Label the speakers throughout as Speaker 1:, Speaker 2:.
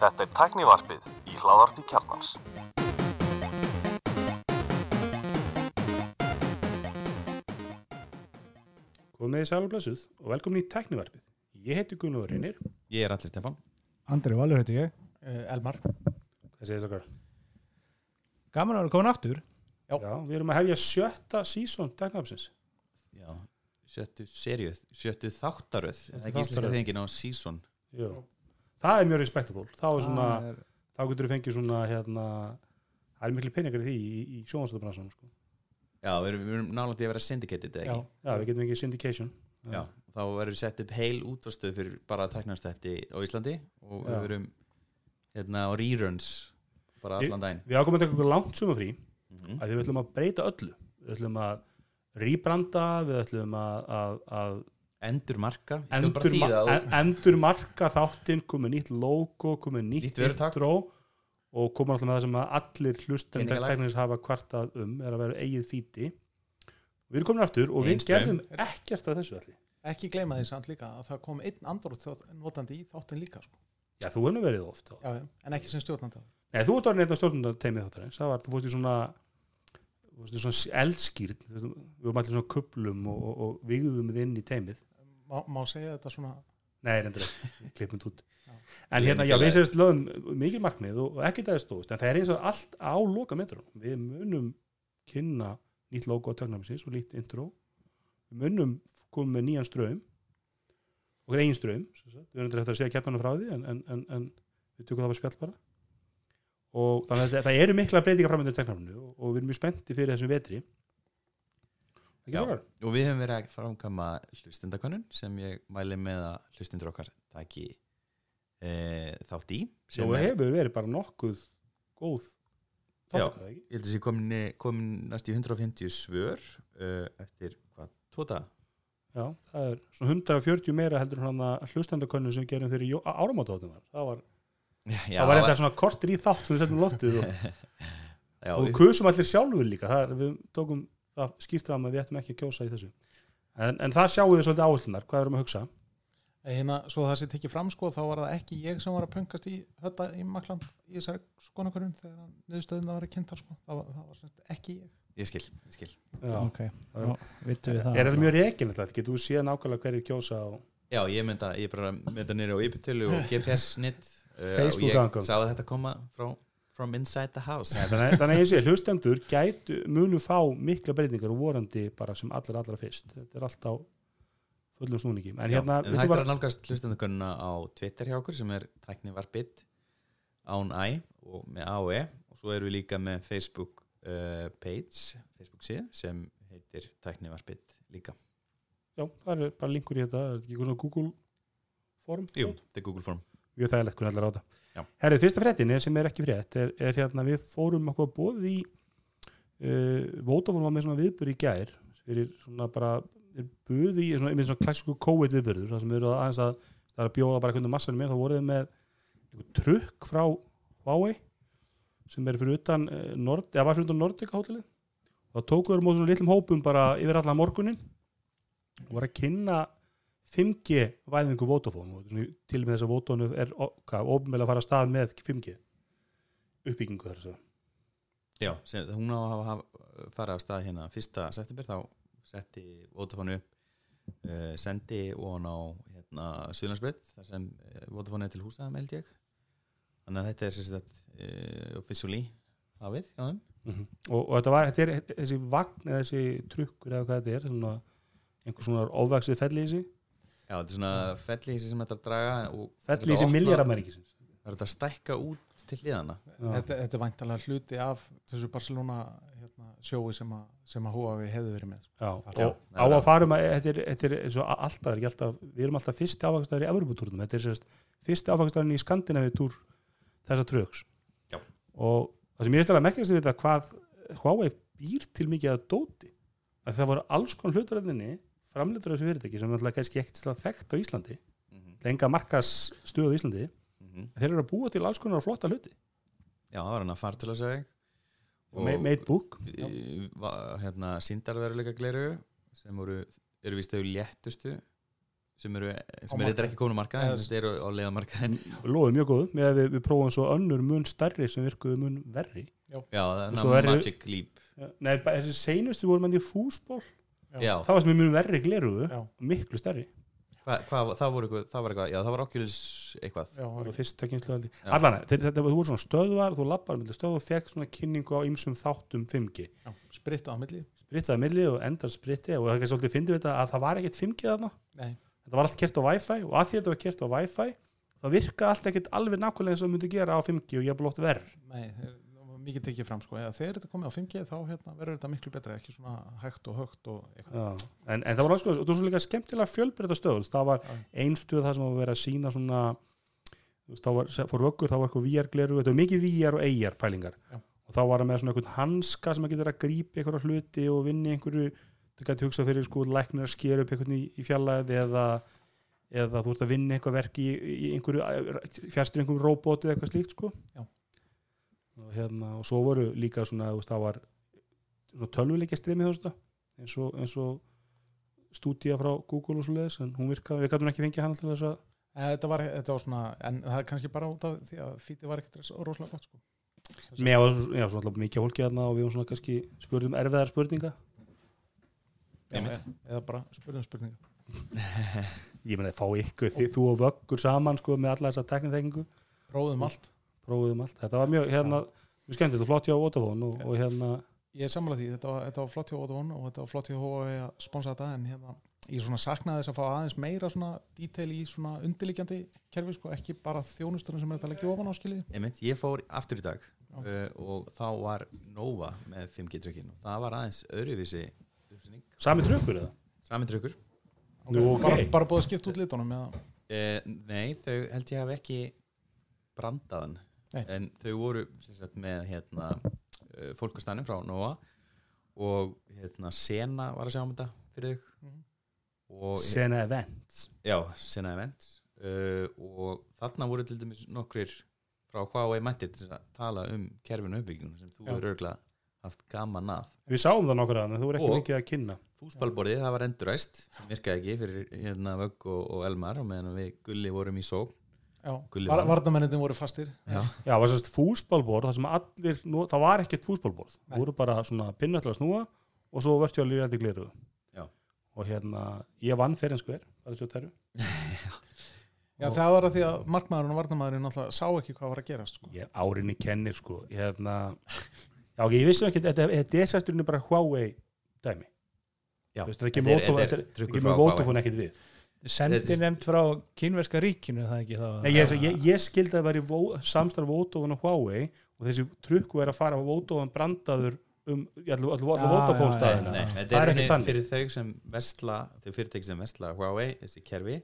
Speaker 1: Þetta er tæknivarpið í hláðarpi kjarnans.
Speaker 2: Góð með því sæl og blessuð og velkomin í tæknivarpið. Ég heiti Gunnar Reynir.
Speaker 3: Ég er allir Stefán
Speaker 4: Andri Valur heiti ég, uh, Elmar
Speaker 2: Það segir þess okkar.
Speaker 4: Gaman að vera komin aftur
Speaker 2: Já. við erum að hefja sjötta sísón tæknivarpsins.
Speaker 3: Já, sjöttu serið, sjöttu þáttaröð Það er ekki íslenska þengin á season
Speaker 2: Jú. Það er mjög respectable. Þá, er
Speaker 4: er-
Speaker 2: þá getur við fengið svona, hérna, það er miklu peningar í því í, í sjónvarstöðubransanum. Sko.
Speaker 3: Já, við erum, við erum nálægt í að vera syndicated eða
Speaker 4: Já,
Speaker 3: ekki
Speaker 2: Já, við getum fengið syndication.
Speaker 3: Já, þá verður sett upp heil útvarstöð fyrir bara tæknarstætti á Íslandi og við
Speaker 2: Já.
Speaker 3: verum hérna á reruns bara allan daginn
Speaker 2: Við ákomum að taka okkur langt sumafrí
Speaker 3: mm
Speaker 2: að því við ætlum að breyta öllu. Við ætlum að rýbranda, við ætlum að, að, að
Speaker 3: Endur marka,
Speaker 2: endur, ma endur marka þáttinn, komið nýtt logo, komið nýtt, intro og komið alltaf með það sem að allir hlustendur
Speaker 3: Peningalag.
Speaker 2: teknins hafa kvartað um er að vera eigið þýti. Við erum komin aftur og við gerðum ekkert af þessu allir.
Speaker 5: ekki gleyma því samt líka að það kom einn andrótt notandi í þáttin líka sko.
Speaker 2: Já, þú hennu verið oft. þá.
Speaker 5: já, en ekki sem stjórnanda
Speaker 2: Nei, þú ert orðin einn af stjórnundateimið þáttarins. Það var, þú fórst í svona, þú fórst í svona eldskýrt, við varum allir svona kuplum og, og, og vigðum við inn í teimið.
Speaker 5: Má, má segja þetta svona?
Speaker 2: Nei, reyndir ekki, klippum út.
Speaker 5: Já.
Speaker 2: En hérna, já, við sérst lögum mikil markmið og, og ekki það er stóðst en það er eins og allt á loka metrum við munum kynna nýtt logo á tögnarmisins og nýtt intro. Við munum koma með nýjan eigin ströym sem sagt. við erum eftir að segja kjartanum frá því en, en, en, en við tökum það bara spjall bara. Og þannig að það, eru mikla breytingar framöndur tögnarminu og, og við erum mjög spennti fyrir þessum vetri
Speaker 3: Já. og við hefum verið að framkama hlustendakönnun sem ég mæli með að hlustendur okkar taki e, þátt í er-
Speaker 2: hefur verið bara nokkuð góð
Speaker 3: Já. ég held að sé komin, komin næst í 150 svör uh, eftir hvað, daga
Speaker 2: Já, það er svona 140 meira heldur hann að hlustendakönnun sem gerum fyrir áramótaðum var. Það var,
Speaker 3: já,
Speaker 2: það var eitthvað svona kortir í þátt sem við settum í loftið og, og kusum allir sjálfur líka. Það við tókum það skýrt fram að við ættum ekki að kjósa í þessu. En, en það sjáum við svolítið áherslunar, hvað erum við að hugsa?
Speaker 5: Eh, hérna, svo það sem tekið fram sko þá var það ekki ég sem var að pöngast í hötta í Makland í þessari skonakurum þegar niðurstöðuna var að kynnta sko. það, var, það var ekki ég
Speaker 3: ég skil, ég skil
Speaker 2: Já.
Speaker 4: Ok, þá vittum við það
Speaker 2: Er þetta mjög reygin þetta? Getur þú séð nákvæmlega hverju kjósa á
Speaker 3: já, ég mynda, ég bara mynda nýri á yppitölu og GPS-snitt uh,
Speaker 2: Facebook
Speaker 3: og ég að þetta koma frá from inside the house
Speaker 2: Nei, Þannig, þannig að ég sé, hlustendur gætu, munu fá mikla breytingar og vorandi bara sem allra allra fyrst. Þetta er allt á fullum snúningi. En
Speaker 3: Já,
Speaker 2: hérna, viltu
Speaker 3: það er
Speaker 2: bara,
Speaker 3: að nálgast hlustendakönnuna á Twitter hjá okkur sem er tæknivarpitt án æ og með AOE og svo erum við líka með Facebook uh, page, Facebook síð sem heitir tæknivarpitt líka
Speaker 2: já, það er bara linkur í þetta, er þetta ekki eitthvað svona Google form?
Speaker 3: Jú, þetta er Google Form
Speaker 2: mjög þægilegt hvernig allar á
Speaker 3: Já.
Speaker 2: þetta Herrið, fyrsta fréttin er sem er ekki frétt er, er hérna, við fórum okkur bóð í uh, Vodafone var með svona viðbur í gær fyrir svona bara er buð í, svona, svona klassíku COVID viðburður það sem við erum aðeins að það er að bjóða bara hvernig massanum er, þá voruð þið með trukk frá Huawei sem er fyrir utan uh, Nord, eða var fyrir utan Nordica hótelið. Þá tókuður mót svona litlum hópum bara yfir allan morgunin og var að kynna 5G væðingu og svona til með þess að Vodafone er ofnvel að fara að stað með 5G uppbyggingu þar svo.
Speaker 3: Já, sem, hún á að hafa fara af stað hérna fyrsta september þá setti Vodafone upp uh, sendi og hann á hérna, Suðlandsbreyt þar sem uh, Vodafone er til húsaðum held ég. Þannig að þetta er sagt uh, officially hafið hjá þeim.
Speaker 2: Og, og þetta var, þetta er þessi vagn eða þessi trukkur eða hvað þetta er svona, einhver svona ofvaksið felli í þessi
Speaker 3: Já, þetta er svona felli sem þetta er að draga opna-
Speaker 2: miljardamæringisins
Speaker 3: Það er þetta að stækka út til hliðana
Speaker 5: þetta, þetta er væntalega hluti af þessu Barcelona hérna, sjói sem að, sem að Huawei hefði verið með sko.
Speaker 2: Já,
Speaker 5: Já,
Speaker 2: og á að farum að þetta er, er alltaf, er ekki alltaf, við erum alltaf fyrsti áfangstæður í Evropatúrnum, þetta er sérst fyrsti áfangstæðurinn í Skandinavíu túr þessa tröks
Speaker 3: Já.
Speaker 2: og það sem ég ætla að merkast við þetta hvað Huawei býr til mikið að dóti. Að það voru alls konar hlutaröðinni framleitur þessu fyrirtæki sem alltaf kannski ekkert til að þekkt á Íslandi
Speaker 3: mm -hmm.
Speaker 2: lenga markas stöðu í Íslandi þeir eru að búa til alls konar flotta hluti.
Speaker 3: Já, það var hann að fara til að segja.
Speaker 2: Ma- made book.
Speaker 3: Hérna, síndarveruleika gleru sem voru, eru vist þau léttustu sem eru, sem
Speaker 5: Á
Speaker 3: eru ekki komin á markað en
Speaker 5: Eða-
Speaker 3: þetta eru á leiðamarkað
Speaker 2: Lóðið mjög góðu með að við, við prófum svo önnur mun stærri sem virkuðu mun verri.
Speaker 3: Já, það
Speaker 2: Svo
Speaker 3: er Magic Leap.
Speaker 2: Nei, þessi seinustu voru mann í fúsból
Speaker 3: já,
Speaker 2: það var sem mun verri gleruðu miklu stærri.
Speaker 3: Hva, hvað, það, voru eitthvað, það var eitthvað, já það var Oculus eitthvað.
Speaker 5: Já,
Speaker 2: það var fyrst tekkinslu
Speaker 3: Já.
Speaker 2: allan, þeir- þetta þú voru svona stöðvar þú lappar með stöðu og fekk svona kynningu á ýmsum þáttum 5G
Speaker 5: já, spritta á milli.
Speaker 2: Sprittaði milli og endar spritti og það er svolítið fyndið við þetta að það var ekkert 5G þarna.
Speaker 5: Nei.
Speaker 2: þetta var allt kert á Wi-Fi og að því þetta var kert á Wi-Fi það virka allt ekkert alveg nákvæmlega eins og það myndi gera á 5G og ég er blótt verð
Speaker 5: Nei, þeir- mikið tekið fram sko. Eða þegar þetta komið á 5G þá hérna, verður þetta miklu betra ekki svona hægt og högt og eitthvað
Speaker 2: en, en það var alls sko, og það var svo líka skemmtilega fjölbreyta stöð það var
Speaker 5: Já.
Speaker 2: ein stöð það sem var verið að sína svona þú veist, þá var, fór vöggur, þá var eitthvað VR gleru, þetta var mikið VR og AR pælingar
Speaker 5: Já.
Speaker 2: og þá var það með svona eitthvað hanska sem að getur að grípa einhverja hluti og vinni einhverju það gæti hugsað fyrir sko læknir að skera upp einhvern í, í fjallæð eða eða þú ert að vinna eitthvað verk í, í einhverju fjærstur einhverjum róbóti eða eitthvað slíkt sko
Speaker 5: Já.
Speaker 2: Og hérna og svo voru líka svona, þú veist, það var tölvuleikja streymi þú veist það eins og, eins og stúdía frá Google og svo leiðis en hún virkaði, við gætum ekki fengið hann til þess að
Speaker 5: Eh, Þetta var, þetta var svona, en það er kannski bara út af því að fítið var ekkert rosalega gott sko.
Speaker 2: með og já, svona alltaf mikið fólki þarna og við höfum svona kannski spurðum erfiðar spurninga
Speaker 5: Já, eða, eða bara spurðum spurninga.
Speaker 2: Ég meina fá ykkur, þið, þú og vöggur saman sko með alla þessa tekniþekkingu
Speaker 5: Prófum allt
Speaker 2: prófuðum allt, þetta var mjög hérna, mjög skemmtilegt og flott hjá Vodafone og, og hérna
Speaker 5: Ég er sammála því, þetta var, þetta var flott hjá Vodafone og þetta var flott hjá Huawei að sponsa þetta en hérna, ég svona saknaði þess að fá aðeins meira svona detail í svona undirliggjandi kerfi sko, ekki bara þjónusturinn sem er þetta að leggja ofan á skilið
Speaker 3: Einmitt, ég fór aftur í dag uh, og þá var Nova með 5G trykkin og það var aðeins öðruvísi uppsynning,
Speaker 2: sami trökkur eða?
Speaker 3: sami trykkur
Speaker 2: Nú, ok.
Speaker 5: bara, bara búið að skipta út litunum eða,
Speaker 3: uh, Nei, þau held ég hef ekki brandaðan
Speaker 5: Nei.
Speaker 3: en þau voru sem sagt, með hérna, uh, fólkastænum frá Nova og hérna, Sena var að sjá um þetta fyrir þau
Speaker 5: Mhm.
Speaker 3: og
Speaker 2: Sena Events
Speaker 3: Já, Sena Events uh, og þarna voru til dæmis nokkrir frá Huawei mættir til að tala um kerfinu uppbyggjum sem þú
Speaker 5: Já.
Speaker 3: eru örgulega haft gaman að
Speaker 2: við sáum það nokkur að en þú voru ekki
Speaker 3: Og-
Speaker 2: mikið að kynna
Speaker 3: Fúsballborðið, það var enduræst sem virkaði ekki fyrir hérna Vögg og, og Elmar og meðan við Gulli vorum í sók
Speaker 5: já,
Speaker 3: Gulli
Speaker 5: var,
Speaker 3: vann.
Speaker 5: varnamennindin voru fastir.
Speaker 3: Já,
Speaker 2: já, það var sérst fúsbálborð það sem allir, nú, það var ekkert fúsbálborð það voru bara svona pinna til að snúa og svo virtual reality gleru
Speaker 3: Já.
Speaker 2: og hérna, ég vann fyrir en skver það er svo terru
Speaker 5: Já,
Speaker 2: Og-
Speaker 5: það var að því að markmaðurinn og varnamæðurinn náttúrulega sá ekki hvað var að gerast sko.
Speaker 2: ég er árinni kennir sko. Hérna, já ég vissi ekki þetta þetta er sérsturinni bara Huawei dæmi.
Speaker 3: Já, þetta er- þetta er
Speaker 2: þetta er- kemur
Speaker 3: Huawei.
Speaker 2: Vodafone ekkert við
Speaker 4: Sendi
Speaker 3: er-
Speaker 4: nefnd frá kínverska ríkinu það ekki þá
Speaker 2: Nei, ég, ég, ég skildi að það væri samstarf Vodafone og Huawei og þessi trukku er að fara á Vodafone brandaður um allu, allu, allu
Speaker 4: Já,
Speaker 2: Vodafone
Speaker 4: já, já,
Speaker 2: staðina
Speaker 3: Nei, þetta
Speaker 2: Það er
Speaker 3: er
Speaker 2: ekki þannig.
Speaker 3: fyrir þau sem vestla þau fyrirtæki sem vestla Huawei, þessi kerfi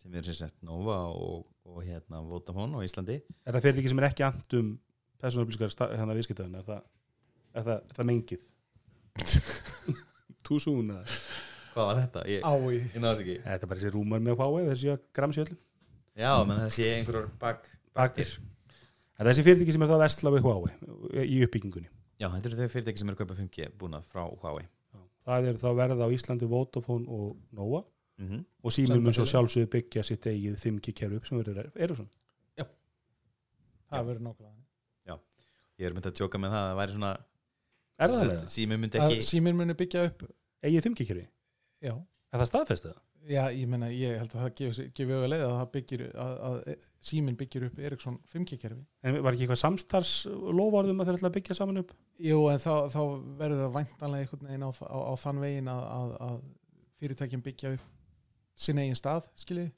Speaker 3: sem eru sem sagt Nova og, og hérna Vodafone á Íslandi
Speaker 2: Er það fyrirtæki sem er ekki amt um persónuupplýsingar hérna viðskiptaðin er það, er það, er það mengið? Eða?
Speaker 3: Hvað var þetta? Ég,
Speaker 5: Ái
Speaker 3: ég náðs ekki.
Speaker 2: Þetta er bara þessi rúmar með Huawei þessi gramsjöld
Speaker 3: Já, menn það sé einhverjur bak
Speaker 2: baktir En þessi fyrirtæki sem er það að vestla við Huawei í uppbyggingunni.
Speaker 3: Já, þetta eru þau fyrirtæki sem eru að kaupa 5G búnað frá Huawei.
Speaker 2: Það er þá verða á Íslandi Vodafone og Nova
Speaker 3: mm -hmm.
Speaker 2: og símum mun svo
Speaker 5: Senda
Speaker 2: sjálfsögðu byggja sitt eigið 5G kerfi upp sem verður Ericsson.
Speaker 5: Það verður nákvæmlega
Speaker 3: Ég er myndið að tjóka með það að það væri svona
Speaker 2: Er það það?
Speaker 3: Sími myndi ekki
Speaker 5: síminn muni byggja upp
Speaker 2: Eigið 5G kerfi?
Speaker 5: Já,
Speaker 2: Er það staðfestið?
Speaker 5: já ég meina ég held að það gefi, gefi auðvitað leið að það byggir að, að síminn byggir upp Eriksson 5G kerfi
Speaker 2: En var ekki eitthvað samstars lofarðum að þeir ætla að byggja saman upp?
Speaker 5: Jú, en þá, þá verður það væntanlega einhvern veginn á, á, á þann veginn að, að, fyrirtækjum byggja upp sinn eigin stað, skiljið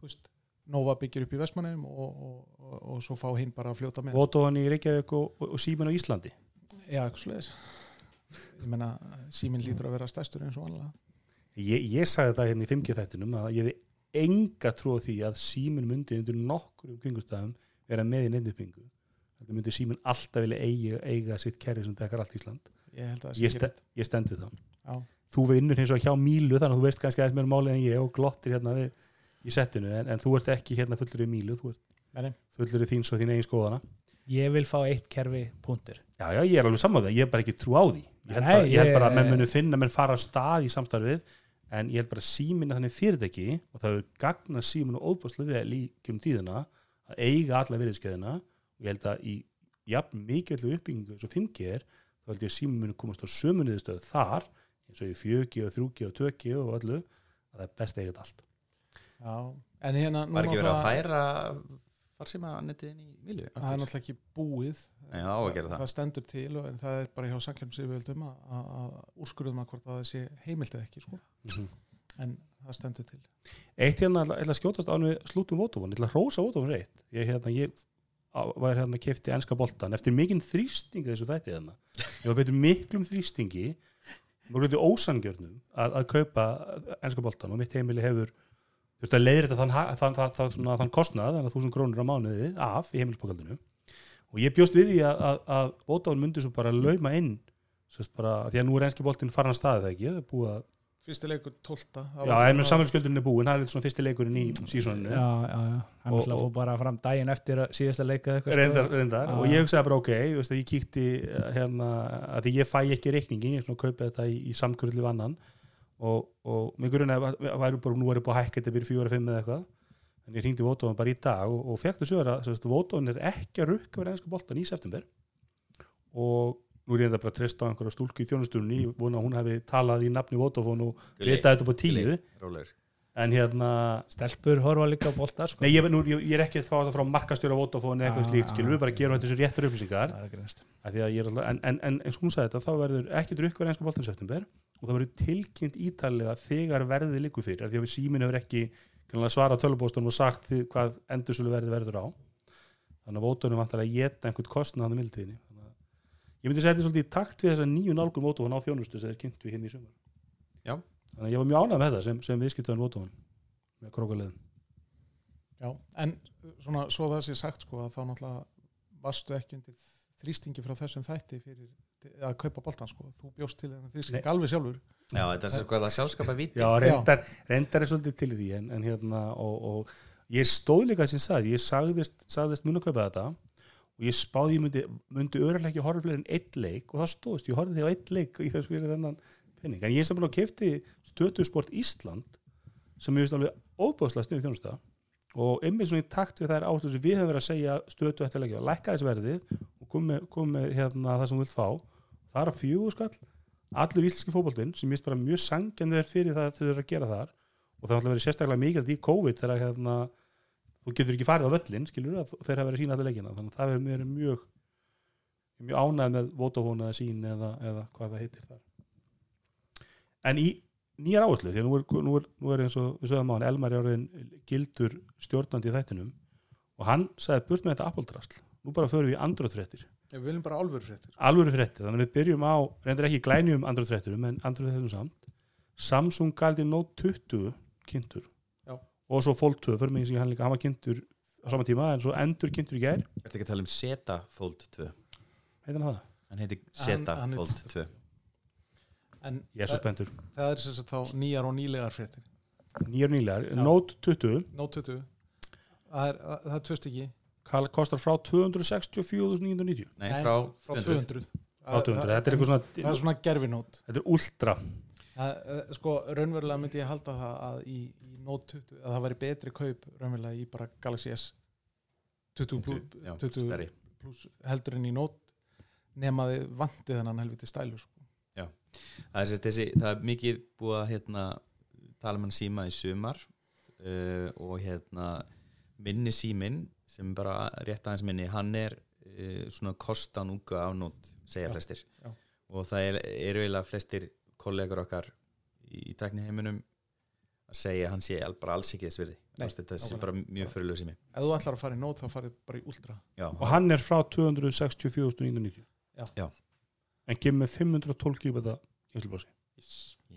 Speaker 5: þú veist, Nova byggir upp í Vestmannum og, og, og, og svo fá hinn bara að fljóta með.
Speaker 2: Vodafone í Reykjavík og, síminn á Íslandi?
Speaker 5: Já, eitthvað sliðis Ég meina, síminn lítur að vera stærstur eins og vanlega
Speaker 2: Ég, ég sagði það hérna í 5G þættinum að ég hefði enga trú á því að síminn myndi undir nokkur um kringustæðum vera með í nefnupingu þetta myndi síminn alltaf vilja eiga, eiga sitt kerfi sem tekar allt Ísland.
Speaker 5: Ég held að það
Speaker 2: ég,
Speaker 5: sé
Speaker 2: ste,
Speaker 5: ekki
Speaker 2: ég stend við það
Speaker 5: Já,
Speaker 2: þú vinnur hins og hjá Mílu þannig að þú veist kannski aðeins meira málið en ég og glottir hérna við, í settinu en, en þú ert ekki hérna fullur í Mílu þú ert
Speaker 5: Nei, nei.
Speaker 2: fullur í þín svo þín eigin skoðana.
Speaker 4: Ég vil fá eitt kerfi punktur.
Speaker 2: Já, já, ég er alveg saman það, ég er bara ekki trú á því. Ég held, bara, ég held
Speaker 4: ég-
Speaker 2: bara að menn munu finna menn fara á stað í samstarfið en ég held bara að síminn er þannig fyrirtæki og það hefur gagnað síminn og óbúslega vel í kemur tíðina að eiga alla virðiskeðina og ég held að í jafn mikilvæg uppbyggingu eins og 5G er þá held ég að síminn muni komast á sömuniðistöð þar eins og í 4G og 3G og 2G og öllu að það er best að eiga þetta allt.
Speaker 5: Já, en hérna
Speaker 3: Var ekki verið að
Speaker 5: náttúrulega-
Speaker 3: færa farsíma nettið inn í milju?
Speaker 5: það er náttúrulega ekki búið
Speaker 3: Nei, það á að gera það.
Speaker 5: það stendur til og en það er bara hjá samkjörnum að, að, að úrskurðum að hvort að það sé heimilt eða ekki sko. en það stendur til
Speaker 2: Eitt hérna, ég ætla að skjótast án við slútum Votofon, ég ætla að hrósa Votofon reitt ég, hérna, ég var hérna kefti enska boltan eftir mikinn þrýsting þessu þætti hérna ég var betur miklum þrýstingi mjög hluti ósangjörnum að, að kaupa enska boltan og mitt heimili hefur þurft að leiðir þetta þann, þann, þann, þann, kostnað, þannig að þúsund krónur á mánuði af í heimilisbókaldinu og ég bjóst við því að, að, að Votofon myndi svo bara lauma inn bara, því að nú er enski boltin farin að staði það ekki, það er búið að
Speaker 5: fyrsti leikur 12
Speaker 2: Já, en með samfélagsgjöldurinn er búin, það er svona fyrsti leikurinn í sísoninu.
Speaker 4: Já, já, já, hann
Speaker 2: Og-
Speaker 4: ætla
Speaker 2: og-
Speaker 4: og bara fram daginn eftir að síðasta leika eitthvað, sko.
Speaker 2: reyndar, reyndar. Og ég hugsaði bara ok þú veist, að ég kíkti eh, hérna, að því ég fæ ekki reikningin ég svona kaupið þetta í, í samkurli vannan og, og mig grunni að væri bara, nú er búið að hækka þetta byrja fjóra fimm eða eitthvað. En ég hringdi Vótofan bara í dag og, og fekk þessu að Vótofan er ekki að rukka verið ennska boltan í september. Og nú er ég þetta bara að treysta á einhverja stúlku í þjónustunni. Ég vona að hún hefði talað í nafni Vótofan og vita þetta upp á tíu.
Speaker 3: Rólegur.
Speaker 2: En hérna
Speaker 4: stelpur horfa líka á bolta sko.
Speaker 2: Nei, ég, nú, ég, ég er ekki að fá það frá markastjóra Vodafone eða eitthvað
Speaker 4: Ah,
Speaker 2: slíkt, skilur við bara
Speaker 4: ok.
Speaker 2: gerum þetta þessu réttur upplýsingar.
Speaker 4: Það ekki næst.
Speaker 2: af því að ég alltaf, en, en, en eins og hún sagði þetta þá verður ekki drukk verið einska boltan september og það verður tilkynnt ítalega þegar verðið liggur fyrir, af því að við símin hefur ekki svarað tölubóstunum og sagt því hvað endursölu verðið verður á. Þannig að Vodafone vantar að geta einhvern kostnað hann um að ég myndi setja svolítið í takt við þessa nýju nálgun Vodafone á þjónustu sem þeir kynntu hinn í sumar.
Speaker 3: Já.
Speaker 2: þannig að ég var mjög ánægð með það sem, sem viðskiptaðan Vodafone með krókaleðin.
Speaker 5: Já, en svona svo það sé sagt sko að þá náttúrulega varstu ekki undir þrýstingi frá þessum þætti fyrir að kaupa boltan sko, þú bjóst til þennan þrýsting
Speaker 2: Nei.
Speaker 5: alveg sjálfur.
Speaker 3: Já, þetta er sko að sjálfskapa viti.
Speaker 2: Já, reyndar, reyndar er svolítið til því en, en hérna og, og ég stóð líka sem sagði, ég sagðist, sagðist mun að kaupa þetta og ég spáði ég myndi, myndi örulega ekki horfa fleiri en eitt leik og það stóðist, ég horfði því á eitt leik í þess fyrir þennan penning, en ég sem bara kefti stötusport Ísland sem ég veist alveg óbúðslega sniðu þjónusta og einmitt svona í takt við þær ástu sem við höfum verið að segja stötu eftir leikja, lækka þess verðið og kom hérna, það sem þú vilt fá. Það er að fjögur skall allur íslenski fótboltinn sem ég bara mjög sangjandi er fyrir það þeir eru að gera þar. Og það er alltaf verið sérstaklega mikilvægt í COVID þegar hérna, þú getur ekki farið á völlin skilur að þeir hafa verið að sína allir leikina. Þannig að það hefur verið mjög mjög ánægð með Vodafone eða sín eða, eða hvað það heitir þar. En í nýjar áherslu því að nú er, nú er, nú er eins og við sögum á hann Elmar orðin gildur stjórnandi í þættinum. Og hann sagði burt með þetta Apple-drasl nú bara förum við í Android-fréttir
Speaker 5: Við viljum bara álfur fréttir
Speaker 2: alvöru fréttir, þannig að við byrjum á reyndar ekki glænjum Android frétturum en Android frétturum samt. Samsung Galaxy Note 20 kynntur
Speaker 5: Já.
Speaker 2: og svo Fold 2 fyrir mig sem hann líka, hann var kynntur á sama tíma en svo endur kynntur í gær.
Speaker 3: Þetta ekki að tala um Zeta Fold 2
Speaker 2: heitir hann það?
Speaker 3: Hann heiti
Speaker 5: Hann-
Speaker 3: Zeta
Speaker 5: hann er-
Speaker 3: Fold 2
Speaker 5: En
Speaker 2: Ég er svo
Speaker 5: það,
Speaker 2: spenntur.
Speaker 5: það er sem sagt þá nýjar og nýlegar fréttir.
Speaker 2: Nýjar nýlegar,
Speaker 5: Já.
Speaker 2: Note 20
Speaker 5: Note 20 Það er, það er tvöst ekki
Speaker 2: kal- kostar frá 264.990
Speaker 3: Nei, frá,
Speaker 5: frá 200
Speaker 3: 200
Speaker 2: frá 200, þetta er eitthvað
Speaker 5: Það er
Speaker 2: svona
Speaker 5: svona gerfinót
Speaker 2: þetta er ultra.
Speaker 5: Sko, raunverulega myndi ég halda það að í, í Note 20 að það væri betri kaup raunverulega í bara Galaxy S 20 plus,
Speaker 3: Já,
Speaker 5: 20
Speaker 3: stærri.
Speaker 5: plus heldur en í Note nema þið vandi þennan helviti stælu sko.
Speaker 3: það er, sérst, þessi, það er mikið búið að hérna, tala um hann síma í sumar uh, og hérna minni símin sem bara rétt aðeins minni, hann er uh, svona kostan unga afnót segja
Speaker 5: Já,
Speaker 3: flestir.
Speaker 5: já.
Speaker 3: og það er, eru eiginlega flestir kollegur okkar í, í tækni heiminum að segja að hann sé bara alls ekki þess virði. Þetta sé bara mjög fyrirlega sími.
Speaker 5: Ef þú ætlar að fara í Note þá farið bara í Ultra.
Speaker 3: Já,
Speaker 2: og hann er frá 264.990
Speaker 5: Já.
Speaker 3: Já.
Speaker 2: en kemur með 512 gigabæta kynslubási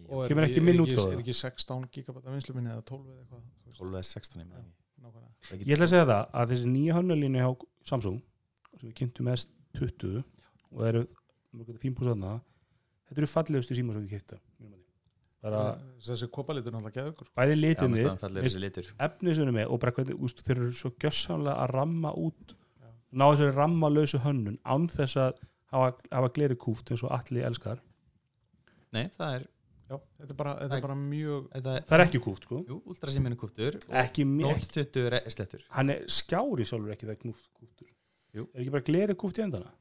Speaker 5: og
Speaker 2: Kemur
Speaker 5: er,
Speaker 2: ekki
Speaker 5: er, er, er ekki 16 gigabæta vinslu minni eða 12 eða eitthvað þú veist,
Speaker 3: 12 eða 16 ég meina.
Speaker 5: Nákvæmlega.
Speaker 2: Ég ætla að segja það að þessi nýja hönnulínu hjá Samsung sem við kynntum mest 20 og það eru fínbúsaðna þetta eru fallegustu síma sem við kynnta bara
Speaker 5: þessi kopalitur náttúrulega
Speaker 2: bæði litinni er með og bara hvernig úst, þeir eru svo gjössamlega að ramma út
Speaker 5: Já.
Speaker 2: ná þessari rammalausu hönnun án þess að hafa, hafa gleri kúft eins og allir elskar.
Speaker 3: Nei, það er
Speaker 5: já, þetta er bara, þetta er bara mjög
Speaker 3: Þetta,
Speaker 2: það er ekki kúft sko.
Speaker 3: Jú, ultrasíminu kúftur. Og
Speaker 2: ekki, ekki
Speaker 3: 20 re- slettur
Speaker 2: hann er skjári sjálfur ekki það knúft kúftur.
Speaker 3: Jú.
Speaker 2: er ekki bara gleri kúft í endana?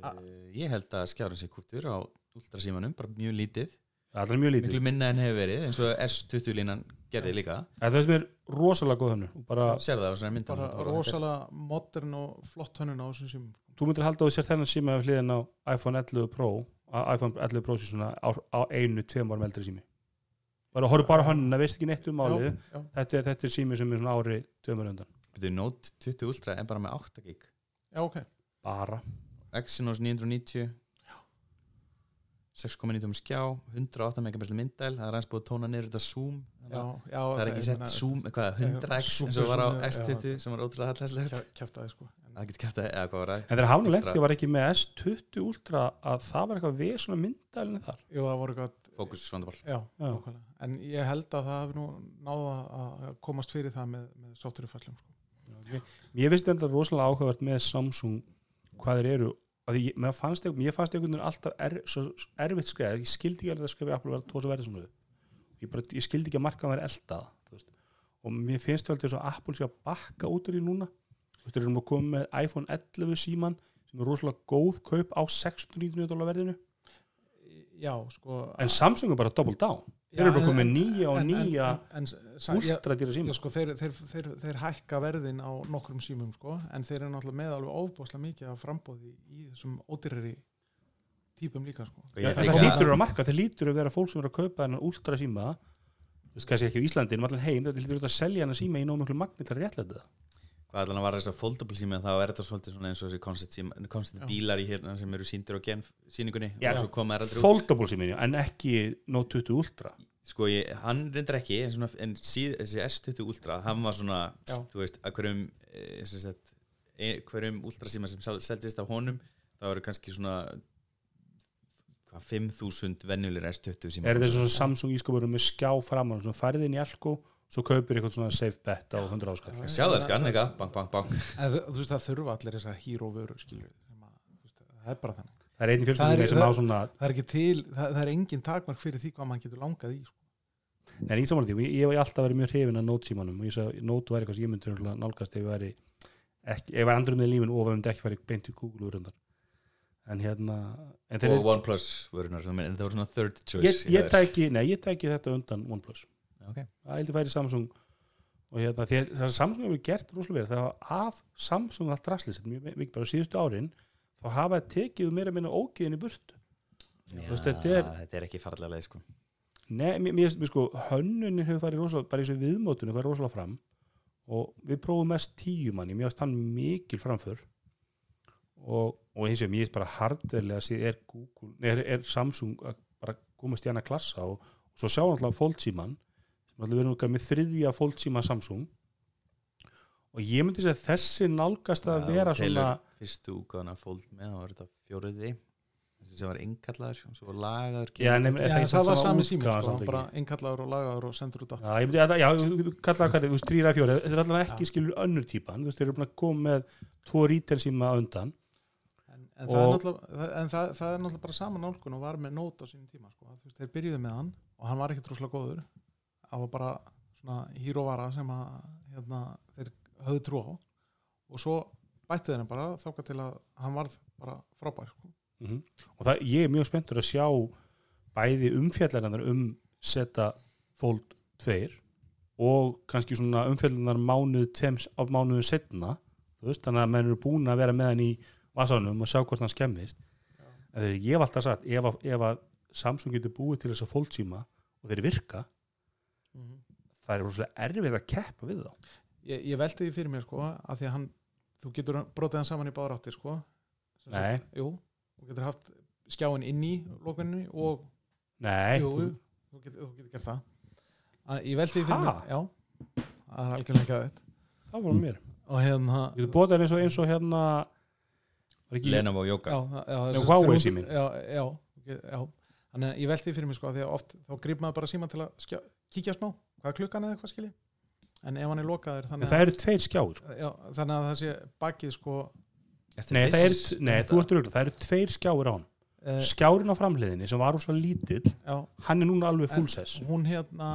Speaker 3: Uh, Ég held að skjárin sé kúftur á ultrasímanum, bara mjög lítið.
Speaker 2: Það er mjög lítið.
Speaker 3: Miklu minna en hefur verið eins og S20 línan gerði líka.
Speaker 2: En það sem er rosalega góð bara,
Speaker 3: Sérðu það á svona myndum?
Speaker 5: Bara rosalega modern og flott hönnun á þessum símum.
Speaker 2: Þú myndir halda á sér þennan síma af hliðin á iPhone 11 Pro að iPhone 11 Pro sé svona á, á einu, tveim árum eldri sími. Bara horfðu bara á hönnuna, veist ekki neitt um
Speaker 5: já.
Speaker 2: þetta er, þetta er sími sem er svona ári, tveim árum undan
Speaker 3: Byrju, Note 20 Ultra er bara með 8 gig.
Speaker 5: Já, ok.
Speaker 2: Bara,
Speaker 3: Exynos 990 6,9 skjá 108 megapixel myndæl það er aðeins búið að tóna niður þetta zoom.
Speaker 5: Já, já,
Speaker 3: það er ekki sett zoom, hvað, 100x eins og var á
Speaker 5: Super zoom,
Speaker 3: S20 sem var ótrúlega hallæslegt.
Speaker 5: kæftaði sko. En-
Speaker 3: það getur kæft að, eða hvað var það
Speaker 2: en þegar hann
Speaker 3: Ultra.
Speaker 2: lendi var ekki með S20 Ultra að það var eitthvað við svona myndælinu þar
Speaker 5: jú, það voru eitthvað
Speaker 3: fókus vandabál
Speaker 5: já,
Speaker 2: Já.
Speaker 5: nákvæmlega. en ég held að það hefur nú náða að komast fyrir það með, með softwarefæslum sko.
Speaker 2: Mér finnst þetta rosalega áhugavert með Samsung hvað þeir eru að ég, mér fannst einhvern mér fannst einhvern veginn alltaf er, erfitt skreið ég skildi ekki að skrifa Apple verða tósa verið svona ég, bara, ég skildi ekki að markaðan verið eldað og mér finnst þetta að Apple sé að bakka út úr því núna þú veist, þeir eru nú að koma með iPhone 11 síman sem er rosalega góð kaup á 699 dólar verðinu.
Speaker 5: Já, sko
Speaker 2: en Samsung er bara double down. Þeir eru bara komið með nýja og nýja ultra dýra síma.
Speaker 5: Já, sko, þeir, þeir, þeir, þeir hækka verðin á nokkrum símum sko, en þeir eru náttúrulega með alveg ofbáslega mikið af frambóði í þessum ódýrari típum líka sko.
Speaker 3: Ég
Speaker 2: það lítur að marka, það lítur að vera fólk sem er að kaupa þennan ultra síma þú veist, kannski ekki í Íslandi, en allan heim þetta lítur að selja hennar síma í nóg miklu magni til að réttlega það
Speaker 3: hvað allan var þess að foldable sími en þá er þetta svolítið svona eins og þessi síma,
Speaker 5: Já.
Speaker 3: bílar í hérna sem eru síndir á síningunni
Speaker 2: Já.
Speaker 3: og svo koma þær aldrei út
Speaker 2: foldable sími, en ekki Note 20 Ultra
Speaker 3: sko ég, hann reyndar ekki en, svona, en síð, þessi S20 Ultra hann var svona,
Speaker 5: Já.
Speaker 3: þú veist, að hverjum e, e, hverjum Ultra síma sem sel- seldist af honum það voru kannski svona hvað, 5000 venjulir S20 síma
Speaker 2: er þetta svona Samsung ískapurum með skjá framan sem færið inn í Elko, svo kaupir eitthvað svona safe bet á 100 áskall
Speaker 3: sjá það skan, eitthvað, bang, bang, bang.
Speaker 5: En, þú, þú veist það þurfa allir þessar hero vöru skilur, sem að, þú veist, það er bara þannig.
Speaker 2: Það er einn í
Speaker 5: Það
Speaker 2: fjölskyldinni
Speaker 5: er-
Speaker 2: sem á svona
Speaker 5: það er ekki til, það, það er engin takmark fyrir því hvað mann getur langað í sko.
Speaker 2: en í samanlega því, ég hef alltaf verið mjög hrifin af Note símanum og ég sagði, Note væri eitthvað sem ég myndi nálgast ef ég væri ekki, ef ég væri andur með lífin og ef ég myndi ekki farið beint í Google úrundar en hérna en
Speaker 3: og OnePlus vörunar, en það voru svona third choice
Speaker 2: ég, ég, tæki, nei, ég tæki þetta undan OnePlus
Speaker 3: Ok.
Speaker 2: það heldur færi Samsung. Og hérna, þegar það Samsung hefur gert rosalega verið, var af Samsung allt drastlið, mjög mikið bara síðustu árin þá hafa tekið meira minna ógiðin í burtu.
Speaker 3: Já,
Speaker 2: veist, þetta er-
Speaker 3: þetta er ekki farlega leið sko.
Speaker 2: Nei, mér, mér, mér sko, hönnunin hefur farið rosalega, bara í þessu viðmótunum farið rosalega fram. Og við prófum mest tíu manni, mér varst hann mikil framför. Og, og eins og mér er bara hardverlega að er, er, er Samsung að bara komast í hana klassa og, og svo sjá alltaf fólksíman alltaf verður nokkað með þriðja fólksíma Samsung. Og ég myndi segja að þessi nálgast að
Speaker 3: Já,
Speaker 2: vera svona
Speaker 3: fyrstu útgáðan að fóld með þá var þetta fjóruði þessi sem var innkallaður og svo var lagaður
Speaker 2: Já, en er
Speaker 5: Já,
Speaker 2: það
Speaker 5: það var sami
Speaker 2: útgáfa
Speaker 5: sko, bara innkallaður og lagaður og sendur út aftur.
Speaker 2: Já, ég myndi að, já, þú veist, þrýra fjóra, þetta er allavega ekki skilur önnur típan, þú veist, þeir eru koma með tvo retail síma undan.
Speaker 5: En, en, það, er það, en það, það er náttúrulega bara sama nálgun og var með nót á sínum tíma sko. Þeir byrjuðu með hann og hann var ekkert rúslega góður það var bara svona híróvara sem að hérna, þeir höfðu trú á. Og svo bættu þeirna bara þáka til að hann varð bara frábær sko.
Speaker 2: mm og það, ég er mjög spenntur að sjá bæði umfjallarnar um seta fold 2 og kannski svona umfjallarnar mánuð tveim á mánuðu setna veist, þannig að menn eru búin að vera með hann í vasanum og sjá hvort hann skemmist. Ég hef alltaf sagt, ef að, ef að Samsung getur búið til þess að fold síma og þeir virka, það er rosalega erfið að keppa við þá
Speaker 5: ég, ég velti því fyrir mér sko, að því að hann þú getur brotið hann saman í báðar áttir sko. Sem
Speaker 2: Nei.
Speaker 5: sagt, jú, þú getur haft skjáin inn í lokunni og
Speaker 2: Nei,
Speaker 5: jú,
Speaker 2: þú,
Speaker 5: þú, getur, þú getur gert það að, ég velti því fyrir
Speaker 2: Ha?
Speaker 5: mér já, það er algjörlega ekki að þetta
Speaker 2: það var mér
Speaker 5: og hérna
Speaker 2: Þú getur bótað eins og eins og hérna var ekki,
Speaker 3: Lenovo Yoga
Speaker 5: já, já, já,
Speaker 2: Já, Huawei
Speaker 5: 300
Speaker 2: síminn.
Speaker 5: já, já, ok, já þannig að ég velti því fyrir mér sko að því að oft þá grýp maður bara síma til að skjá, kíkja smá. Hvað er klukkan eða eitthvað skilji? En ef hann er lokaður þannig
Speaker 2: það eru tveir skjáir sko.
Speaker 5: já, þannig að það sé bakið sko.
Speaker 2: Nei, það er, nei þú ert röglega, það eru tveir skjáir á hann.
Speaker 5: Uh,
Speaker 2: skjárin á framhliðinni sem var úr svo lítill
Speaker 5: já,
Speaker 2: hann er núna alveg
Speaker 5: En
Speaker 2: full size.
Speaker 5: hún hérna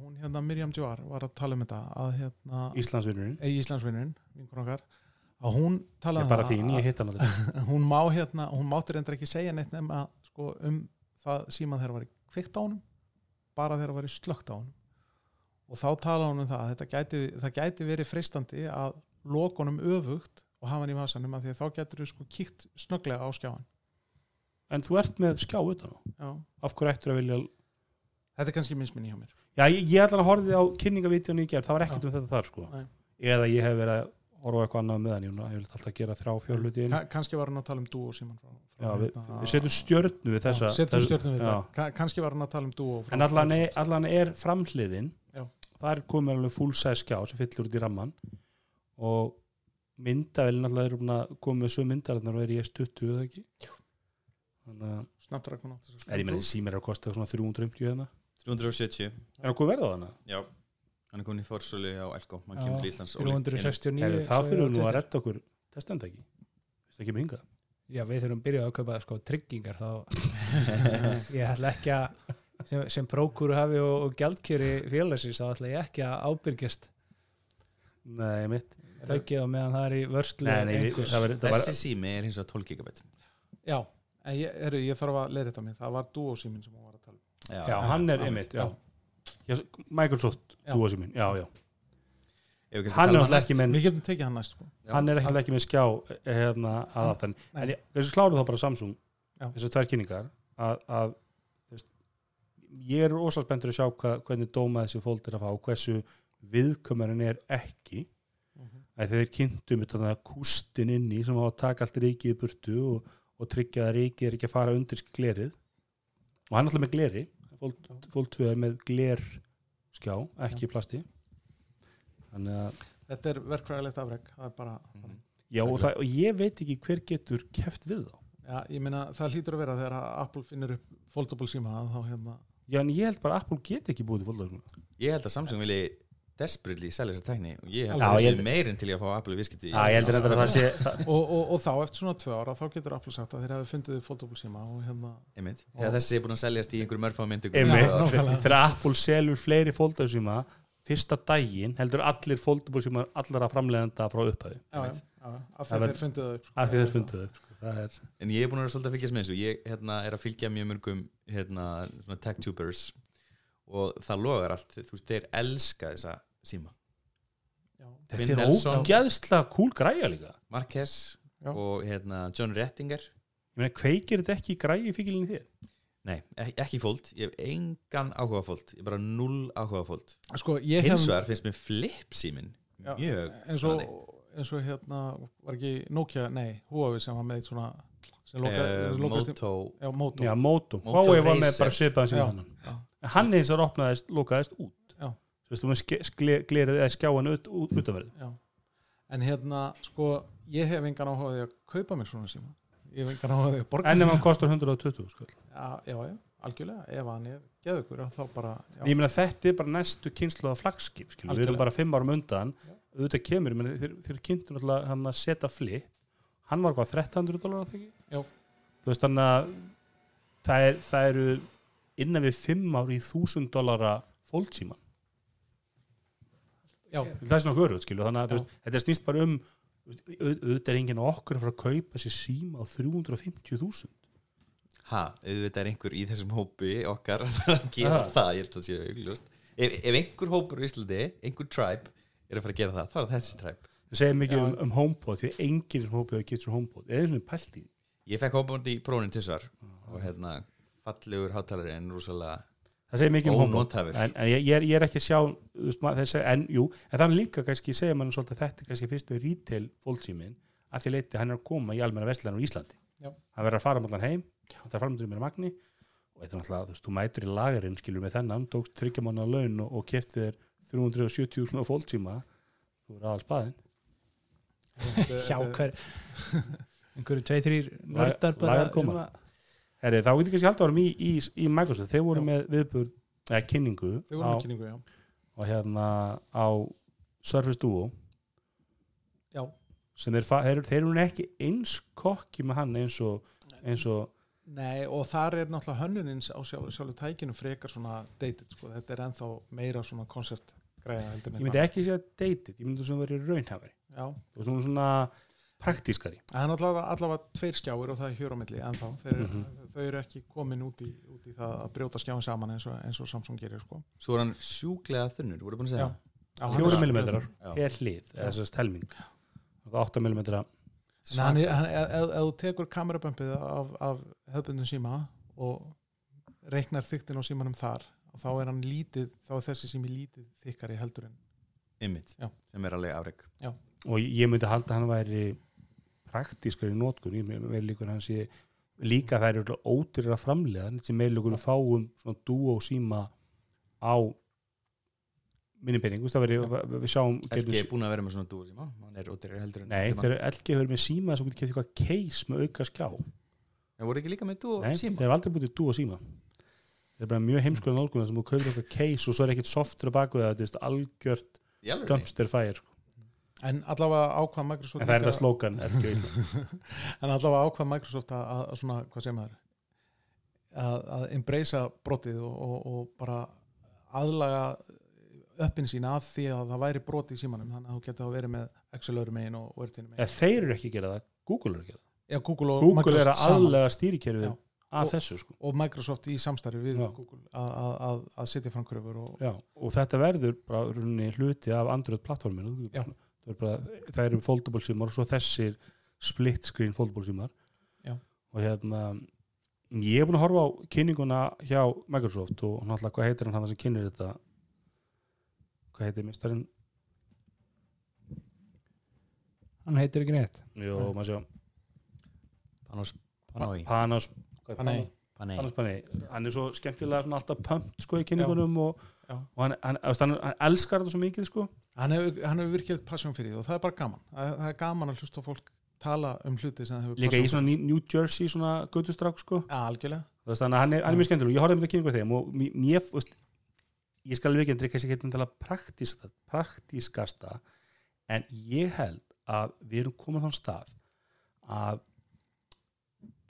Speaker 5: hún hérna Mirjam Djóar var að tala um þetta að hérna
Speaker 2: Íslandsvinnurinn
Speaker 5: í Íslandsvinnurinn, vinkur okkar. Að hún talaði
Speaker 2: bara
Speaker 5: um það
Speaker 2: þín,
Speaker 5: að-
Speaker 2: að
Speaker 5: hún má hérna, hún mátti reyndar ekki segja neitt nema sko, um það síma þegar var kveikt á honum bara þegar var slögt á honum. Og þá talaði hún um það að gæti, það gæti verið freistandi að lokunum öfugt og hafa hann í vasanum að því að þá getur þú sko kíkt snögglega á skjáin
Speaker 2: en þú ert með skjá utan á?
Speaker 5: Já.
Speaker 2: af hverju ættur að vilja
Speaker 5: þetta er kannski minnsminni hjá mér.
Speaker 2: Já, ég, ég ætla að horfið á kynningavídeónu í gerð það var ekkert um þetta þar sko.
Speaker 5: Nei.
Speaker 2: eða ég hef verið að horfa á eitthvað annað með hann ég vil alltaf að gera hluti inn
Speaker 5: Ka kannski var hann að tala um dúo síman frá, frá
Speaker 2: já, við, við setjum stjörnu við þessa
Speaker 5: Já, stjörnum við Ka kannski var hann að tala um dúo frá-
Speaker 2: en allan er, allan er framhliðin.
Speaker 5: Já.
Speaker 2: það er komið alveg full size skjá sem fyllir út í ramman og myndavelin alltaf er að með svo myndavelin og er í S20 eða ekki? Þannig að
Speaker 5: Snapdragon 8
Speaker 2: er ég með þessi símir að kosta svona 350 hérna.
Speaker 3: 370
Speaker 2: er það hvað verða á hana?
Speaker 3: Já, hann er komin í forsölu á Elko hann
Speaker 4: Já,
Speaker 3: kemur. til Íslands
Speaker 4: 369
Speaker 2: Hefði, það þurfum nú að redda okkur Vist ekki með hingað?
Speaker 4: Já, við þurfum byrjað að kaupa sko, tryggingar þá. Ég ætla ekki að sem, sem prókúru hafi og, og gjaldkjöri félagsins þá ætla ég ekki að ábyrgjast
Speaker 2: Nei, mitt
Speaker 4: taukið á meðan það er í vörslu
Speaker 2: Nei, nei, við- það var, það var,
Speaker 3: Þessi sími er hins vegar 12 gigabit.
Speaker 5: Já, en ég, heru, ég þarf að leira þetta mig. Það var dúo símin sem hún var að tala um.
Speaker 2: Já, hann er
Speaker 5: Já,
Speaker 2: einmitt
Speaker 5: já.
Speaker 2: Microsoft
Speaker 5: Já.
Speaker 2: dúa síminn, já, já
Speaker 3: Ef við kannski
Speaker 2: Hann er
Speaker 3: um
Speaker 2: alltaf
Speaker 3: næst.
Speaker 2: ekki með
Speaker 5: Við getum tekið hann næst sko.
Speaker 2: Hann er ekkert ekki með skjá eh, hérna að aftan
Speaker 5: Nei.
Speaker 2: en ég, þessi kláru þá bara Samsung
Speaker 5: Já.
Speaker 2: þessar tvær kynningar að, að veist, ég er ósað spenntur að sjá hvað, hvernig dóma þessi fólk er að fá og hversu viðkömurinn er ekki að þeir kynntum þetta kústin inni sem á að taka allt ríkið í burtu og, og tryggja að ríkið er ekki að fara undir glerið og hann er alltaf með gleri tvö er með gler skjá, ekki plasti þannig að
Speaker 5: Þetta er verkfræðilegt afreg það er bara,
Speaker 3: Mhm.
Speaker 2: Já, og, það, og ég veit ekki hver getur keft við þá.
Speaker 5: já, ég meina það hlýtur að vera þegar að Apple finnur upp foldable síma þá hérna
Speaker 2: Já, en ég held bara að Apple get ekki búið til fólkdagsum.
Speaker 3: Ég held að Samsung vilji desperately selja þessa tækni og ég held að það sé
Speaker 2: held-
Speaker 3: meirinn til ég að fá Apple viðskipti
Speaker 5: og, og, og þá eftir svona tvö ára þá getur Apple sagt að þeir hafi fundið upp foldable síma og hérna.
Speaker 3: Þegar þessi er búin að seljast í einhverjum
Speaker 5: nákvæmlega.
Speaker 2: þegar Apple selur fleiri fólkdagsíma, fyrsta daginn heldur allir fólkdagsíma allara framleiðenda frá
Speaker 5: já, já, af því þeir fundið það upp sko.
Speaker 2: Af því þeir funduðu upp. Sko. Það
Speaker 3: En ég er búin að vera svolítið að fylgjast með þessu Ég hérna, er að fylgja mjög mörgum hérna, svona tech-tubers og það logar allt þú veist, þeir elska þessa síma
Speaker 5: Já.
Speaker 3: Finn
Speaker 2: þetta er
Speaker 3: Nelson.
Speaker 2: ógæðslega cool græja líka.
Speaker 3: Marquez
Speaker 5: Já.
Speaker 3: og hérna, John Rettinger
Speaker 2: Ég meina, kveikir þetta ekki í græju fíkilinni þér?
Speaker 3: Nei, ek- ekki fóld, ég hef engan áhuga fóld, ég hef bara null áhuga fóld
Speaker 5: sko ég hef
Speaker 3: Hins vegar finnst mér flip símin
Speaker 5: Já,
Speaker 3: mjög
Speaker 5: eins og,
Speaker 3: spennandi.
Speaker 5: eins og hérna var ekki Nokia, nei, Huawei sem var með eitt svona
Speaker 3: Eh, Moto.
Speaker 2: Huawei var með bara svipaðan sem hann. Hann eins og opnaðist, lokaðist út. Þú veist, glerið eða skjáan ut, út, utanverðið.
Speaker 5: Já. en hérna, sko ég hef engan áhuga á því að kaupa mér svona síma. Ég hef engan áhuga á því að borga
Speaker 2: En ef hann kostar 120, sko.
Speaker 5: já, já, já, algjörlega, ef hann er geðugur þá bara, já,
Speaker 2: Ég meina þetta er bara næstu kynslu af flagskip við erum bara fimm árum undan. Auðvitað kemur, þeir, þeir kynntu náttúrulega hann að setja flip hann var hvað 1300 dólar þegar ekki?
Speaker 5: Já.
Speaker 2: Þú veist þannig að það, er, það eru innan við fimm ár í 1000 dólara fólksíman,
Speaker 5: já,
Speaker 2: það er svona görut skilur, þannig að veist, þetta snýst bara um auðvitað er enginn okkur að fara að kaupa sér síma á 350.000
Speaker 3: Ha, auðvitað er einhver í þessum hópi okkar að fara að gera
Speaker 2: Ha.
Speaker 3: það, ég held að það sé augljóst ef, ef einhver hópur í Íslandi, einhver tribe er að fara að gera það, þá er það þessi tribe
Speaker 2: það segir mikið um, um HomePod því enginn þessum hópið hefur gett sér HomePod. Eða svona pælt í.
Speaker 3: Ég fekk hópun í prónin til svar og hérna, fallegur hátalari en rosalega
Speaker 2: það segir mikið um HomePod. en, en ég, ég, er, ég er ekki að sjá veist, maður- segja, en jú, en þannig líka kannski segja mann svolítið að þetta er kannski fyrstu retail fólksímin að því leiti hann er að koma í almenna vestlæðan á Íslandi.
Speaker 5: Já.
Speaker 2: hann verður að fara um allan heim hann er framöndur með magni og þetta er náttúrulega, þú veist, þú mætur í lagarinn skilur með þennan, tókst þryggja manna laun og, og kefti þér 370 svona fólksíma þú er aðal spaðin
Speaker 4: hjá hver einhverju tvei, þrýr nördar bara sem að-
Speaker 2: Heri, þá getur kannski alltaf varum í, í, í Microsoft. Þeir voru
Speaker 5: Já.
Speaker 2: með viðbúr eða kynningu
Speaker 5: þau voru
Speaker 2: á,
Speaker 5: með kynningu,
Speaker 2: og hérna á Surface Duo.
Speaker 5: Já,
Speaker 2: sem fa- þeir, þeir eru ekki eins kokki með hann eins og, eins og
Speaker 5: Nei, og þar er náttúrulega hönnunins á sjálf, sjálfu tækinu frekar svona dated, sko, þetta er ennþá meira svona en
Speaker 2: ég myndi ekki segja dated, ég myndi svona verið raunhafari
Speaker 5: Já,
Speaker 2: og svona svona praktískari.
Speaker 5: Það er náttúrulega allavega tveir skjáir og það er hér á milli ennþá, þeir,
Speaker 2: Mhm.
Speaker 5: þau eru ekki komin út í, út í það að brjóta skjáin saman eins og, eins og Samsung gerir, sko.
Speaker 3: Svo er hann sjúklega þunnur, voru búin að segja?
Speaker 5: Já. Já,
Speaker 2: fjóri
Speaker 5: er-
Speaker 3: Já.
Speaker 2: hlið, eða þess að helming. Og það 8 millimetra
Speaker 5: En hann, er- hann, ef, ef ef þú tekur kamerabömpið af, af hefðbundum síma og reiknar þyktin á símanum þar þá er hann lítið, þá er þessi sími lítið þykkari heldur en
Speaker 3: Einmitt,
Speaker 5: Já.
Speaker 3: sem er alveg afreg
Speaker 2: og ég myndi halda að hann væri praktískari í nótkun ég með líkur hann sé líka það eru ótyrir að framlega sem með líkur fáum svona dúo síma á minni pening, það veri, við sjáum
Speaker 3: LG er búin að vera með svona dúo síma hann er ótrir heldur en
Speaker 2: Nei, þegar LG hefur með síma sem getur kæft eitthvað case með auka skjá.
Speaker 3: Voru ekki líka með dúo
Speaker 2: Nei,
Speaker 3: síma
Speaker 2: þeir hefur aldrei búið til dúo síma þeir er bara mjög heimskulega nálguna sem þú kaupir eitthvað case og svo er ekkit softur að baku það, þetta er algjört dumpster fire sko.
Speaker 5: En allavega ákvað Microsoft
Speaker 2: en það er það slókan
Speaker 5: en allavega ákvað Microsoft að, að, að svona, hvað segir maður? Að, að embracea brotið og, og, og bara aðlaga öppin sína að því að það væri brotið í símanum þannig að þú getur að vera með Excel öðrum megin og Wordinu megin.
Speaker 2: Eða þeir eru ekki að gera það, Google er að gera það.
Speaker 5: Já, Google og
Speaker 2: Google er að aðlega stýrikerfið af
Speaker 5: Og-
Speaker 2: þessu sko.
Speaker 5: og Microsoft í samstarfi við
Speaker 2: Já.
Speaker 5: Google að, að, að, að setja fram kröfur og,
Speaker 2: og þetta verður bara hluti af Android plattforminu
Speaker 5: Já.
Speaker 2: Það, er bara, það eru foldable símar og svo þessir split screen foldable símar
Speaker 5: Já.
Speaker 2: og hérna ég er búin að horfa á kynninguna hjá Microsoft og náttúrulega hvað heitir hann hann sem kynir þetta? Hvað heitir mistarinn
Speaker 4: hann heitir ekki neitt.
Speaker 2: Jó, maður sjá.
Speaker 3: Panos Panoi.
Speaker 2: Panos hvað
Speaker 5: Panay.
Speaker 3: Panei
Speaker 2: Panos? Panay hann er svo skemmtilega alltaf pumpt sko í kynningunum og,
Speaker 5: Já.
Speaker 2: og hann, hann, hann, hann elskar þetta svo mikið sko.
Speaker 5: Hann hefur virkið passion fyrir því og það er bara gaman. Það, það er gaman að hlusta á fólk tala um hluti
Speaker 2: líka í svona New- Jersey svona gödustrák sko. Þannig að hann er, hann er mjög skemmtileg ég horfði um þetta kynningu þeim og mér, veist, ég skal alveg ekki sér ekki að praktíska, praktískasta en ég held að við erum komið þann stað að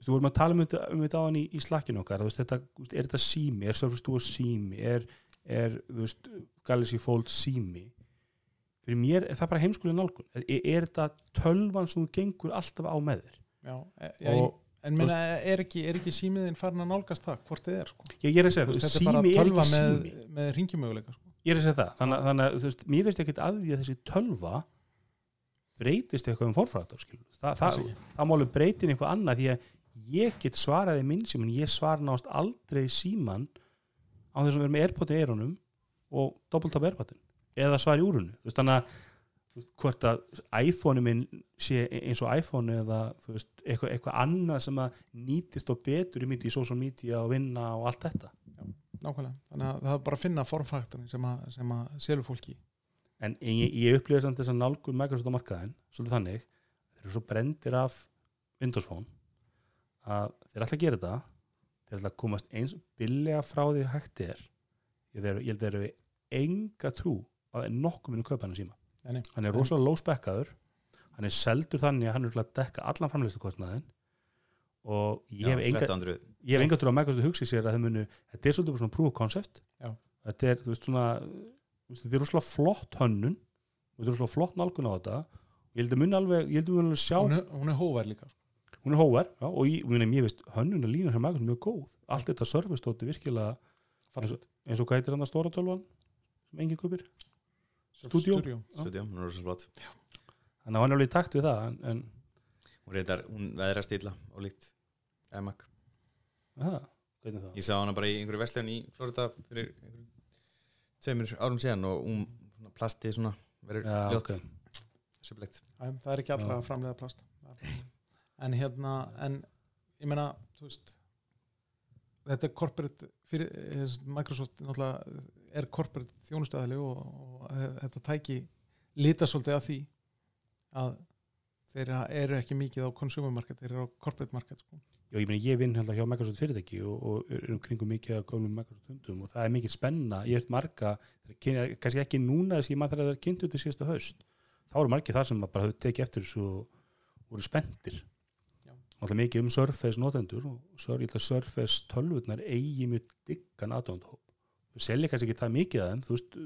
Speaker 2: þú við vorum að tala um þetta, um á hann í, í slakkinu okkar veist, þetta, er þetta sími, er Duo sími er, er veist, Galaxy Fold sími fyrir mér er það bara heimskulega nálgun er, er þetta tölvan sem gengur alltaf á með þér
Speaker 5: já, e- já,
Speaker 2: og
Speaker 5: en minna, er, ekki, ekki símiðin farin að nálgast það hvort þið er sko.
Speaker 2: ég, ég er að segja,
Speaker 5: þetta er bara
Speaker 2: sími er
Speaker 5: tölva
Speaker 2: ekki
Speaker 5: með,
Speaker 2: sími
Speaker 5: með ringjumöguleika sko.
Speaker 2: ég er að segja það þannig, þannig þú veist, mér veist ekkert að því að þessi tölva breytist eitthvað um forfrættar skilur. Þa, það,
Speaker 5: ekki.
Speaker 2: það málu breytin eitthvað annað því að ég get svaraði minn síman, ég svara nást aldrei síman á þess að vera með airpod í eyrunum og doppeltop airpodin eða svar í úrunu þú veist, þannig að hvort að iPhone minn sé eins og iPhone eða þú veist, eitthvað, eitthvað annað sem að nýtist og betur í myndi í social media og vinna og allt þetta.
Speaker 5: Nákvæmlega, þannig að það er bara að finna formfaktorin sem að, að selur fólki
Speaker 2: en ég, ég upplýði samt þess að nálgun Microsoft á markaðin, svolítið þannig þeir eru svo brendir af Windows Phone að þeir ætla að gera þetta þeir ætla að komast eins billega frá því hægt er ég, held að þeir eru enga trú að það er nokkuð minn kaupa hann síma
Speaker 5: Nei, nei.
Speaker 2: hann er rosalega low spekkaður hann er seldur þannig að hann er örugglega að dekka allan framleystukostnaðin og ég hef enga
Speaker 3: 1300
Speaker 2: ég hef enga trú að Microsoft hugsi sér að þeir munu þetta er svolítið bara svona proof of concept
Speaker 5: Já.
Speaker 2: þetta er, þú veist, svona þetta er rosalega flott hönnun og þetta er rosalega flott nálgun á þetta ég held að muni alveg, ég held að muni alveg sjá
Speaker 5: hún er, hún er hóver líka sko.
Speaker 2: Hún er hóver, já, og ég, muni, ég veist hönnun að lína hér Microsoft er mjög góð. Allt þetta service stóti virkilega eins eins og hvað heitir hann að stóra tölvan sem enginn kupir, Studio.
Speaker 5: Studio.
Speaker 3: Studio, hún er rosa flott.
Speaker 2: Þannig að hann er alveg í takt við það en, en
Speaker 3: hún reyndar, hún veðra stilla og líkt emak.
Speaker 2: Aha, hvernig það
Speaker 3: ég sá hana bara í einhverju vestlun í Florida fyrir tveimur árum síðan og hún svona plastið svona verður
Speaker 2: Já,
Speaker 3: ljótt.
Speaker 2: ok.
Speaker 3: Sublegt.
Speaker 5: Æ, það er ekki allra að framlega plast en hérna en ég meina, þú veist þetta er corporate fyrir, eh, Microsoft náttúrulega er corporate þjónustöðali og, og þetta tæki lita svolítið af því að þeir eru ekki mikið á consumer market, þeir eru á corporate market sko.
Speaker 2: Já, ég, meni, ég vinn hérna hjá Microsoft fyrirtæki og, og er um kringum mikið af gömlum Microsoft hundum og það er mikið spenna, ég veit marga kannski ekki núna þess að ég maður þegar það er kynnt út í síðasta haust þá eru margir þar sem bara höfðu tekið eftir þessu og voru spenntir Alltaf mikið um Surface notendur og Surface tölvurnar eigi mjög diggan aðdóndahóp þau selja kannski ekki það mikið að þeim þú veist,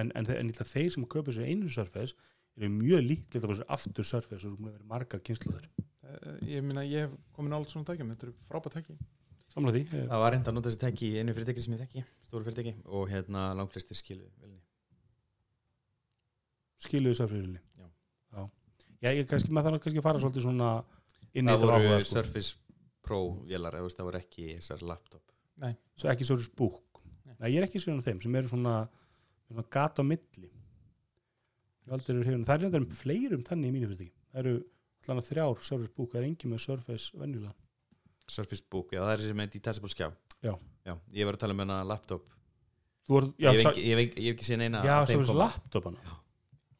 Speaker 2: en, en, en þeir sem kaupa sér einu Surface eru mjög líklegt að fá sér aftur Surface og eru búin að vera margar kynsluður
Speaker 5: Eh, ég minna ég hef komin álut svona tækjum þetta eru frábært tæki
Speaker 2: samla því,
Speaker 3: Það var reynda að nota þessi tæki í einu fyrirtæki sem ég þekki, stóru fyrirtæki og hérna langflestir skilu velni.
Speaker 2: skiluðu Surface
Speaker 3: Já.
Speaker 2: Já. Já, ég kannski, maður þarf kannski að fara svolítið svona
Speaker 3: Það voru. Surface Pro veist, það voru ekki þessar laptop.
Speaker 2: svo ekki Surface Book
Speaker 5: Nei.
Speaker 2: Nei, ég er ekki svona þeim sem eru svona, svona gata á milli það er reyndar um fleirum þannig í mínu fyrirtæki það eru allan að þrjár Surface Book það er engin með Surface venjulega
Speaker 3: Surface Book, já það er þessi með detachable skjá.
Speaker 2: Já.
Speaker 3: Já, ég var að tala um hennar laptop.
Speaker 2: Voru, já,
Speaker 3: ég, hef ekki, ég, hef ekki, séð neina
Speaker 2: já
Speaker 3: af þeim
Speaker 2: Surface
Speaker 3: koma.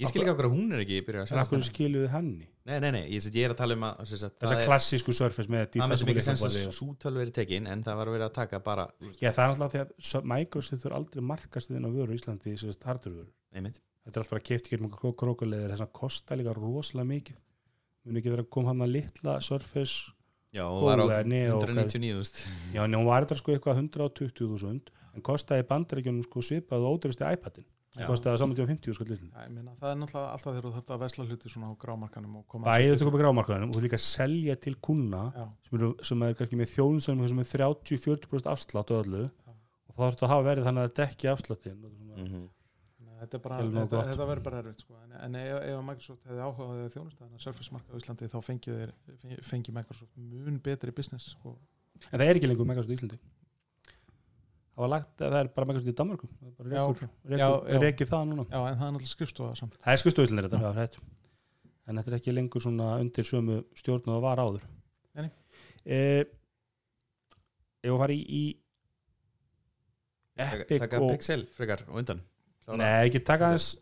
Speaker 3: Ég skil ekki okkur að hún er ekki
Speaker 2: en
Speaker 3: selja
Speaker 2: akkur skiluðu henni?
Speaker 3: Nei, nei, nei, ég, ég er að tala um að sem sagt,
Speaker 2: þessa
Speaker 3: það er-
Speaker 2: klassísku Surface með
Speaker 3: það með sem ekki
Speaker 2: detachable
Speaker 3: sens að
Speaker 2: leiknaborði og-
Speaker 3: sútölvu er tekin en það var verið að taka bara
Speaker 2: Já, það er alltaf því að Microsoft þurfa aldrei markast þinn á vöru í Íslandi sem sagt hardware vöru
Speaker 3: einmitt,
Speaker 2: þetta er alltaf bara keift ekki mjög krókulegir þess að kosta líka rosalega mikið. Muni ekki vera að koma hann að litla Surface
Speaker 3: já, og var á
Speaker 2: Góða, Neo,
Speaker 3: 199 úst.
Speaker 2: Já, en hún var þetta sko eitthvað 120.000 en kostaði bandaríkjunum sko svipað og ódýrasti iPadin
Speaker 3: Já.
Speaker 2: kostaði saman til 50 sko lillin
Speaker 5: Já, ég meina, það er náttúrulega alltaf þegar þú þarft að vesla hluti svona á grámarkanum og koma
Speaker 2: Bæðið þetta komið grámarkaðinum og þú líka selja til kuna sem, eru, sem er kannski með þjóðum sem er 30-40% afslátt og öllu
Speaker 5: Já.
Speaker 2: og þá þarf þetta að hafa verið þannig að dekki afsláttin
Speaker 3: Mhm.
Speaker 5: Þannig að þetta
Speaker 2: nógu
Speaker 5: þetta, þetta verður bara erfitt sko. en, en ef, ef að Microsoft hefði áhugaði að þjónusta þannig að Surface marka á Íslandi þá fengi, þeir, fengi, fengi Microsoft mun betri business og,
Speaker 2: en það er ekki lengur Microsoft í Íslandi það var lagt að það er bara Microsoft í Danmarku það rekið það núna.
Speaker 5: Já, en það er náttúrulega skrifstofa samt.
Speaker 2: Það er já, hrætt en þetta er ekki lengur svona undir sömu stjórn og það var áður.
Speaker 5: Nei, nei.
Speaker 2: eh, ef að fara í, í Epic
Speaker 3: taka
Speaker 2: og
Speaker 3: Pixel frekar og undan. Klára.
Speaker 2: Nei, ekki taka aðeins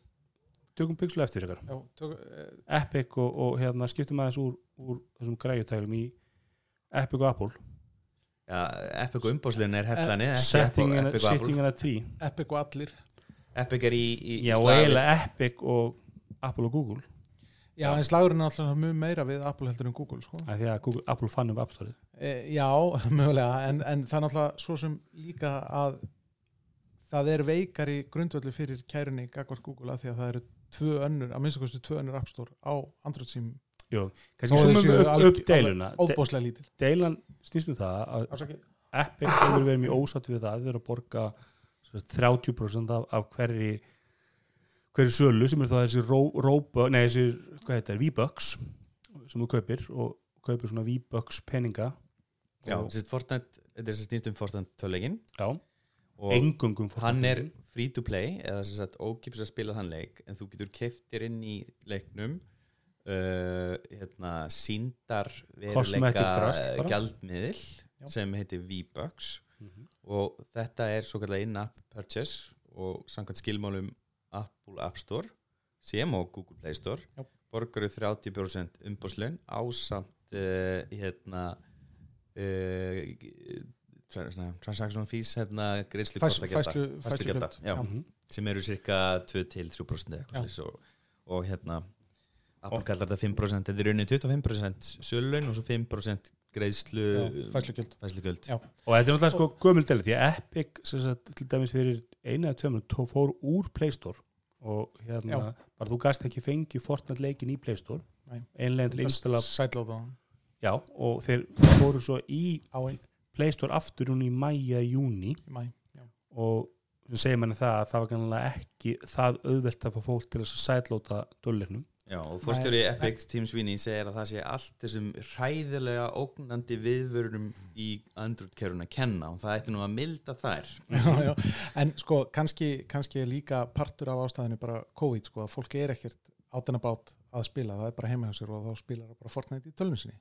Speaker 2: tökum pixlu eftir ykkar
Speaker 5: já, tök, eh,
Speaker 2: Epic og, og hérna skiptum aðeins úr, úr þessum græjutælum í Epic og Apple
Speaker 3: já, Epic og umbóðsliðin er hellani ekki
Speaker 2: Setting
Speaker 3: Apple-
Speaker 2: and,
Speaker 3: Epic og
Speaker 5: allir.
Speaker 3: Epic er í, í, í
Speaker 2: Já, og eiginlega Epic og Apple og Google.
Speaker 5: Já, en slagurinn er alltaf mjög meira við Apple heldur en Google sko.
Speaker 2: af því að Google, Apple fann upp App Store
Speaker 5: e, Já, mögulega en, en það er náttúrulega svo sem líka að það er veikari grundvöldu fyrir kærunni gagvart Google að því að það eru tvö önnur, að minnst kosti tvö önnur App Store á Android sím
Speaker 2: Jú, kannski sumum upp, upp deiluna De,
Speaker 5: óbóðslega lítil.
Speaker 2: Deilan snýst um það að. Epic hefur verið mjög ósatt við það þeir eru að borga sem sagt, 30% af, af hverri hverju sölu sem er þá þessi ró- rópa, nei þessi, hvað heitir, V-Bucks sem þú kaupir og kaupir svona V-Bucks peninga.
Speaker 3: Já, þessi þetta er sem snýst um Fortnite töluleikin
Speaker 2: já,
Speaker 3: og
Speaker 2: engungum
Speaker 3: hann er free to play eða sem sagt ókipis að spila þann leik en þú getur keftir inn í leiknum uh, hérna síndar
Speaker 2: Cosmetic
Speaker 3: veruleika
Speaker 2: drasl bara.
Speaker 3: gjaldmiðil
Speaker 5: Já.
Speaker 3: sem heitir V-Bucks
Speaker 2: Mhm.
Speaker 3: og þetta er svo kallar in-app purchase og samkvæmt skilmálum Apple App Store sem og Google Play Store
Speaker 5: Já.
Speaker 3: borgaru 30% umbúslun ásamt uh, hérna uh, svona transaction fees hérna greiðslu
Speaker 5: Fæs-
Speaker 3: kortagjalda,
Speaker 5: færslu-
Speaker 3: færslugjalda,
Speaker 5: færslugjöld.
Speaker 3: já,
Speaker 5: Já.
Speaker 2: Mhm.
Speaker 3: sem eru cirka 2-3% eða eitthvað
Speaker 5: Já.
Speaker 3: svoleiðis og, og hérna Apple kallar þetta 5% þetta er raunin 25% sölun og svo 5% greiðslu
Speaker 5: fæslugjöld
Speaker 2: og þetta er náttúrulega sko gömul deli því að Epic sem sagt, til dæmis fyrir eina eða tveimur tó fór úr Play Store og hérna,
Speaker 5: Já.
Speaker 2: bara þú gast ekki fengið Fortnite leikin í Play Store.
Speaker 5: Nei.
Speaker 2: einlega til installa,
Speaker 5: sætlóta
Speaker 2: já, og þeir fóru svo í
Speaker 5: á einn.
Speaker 2: Play Store aftur hún í mæja, júni
Speaker 5: mæ já.
Speaker 2: og sem segir manni það að það var ekki það auðvelt að fá fólk til þess að sætlóta dölirnum
Speaker 3: Já, og fórstjóri Epic Team Sweeney segir að það sé allt þessum hræðilega ógnandi viðvörunum í Android-kerfuna að kenna og það ætti nú að milda þær.
Speaker 5: Já, já. en sko kannski, kannski er líka partur af ástæðinu bara COVID sko að fólk er ekkert átina bát að spila, það er bara heima hjá sér og þá spilar það bara Fortnite í tölvun sinni.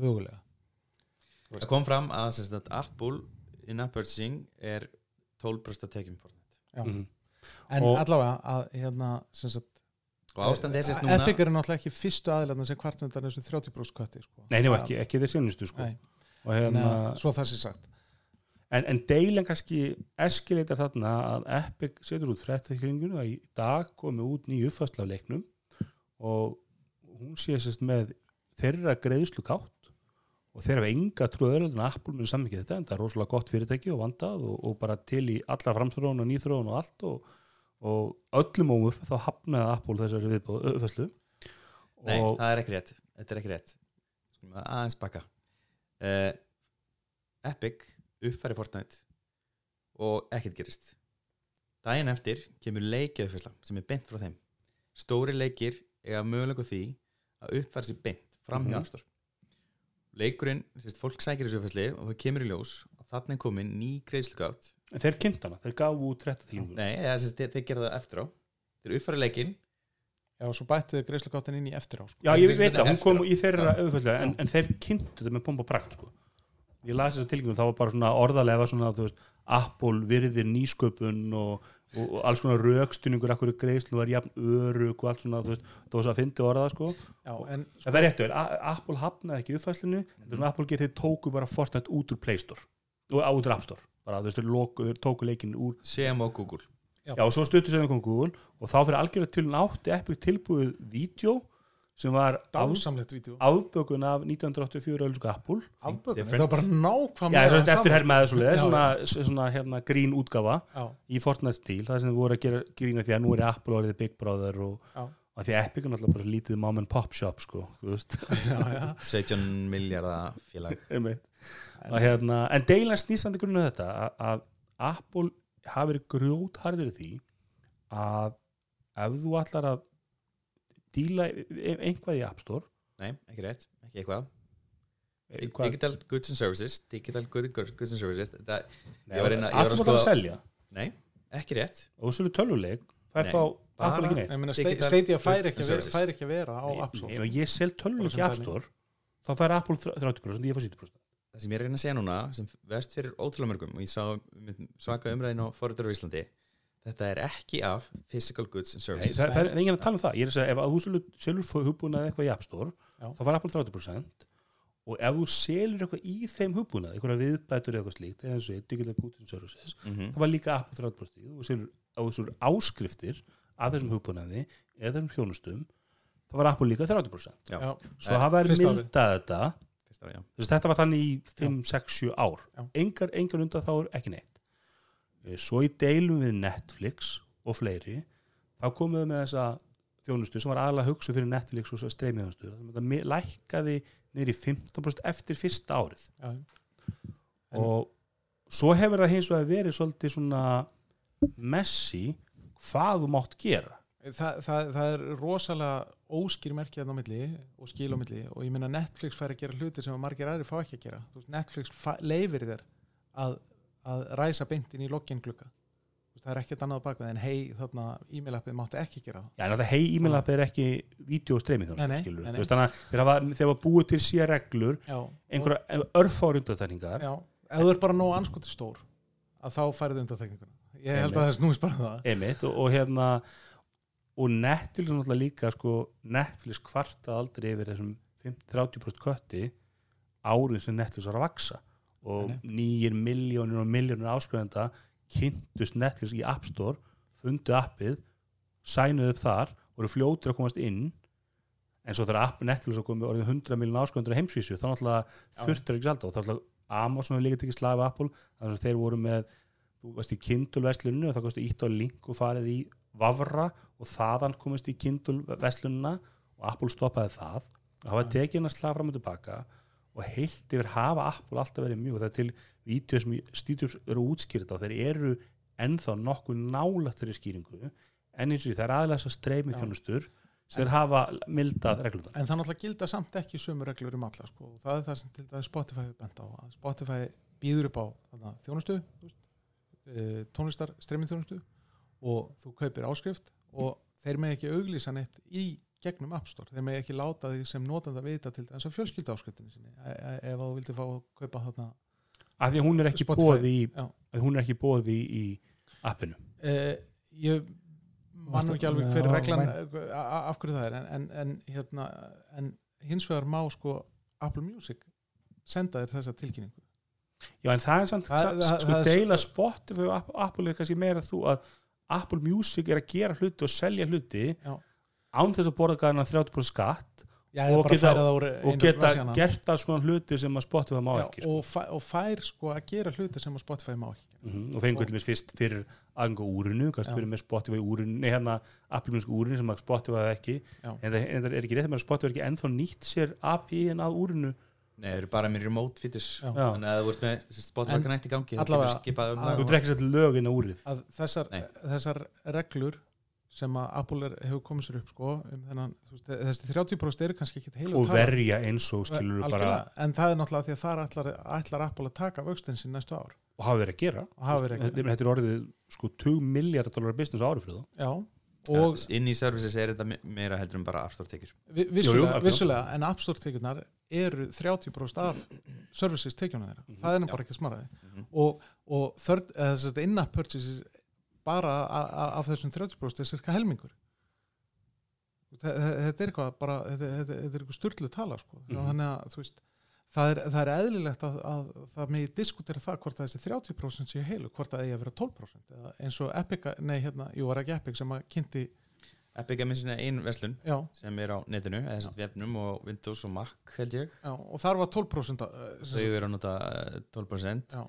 Speaker 5: Mögulega.
Speaker 3: Það kom fram að, sagt, Apple in-app purchasing er 12% að tekjum Fortnite.
Speaker 5: Já.
Speaker 2: Mhm.
Speaker 5: en
Speaker 2: Og-
Speaker 5: allavega að hérna sem sagt,
Speaker 3: og ástand sérst núna.
Speaker 5: Epic eru náttúrulega ekki fyrstu aðilarna sem kvart undan þessu 30% kvatti sko.
Speaker 2: Nei, nefnum ekki, ekki þeir sjónustu sko. Hérna,
Speaker 5: að- svo það sé sagt.
Speaker 2: En, en deilan kannski eskileitar þarna að Epic setur út fréttakringunum að í dag komi út nýju uppfærsla af leiknum og hún sé sérst með þeirra greiðslu kátt og þeir hafa enga öðru en Apple mun samvikið þetta en það er rosalega gott fyrirtæki og vandað og, og bara til í alla framþróun og nýþróun og allt og, og öllum ómur þá hafnaði Apple þessari viðbóð uppfæslu
Speaker 3: Nei, það er ekki rétt. Þetta er ekki rétt. Skulum aðeins baka. Uh, Epic uppfæri Fortnite og ekkert gerist. Daginn eftir kemur leikjaðuffæsla sem er beint frá þeim. Stóri leikir eiga mögulega því að uppfæra sér beint fram hjá mm -hmm. Leikurinn, fólk sækir þessu uppfæsli og það kemur í ljós er komin ný greiðslugátt
Speaker 2: en þeir kynnt hana, þeir gafu út 30 þýlingu
Speaker 3: Nei, eða, sérst, þeir, þeir gera það eftir á Þeir uppfæra leikinn
Speaker 5: Já, og svo bættu greiðslugáttin inn í eftir á sko.
Speaker 2: Já, ég veit það, hún kom
Speaker 3: eftir á?
Speaker 2: í þeirra auðvitað en, en þeir kynntu þetta með pompa bragt sko. ég las þess að tilgjum þá var bara svona orðalega svona, þú veist, Apple virðir nýsköpun og, og, og alls konar rökstunningur akkur greiðslu var jafn örug og allt svona, þú veist, það var svo að fyndi orða sko.
Speaker 5: Já, en
Speaker 2: það er réttu, Apple hafnaði ekki uppfæslinu, þetta er svona Apple getið tóku bara Fortnite út úr Play Store og út úr App Store, bara þú veist, þeir tóku leikin úr
Speaker 3: sem á Google.
Speaker 5: Já.
Speaker 2: Já, og svo stuttur sem það kom Google og þá fyrir algjörlega til nátti Epic tilbúið vídeo sem var af,
Speaker 5: dásamlegt vídeo.
Speaker 2: afbökun af 1984 ölsku Apple.
Speaker 5: Afbökun, þetta var bara
Speaker 2: Já,
Speaker 5: nákvæmlega
Speaker 2: að eftir herrmaði svo leið
Speaker 5: Já.
Speaker 2: svona, svona hérna, grín útgafa
Speaker 5: Já,
Speaker 2: í Fortnite stíl, það sem þið voru að gera grína því að nú er Apple orðið Big Brother og
Speaker 5: Já.
Speaker 2: Að því Epic er náttúrulega bara lítið mom and pop shop sko, þú veist.
Speaker 5: Já, já.
Speaker 3: 17 miljardar félag.
Speaker 2: Og hérna, en deilan snýstandi grunna þetta að, að Apple hafi verið grjótharður í því að ef þú ætlar að díla e- einhvað í App Store
Speaker 3: Nei, ekki rétt, ekki eitthvað.
Speaker 2: Eitthvað,
Speaker 3: Digital Goods and Services Digital Good- Goods and Services það,
Speaker 2: Nei,
Speaker 3: ég var að skoða-
Speaker 2: selja.
Speaker 3: Nei, ekki rétt.
Speaker 2: Og þú selur tölvuleik fær
Speaker 3: Nei,
Speaker 2: þá Apple ekki
Speaker 5: Stadia fær ekki, að vera,
Speaker 3: Services.
Speaker 5: fær ekki að vera á App Store.
Speaker 2: Ef ég sel í
Speaker 5: Bara
Speaker 2: App Store þá fær Apple 30% ég fær 70%
Speaker 3: Það sem ég er reyna að segja núna sem vest fyrir ótrúlega mörgum og ég sá svaka umræðin á Forður á Íslandi þetta er ekki af Physical Goods and
Speaker 2: Nei,
Speaker 3: Services
Speaker 2: það, það er enginn að tala um það. Ég er að segja ef að þú selur, selur hugbúnað eitthvað í App Store
Speaker 5: Já.
Speaker 2: þá fær Apple 30% og ef þú selur eitthvað í þeim hugbúnað eitthvað viðbætur eða eitthvað slíkt eða eins og Digital Goods and Services
Speaker 3: Mhm.
Speaker 2: þá var líka Apple 30% og selur á þessur áskriftir að þessum hugbúnaði eða þessum þjónustum þá var Apple líka 30%
Speaker 3: Já.
Speaker 2: Svo
Speaker 5: fyrsta árið.
Speaker 2: mildað þetta
Speaker 3: já.
Speaker 2: þess að þetta var þannig í 5, 6, 7 ár
Speaker 5: Já.
Speaker 2: engar, engar undan þá er ekki neitt Eh, svo í deilum við Netflix og fleiri þá komum við með þessa þjónustu sem var aðalega hugsu fyrir Netflix og streymiðjónustu þetta mi- lækkaði niður í 15% eftir fyrsta árið
Speaker 5: Já.
Speaker 2: Og svo hefur það hins vegar verið svolítið svona messi hvað þú mátt gera.
Speaker 5: Þa, það, það er rosalega óskýr merkið á milli og skil á milli og ég meina Netflix fær að gera hluti sem margir aðri fá ekki að gera. Veist, Netflix leifir þér að, að ræsa beintin í Þú veist, það er ekkert annað á bakvið en hei þarna e-mailappið máttu ekki gera.
Speaker 2: Já, en það hei e-mail app er ekki veist þannig að þegar var búið til sér reglur einhverja örfári undatækningar
Speaker 5: já, ef þú er bara nóg anskoti stór að þá færðu undanþekninguna ég held að það snúist bara um það.
Speaker 2: Einmitt og, og hérna og Netflix náttúrulega líka sko, Netflix kvartað aldrei yfir þessum 50-30% kötti árið sem Netflix var að vaksa og nýjir miljónir og miljónir áskrifenda kynntust Netflix í App Store fundu appið, sænuð upp þar voru fljótir að komast inn. En svo þegar app Netflix var komið orðið 100 miljónir áskrifendur á heimsvísu þá náttúrulega þurftur ekki salda og þá náttúrulega Amazon er líka tekið slag af Apple þannig að þeir voru með þú veist í Kindle versluninu og það kosti ítt á link og farið í Vavra og þaðan komist í Kindle verslunina og Apple stoppaði það. Og hafa tekið hennar slag fram og tilbaka og heilt yfir hafa Apple alltaf verið mjög. Og það er til vídeo sem stýtjum eru útskýrta og þeir eru ennþá nokkuð nálægt þeirri skýringu en eins og því það er þess að streymi þjónustur sem þeir hafa mildað reglum
Speaker 5: en það náttúrulega gilda samt ekki sömu reglur um alla sko. og það er það sem til dæmis Spotify bent á Spotify býður upp á þarna, þjónustu eh, tónlistar streymið þjónustu og þú kaupir áskrift og þeir með ekki auglýsa neitt í gegnum App Store, þeir með ekki láta því sem notanda vita til þess að fjölskylda áskriftinni sinni e e ef þú vildi fá að kaupa þarna
Speaker 2: af því að hún er ekki
Speaker 5: Spotify,
Speaker 2: bóð í
Speaker 5: já.
Speaker 2: að hún er ekki bóð í, í appinu.
Speaker 5: Eh, ég man nú ekki alveg hver
Speaker 4: Já,
Speaker 5: reglan eh, af hverju það er en, en, en, hérna, en hins vegar má sko Apple Music senda þér þessa tilkynningu
Speaker 2: Já, en það er samt,
Speaker 5: það,
Speaker 2: það- sko deila Spotify og App- Apple er kannski meira þú að Apple Music er að gera hluti og selja hluti
Speaker 5: Já.
Speaker 2: án þess að borða gæðan 30% skatt
Speaker 5: Já,
Speaker 2: Og geta- og geta
Speaker 5: vefsíðuna.
Speaker 2: gert alls konar hluti sem að Spotify má
Speaker 5: Já,
Speaker 2: ekki sko.
Speaker 5: og, fæ, og fær sko að gera hluti sem að Spotify má ekki
Speaker 2: mm og fengur til þess fyrst fyrir aðgang á úrinu, kannski fyrir með Spotify úrinu, nei hérna Apple Music úrinu sem að Spotify ekki en það, en það er ekki rétt með að Spotify er ekki ennþá nýtt sér API-in að úrinu
Speaker 3: Nei, þeir eru bara með remote.
Speaker 5: Já.
Speaker 3: Þannig að þú ert með Spotify
Speaker 5: En
Speaker 3: Connect í gangi
Speaker 5: allavega-
Speaker 3: getur skipað um
Speaker 5: að-
Speaker 3: það
Speaker 2: þú drekkir sér lögin á úrið.
Speaker 5: Að þessar, þessar reglur sem að Apple er, hefur komið sér upp sko, um þennan, veist, þessi 30% eru kannski ekki heilu
Speaker 2: og verja eins og skilur bara
Speaker 5: en það er náttúrulega því að þar ætlar, ætlar Apple að taka vöxtin sín næstu ár.
Speaker 2: Og hafa verið að gera.
Speaker 5: Og hafa verið ekki
Speaker 2: þetta, þetta er orðið sko 2 miljardar dólar business ári fyrir það
Speaker 3: inn í services er þetta me- meira heldur en bara afstórtekjur
Speaker 5: vi-
Speaker 2: Jú, jú,
Speaker 5: vissulega, vissulega en App Store tekjurnar eru 30% af services tekjuna þeirra, það er nú
Speaker 3: Já.
Speaker 5: bara ekki smaraði
Speaker 3: Mhm.
Speaker 5: og, og third, eða in-app purchases bara af þessum 30% er cirka helmingur Þe- þe- þetta er eitthvað bara, þetta, þetta, er eitthvað styrlu tala sko.
Speaker 2: Mhm.
Speaker 5: þannig að þú veist það er, það er eðlilegt að, að það megi diskutera það hvort að þessi 30% séu heilu hvort að eigi að vera 12% eða eins og Epic, nei hérna, jú var ekki Epic sem að kynnti,
Speaker 3: Epic er með sinna ein verslun
Speaker 5: já,
Speaker 3: sem er á netinu, eða þess að vefnum og Windows og Mac held ég.
Speaker 5: Já og þar var 12% að, uh, sem
Speaker 3: þau eru að nota eh, 12%
Speaker 5: já,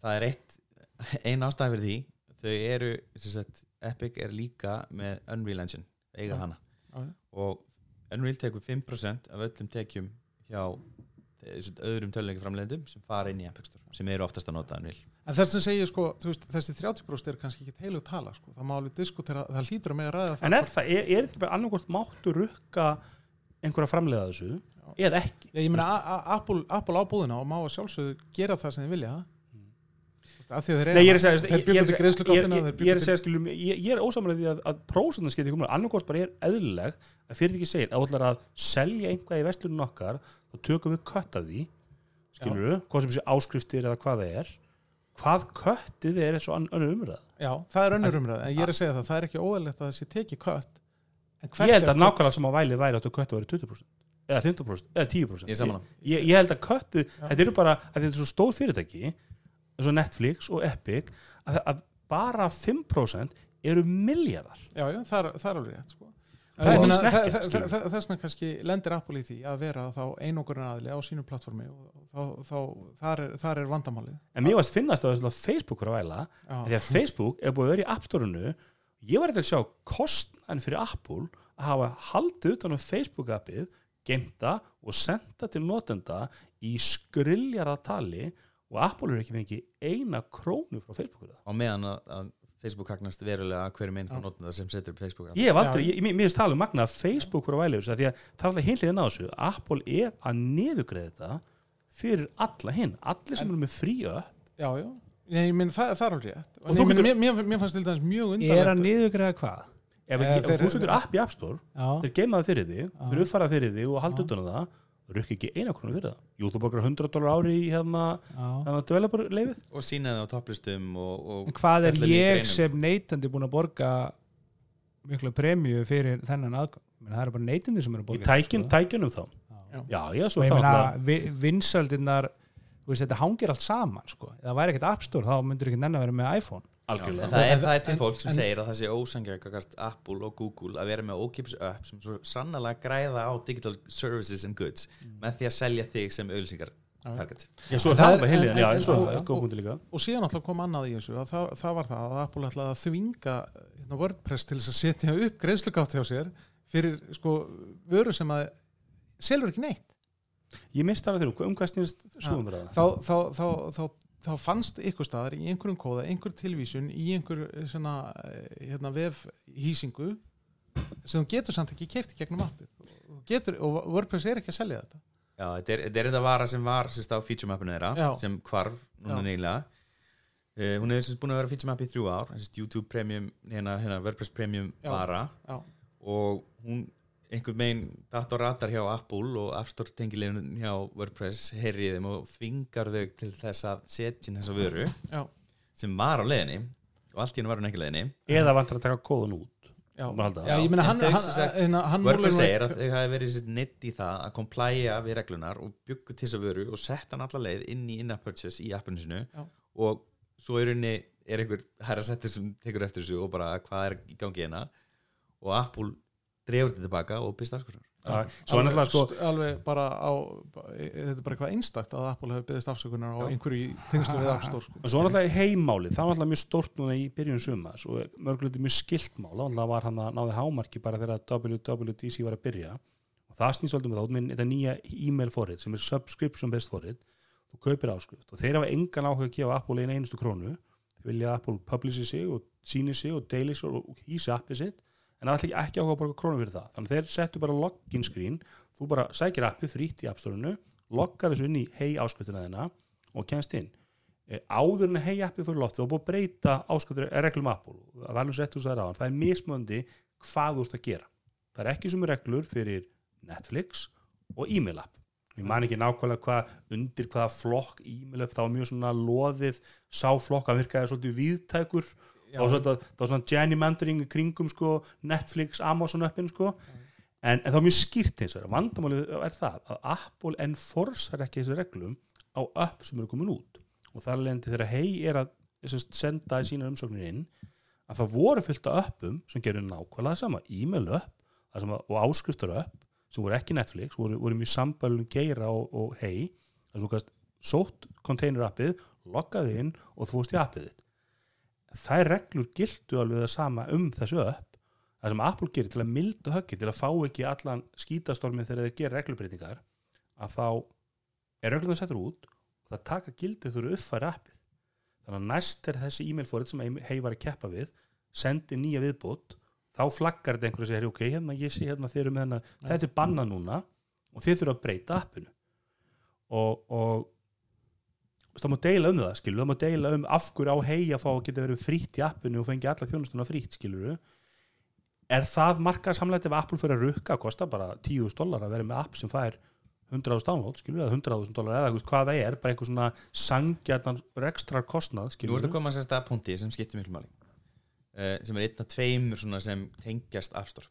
Speaker 3: það er eitt ein ástæð fyrir því þau eru, sem sagt, Epic er líka með Unreal Engine, eiga hana. Og Unreal tekur 5% af öllum tekjum hjá eh, öðrum töluleikaframlegendum sem fara inn í Epic Store sem eru oftast að nota Unreal
Speaker 5: En þess að segja sko, þú veist, þessi 30% er kannski ekki heilu tala, sko, það má alveg diskutera, það hlýtur að með að ræða það.
Speaker 2: en er það, er, er þetta bara annarkort máttu rukka einhverja framleiða þessu eða ekki
Speaker 5: Já, ég meina, Apple, Apple á búðina og má að sjálfsögðu gera það sem þið vilja. Af því að þeir
Speaker 2: Nei, ég er að segja, ég- er að segja, skilum, ég, ég er ósamlega því að, að prósendan skipti komur, annarkort bara er eðlilegt að fyrirtæki segir, að þú ætlar að selja einhvað í vestlunum okkar, þá tökum við kött af því, skilur við, hvað sem sé áskriftir eða hvað það er, hvað köttið er eins og önnur umræð.
Speaker 5: Já, það er önnur umræð, en ég er að segja það, það er ekki óeðlegt að það sé tekið kött.
Speaker 2: Ég held að nákvæmlega sem á vælið væri áttu köttið að vera 20%, eða 15%, eða 10%.
Speaker 3: Ég.
Speaker 2: Ég, ég held að köttið, þetta eru bara, að þetta er svo stóð fyrirtæki, eins og Netflix og Epic, að, að bara 5% eru miljardar.
Speaker 5: Já, já, það er, er alveg rétt, sko.
Speaker 2: Það
Speaker 5: Ég meina,
Speaker 2: minnst
Speaker 5: þe-
Speaker 2: ekkert,
Speaker 5: þe-
Speaker 2: skilur.
Speaker 5: þe- Þess vegna kannski lendir Apple í því að vera þá einogurinn aðli á sínu plattformi og þá, þá þar, er, þar er vandamálið.
Speaker 2: En mér varst finnast að þess að Facebook
Speaker 5: Já,
Speaker 2: því að Facebook er búið að vera í App Store-unu ég var eitthvað að sjá kostnæn fyrir Apple að hafa haldið utan á Facebook-appið, gemta og senda til notenda í skriljarða tali og Apple er ekki fengið eina krónu frá Facebook fyrir það.
Speaker 3: á meðan að, að Facebook hagnast verulega hverju minnst að notenda sem setur upp Facebook
Speaker 2: Ég hef aldrei, ég, mér finnst tala um magna að Facebook var að væla þessu af því að það er alltaf hinliðin á þessu Apple er að niðugreða þetta fyrir alla hinn, allir sem eru með fríu
Speaker 5: já, já. Ég, ég minn, það, það er alveg rétt.
Speaker 2: Og
Speaker 5: Og
Speaker 2: þú
Speaker 5: mér,
Speaker 2: getur-
Speaker 5: mér, mér, mér fannst til dæmis mjög
Speaker 4: er
Speaker 5: undarlegt.
Speaker 4: að niðugræða hvað
Speaker 2: ef,
Speaker 5: Eh,
Speaker 2: ef, ef þú setur app í App Store þeir geimaði fyrir því, þeir uppfara fyrir því og halda
Speaker 4: Já.
Speaker 2: utan á það, rukki ekki eina krónu fyrir það Jú, þú borgar 100 dólar ári í hérna,
Speaker 4: já.
Speaker 2: hérna developer leifið
Speaker 3: og sína það á topplistum og, og
Speaker 4: En hvað er
Speaker 3: í
Speaker 4: ég sem neytandi búin að borga miklu premju fyrir þennan aðgang Menn, það eru bara neytandi sem eru að
Speaker 2: í
Speaker 4: borga
Speaker 2: tækjun,
Speaker 4: sko.
Speaker 2: tækjunum þá
Speaker 4: Já.
Speaker 2: Já, já, svo þá
Speaker 4: meina
Speaker 2: alltaf
Speaker 4: vi- vinsaldinnar þú veist, þetta hangir allt saman sko. ef það væri ekkert App Store þá myndur ekki nenn að vera með iPhone
Speaker 2: algjörlega.
Speaker 3: En það, er, það er til fólk sem
Speaker 5: en-
Speaker 3: segir að það sé ósangjækakart Apple og Google að vera með ókipis upp sem svo sannlega græða á digital services and goods með því að selja þig sem auðlýsingar
Speaker 5: Já.
Speaker 3: target.
Speaker 2: Já, svo er
Speaker 5: það
Speaker 2: bara heilin,
Speaker 5: en-
Speaker 2: já, svo er
Speaker 5: og-
Speaker 2: það, góð punkti líka.
Speaker 5: og síðan alltaf kom annað í þessu að það, það var það að Apple ætlaði að þvinga hérna, WordPress til þess að setja upp greiðslugátt hjá sér fyrir sko vöru sem að selur ekki neitt.
Speaker 2: Ég minnst það að þeirra, um hvað snýrst svo um það
Speaker 5: þá, þá, þá, þá, þá fannst ykkur staðar í einhverjum kóða, einhver tilvísun í einhver eh, svona eh, hérna, vef hýsingu sem þú getur samt ekki keift í gegnum appið Þú getur, og WordPress er ekki að selja þetta
Speaker 3: Já, þetta er, þetta er þetta vara sem var sérst á feature mappinu þeirra
Speaker 5: Já.
Speaker 3: sem hvarf núna
Speaker 5: Já.
Speaker 3: nýlega uh, hún er sérst búin að vera feature map í þrjú ár sérst YouTube Premium, hérna, hérna WordPress Premium
Speaker 5: Já.
Speaker 3: vara
Speaker 5: Já.
Speaker 3: og hún einhvern veginn datt á ratar hjá Apple og App Store tengilegin hjá WordPress herrið þeim og þvingar þau til þess að setja inn þessa vöru
Speaker 5: Já,
Speaker 3: sem var á leiðinni og allt í hennu var hún ekki á leiðinni.
Speaker 2: Eða vantar að taka kóðun út.
Speaker 5: Já, já ég meina hann, hann,
Speaker 3: sem sagt,
Speaker 5: hann, hann
Speaker 3: WordPress segir að þau hafi verið neitt í það að komplæja við reglunar og byggu til þessa vöru og setta hann alla leið inn í in-app purchase í appinu sinu
Speaker 5: Já.
Speaker 3: og svo er henni er einhver herra settir sem tekur eftir þessu og bara hvað er í gangi hérna? Og Apple drefur þetta tilbaka og byrst afskurðar
Speaker 2: Það- svo er náttúrulega sko
Speaker 5: alveg bara á þetta er bara eitthvað einstakt að Apple hefur byggðist afsökunar á einhverju í tengslu við App Store sko.
Speaker 2: og svo náttúrulega heimálið, það var náttúrulega mjög stórt núna í byrjun sumas og mörguleiti mjög skiltmál náttúrulega var hann að náði hámarki bara þegar WWDC var að byrja. Og það snýst svolítið með það, þannig þetta nýja e-mail forrið sem er subscription based forrið þú kaupir áskrift og þeir hafa engan áhuga að gefa Apple einu einustu krónu. Þeir vilja Apple publishi sig og síni sig og deili sig og hýsi appið sitt en það ætla ekki, ekki áhuga að borga krónu fyrir það. Þannig þeir settu bara login screen. Þú bara sækir appið frýtt í appstórunu loggar þessu inn í hei áskriftina þeina og kennst inn. Eh, áður en hei appið fyrir loft erum búið að breyta áskriftur reglum Apple. Það er er mismöndi hvað þú ert að gera. Það er ekki sem reglur fyrir Netflix og e-mail app. Ég man ekki nákvæmlega hvað undir hvaða flokk e-mail app, það var mjög svona loðið sá flokk að virkaði svolítið viðtækur það var svona, svona gerrymandering í kringum sko, Netflix, Amazon appin sko. en, en það var mjög skýrt eins og vandamálið er það að Apple enforsar ekki þessu reglum á app sem eru komin út. Og þar lendi þegar hei er að sest, senda sína umsóknir inn að það voru fyllt af appum sem gerur nákvæmlega það sama, e-mail upp að, og áskriftur upp sem voru ekki Netflix, voru, voru mjög sambælum geira og, og hei það þú gæst sótt container appið loggaði inn og þú fórst í appið þitt þær reglur gildu alveg það sama um þessu upp. Það sem Apple gerir til að milda höggi til að fá ekki allan skítastormið þegar þeir gera reglubreitingar að þá er reglum það settur út og það taka gildið þurru uppfæri appið. Þannig að næst er þessi e-mail fórið sem hei var að keppa við sendi nýja viðbót þá flaggar þetta einhverju og segir ok, hérna ég sé hérna þeir eru með hérna þetta er bannað núna og þið þurfa að breyta appinu. Og, og það má deila um það skilur, það má deila um af hverju á hei að fá að geta verið frítt í appinu og fengi alla þjónustuna frítt skilur er það markað samlægt ef Apple fyrir að rukka að kosta bara 10.000 dólar að vera með app sem fær 100.000 download skilur, eða 100.000 dólar eða veist hvað það er, bara einhver svona sangjarnan ekstra kostnað
Speaker 3: Nú
Speaker 2: skilur
Speaker 3: ertu að koma að sérsta punkti sem skiptir miklu máli uh, sem er einn af tveimur svona sem tengjast App Store.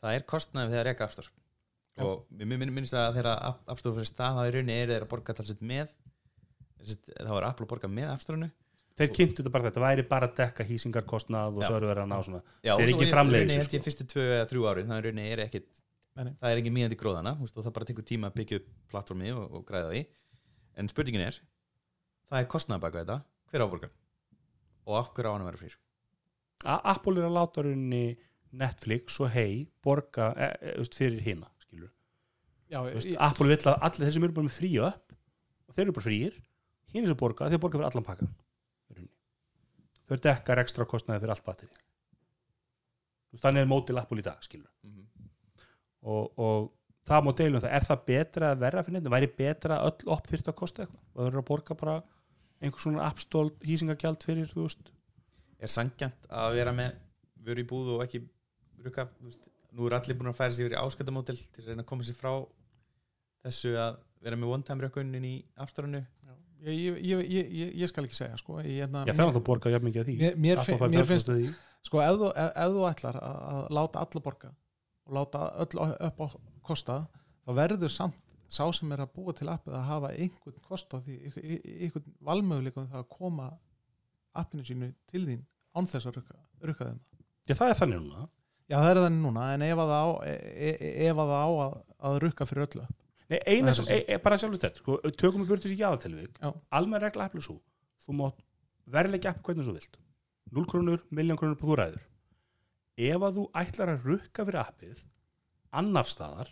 Speaker 3: Það er kostnaði þegar reka App Store. Og mér minn, minnst að þegar App Store fyrir stað það í rauninni er þeir að borga talsett með Þá er Apple að borga með App Store-unu
Speaker 2: þeir kynntu þetta bara þetta, væri bara að dekka hýsingarkostnað og serverana og svona.
Speaker 3: Já,
Speaker 2: Þeir
Speaker 3: og
Speaker 2: ekki framleiðis, sko.
Speaker 3: ég fyrstu tvö eða þrjú árin það er rauninni er
Speaker 5: nei.
Speaker 3: það er ekki mýjandi gróðana það bara tekur tíma að byggja upp plattformi og, og græða því. En spurningin er það er kostnaði baka þetta hver áborgar og okkur á hann að vera frýr?
Speaker 2: Apple er að láta rauninni Netflix og Hey borga e, e, veist, fyrir hina skilur
Speaker 5: Já,
Speaker 2: Þú veist,
Speaker 5: ég-
Speaker 2: Apple vill að allir þeir sem eru bara með frí upp og þeir eru bara fríir hinn sem borga, þeir borga fyrir allan í rauninni. þeir dekkar ekstra kostnaði fyrir allt batteri þannig er mótil Apple í dag skilur og, og það má deilum það, er það betra að verra fyrir nefnum, væri betra öll opp þyrfti að kosta eitthvað? Þeir eru að borga bara einhver svona appstól hýsingagjald fyrir, þú veist?
Speaker 3: Er sangjant að vera með vöru í búð og ekki rukka þú veist, nú er allir búin að færa sig yfir í áskættamótil til að reyna að koma sér frá þessu að vera með one time rökkunin í afstörunu
Speaker 5: ég, ég, ég, ég, skal ekki segja sko, ég, hérna,
Speaker 2: Já, það er alltaf að borga jafn mikið að því.
Speaker 5: mér, mér, mér finnst
Speaker 2: 30% af því.
Speaker 5: sko ef þú, ef, þú ætlar að, láta alla borga og láta öll upp á kosta þá verður samt sá sem er að búa til appið að hafa einhvern kost á því, einhvern, valmöguleikum það að koma appinu sínu til þín án þess að rukka, þeim.
Speaker 2: Já, það er þannig núna.
Speaker 5: Já það er þannig núna en ef að það á, e, e, það á að, að rukka fyrir öllu
Speaker 2: Nei, eina sem, e, e, bara sjálfur þetta sko, tökum við burtu sér jáðatilvik
Speaker 5: Já.
Speaker 2: almenn regla er svo þú mátt verðleggja app hvernig þú vilt. 0 krónur, miljón krónur på þú ræður. Ef að þú ætlar að rukka fyrir appið annar staðar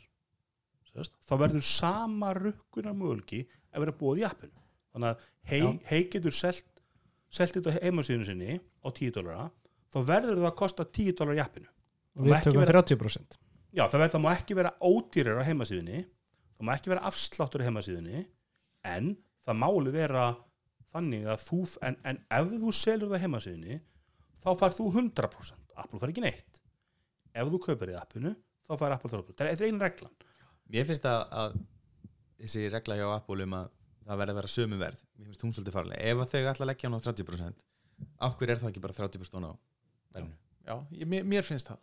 Speaker 2: sérst, þá verður sama rukkunar mögulki að vera búið í appinu. Þannig að hei, hei getur selt, selt þetta heimasíðinu sinni á 10 dólara þá verður það að kosta 10 dólar í appinu.
Speaker 4: Og við
Speaker 2: ekki
Speaker 4: tökum
Speaker 2: vera-
Speaker 4: 30%
Speaker 2: Já, það, verð, það má ekki vera ódýrar á heimasíðunni það má ekki vera afsláttur á heimasíðunni en það máli vera þannig að þú en, en ef þú selur það á heimasíðunni þá fær þú 100% Apple fær ekki neitt. Ef þú kaupir í appinu þá fær Apple 30% það er einu reglan.
Speaker 3: Mér finnst að, að þessi regla hjá Apple um að það verði að vera sömu verð mér finnst hún svolítið farlega ef að þau ætla að leggja hann á 30% af hverju er það ekki bara 30% á verðinu?
Speaker 5: Já, ég, mér, mér finnst það.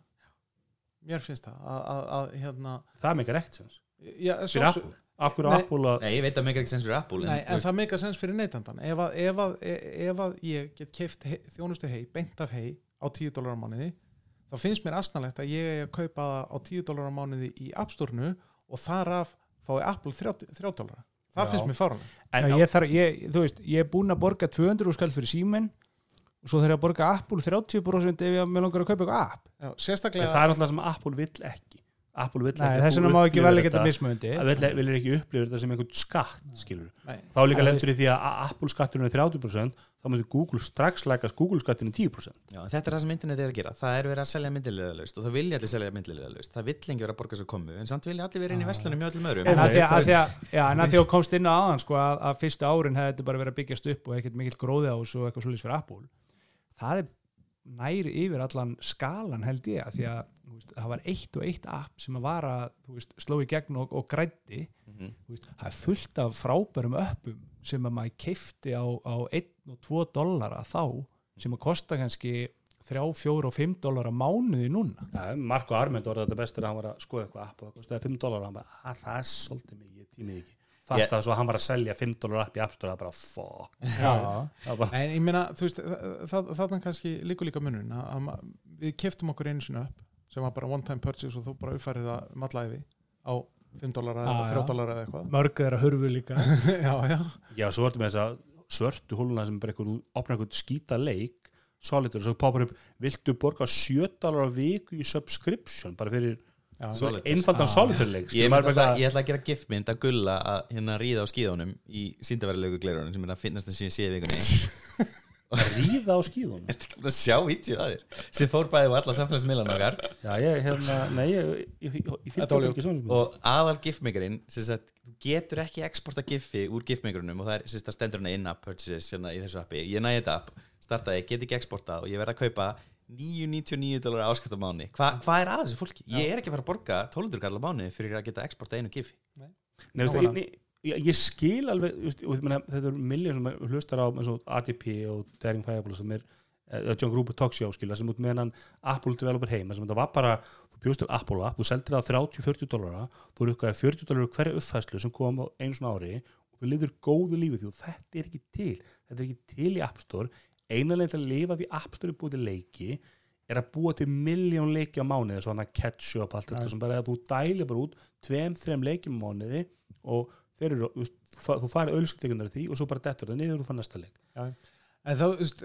Speaker 5: Mér finnst það. Að, að, að hérna
Speaker 2: það ekkert sens
Speaker 5: já,
Speaker 2: fyrir Apple? Akkur á. Apple að
Speaker 3: Nei, ég veit að meikar ekki sens fyrir Apple
Speaker 5: Nei, en
Speaker 3: þú
Speaker 5: það meika sens fyrir neytandan ef að, ef að, ef að ég get keift hei, þjónustu hei, beint af hei á 10 dólar á mánuði þá finnst mér asnalegt að ég er að kaupa það á 10 dólar á mánuði í App Store-nu og þar af fái Apple 30, 3 dólar það
Speaker 2: Já.
Speaker 5: finnst mér fárlega
Speaker 2: en,
Speaker 4: Já, ég, þarf, ég, þú veist, ég er búinn að borga 200 skall fyrir síminn og svo þarf ég að borga Apple 30% ef ég með langar að kaupa eitthvað app.
Speaker 5: Já,
Speaker 2: en
Speaker 5: sérstaklega
Speaker 2: það er alltaf sem Apple vill ekki Apple vill
Speaker 4: Nei,
Speaker 2: ekki
Speaker 4: þess vegna má ekki
Speaker 2: upplifir
Speaker 4: vel ekki
Speaker 2: þetta-
Speaker 4: þetta mismöndi
Speaker 2: vill, vill ekki upplifa þetta sem einhvern skatt
Speaker 5: Nei.
Speaker 2: þá líka lendur í því að Apple skatturinn er 30% þá myndir Google strax lækast Google skatturinn 10%
Speaker 3: Já, þetta er það sem internet er að gera. Það er verið að selja myndilega laust og það vilja allir selja myndilega laust það vill lengi vera að borga svo komu en samt vilja allir vera inn í vestlunum mjög öllum öðrum.
Speaker 4: En að því að, komst inn á aðan sko, að, að fyrstu árin hefði þetta bara verið að byggjast upp og ekkert mikill gróði á þessu og eitthvað næri yfir allan skalan held ég að því að veist, það var eitt og eitt app sem að vara sló í gegn og, og grætti. Þú veist, það er fullt af frábærum uppum sem að maður keifti á, á 1 og 2 dollara þá sem að kosta kannski 3, 4 og 5 dollara mánuði núna.
Speaker 2: Ja, Marko Armend orðið þetta bestur að hann var að skoða eitthvað app og það kostiði 5 dólar og hann bara að það er svolítið mikið, tímið ekki fatt að svo að hann var að selja 5 dólar app í App Store það bara bara,
Speaker 5: En ég meina, þú veist, þarna kannski líka líka munun að, að við keftum okkur einu sinni upp sem var bara one time purchase og þú bara uppfærið það alla yfi á 5 dólar eða
Speaker 4: Já,
Speaker 5: 3
Speaker 4: já.
Speaker 5: dólar eða eitthvað.
Speaker 4: Mörg þeirra hurfu líka.
Speaker 5: Já, já,
Speaker 2: já, svo ertu með þessa svörtu hóluna sem bara einhver opna einhvern skýta leik Solitaire, svo poppar upp viltu borga 7 dólar á viku í subscription? Bara fyrir. Einfaldan
Speaker 4: Ah.
Speaker 2: Solitaire leik
Speaker 3: Ég,
Speaker 2: bara
Speaker 3: ég ætla að gera gifmynd að gulla að hérna ríða á skíðunum í síndaverðilegu glerunum sem er að finnast það síðan síða vikunni.
Speaker 2: Að ríða á skíðunum?
Speaker 3: Ekki búin að sjá vídeo að þér? Sem fór bæði á alla samfélagsmiðlan okkar.
Speaker 2: Já, ég, hérna, nei, ég, ég, ég, ég
Speaker 5: Þetta var
Speaker 2: fylgdi
Speaker 5: ljótt.
Speaker 2: ekki svona.
Speaker 3: Og aðal gifmakerinn sem sagt, þú getur ekki exporta giffi úr gifmakerunum og það er sem sagt, það stendur hana in-app purchases hérna í þessu appi, ég næði þetta app startaði, get ekki exporta og ég verð að kaupa 999 dólar áskapt á mánu Hva, hvað er að þessu fólki? Ég er ekki að fara að borga 1200 kall á mánu fyrir að geta exporta einu giffi
Speaker 2: Nei, veist, ég, ég, ég, skil alveg og, meina, þetta er miljón sem hlustar á ATP og Daring Fireball sem er uh, John Gruber Talkshow skilja sem út með hann Apple developer heima sem þetta var bara, þú bjóst til Apple app þú seldir það á 30-40 dólara þú rukkaði 40 dólara hverja uppfæslu sem kom á einu svona ári og þú liður góðu lífi því og þetta er ekki til þetta er ekki til í App Store einanlega til að lifa við Store búið leiki er að búa til miljón leiki á mánuði svona catch up allt þetta sem bara að þú dæli bara út tveim, þreim leikjum á mánuði og eru, þú farið auðlskleikunar því og svo bara dettur það niður og þú fann næsta leik.
Speaker 5: En þá, þú veist,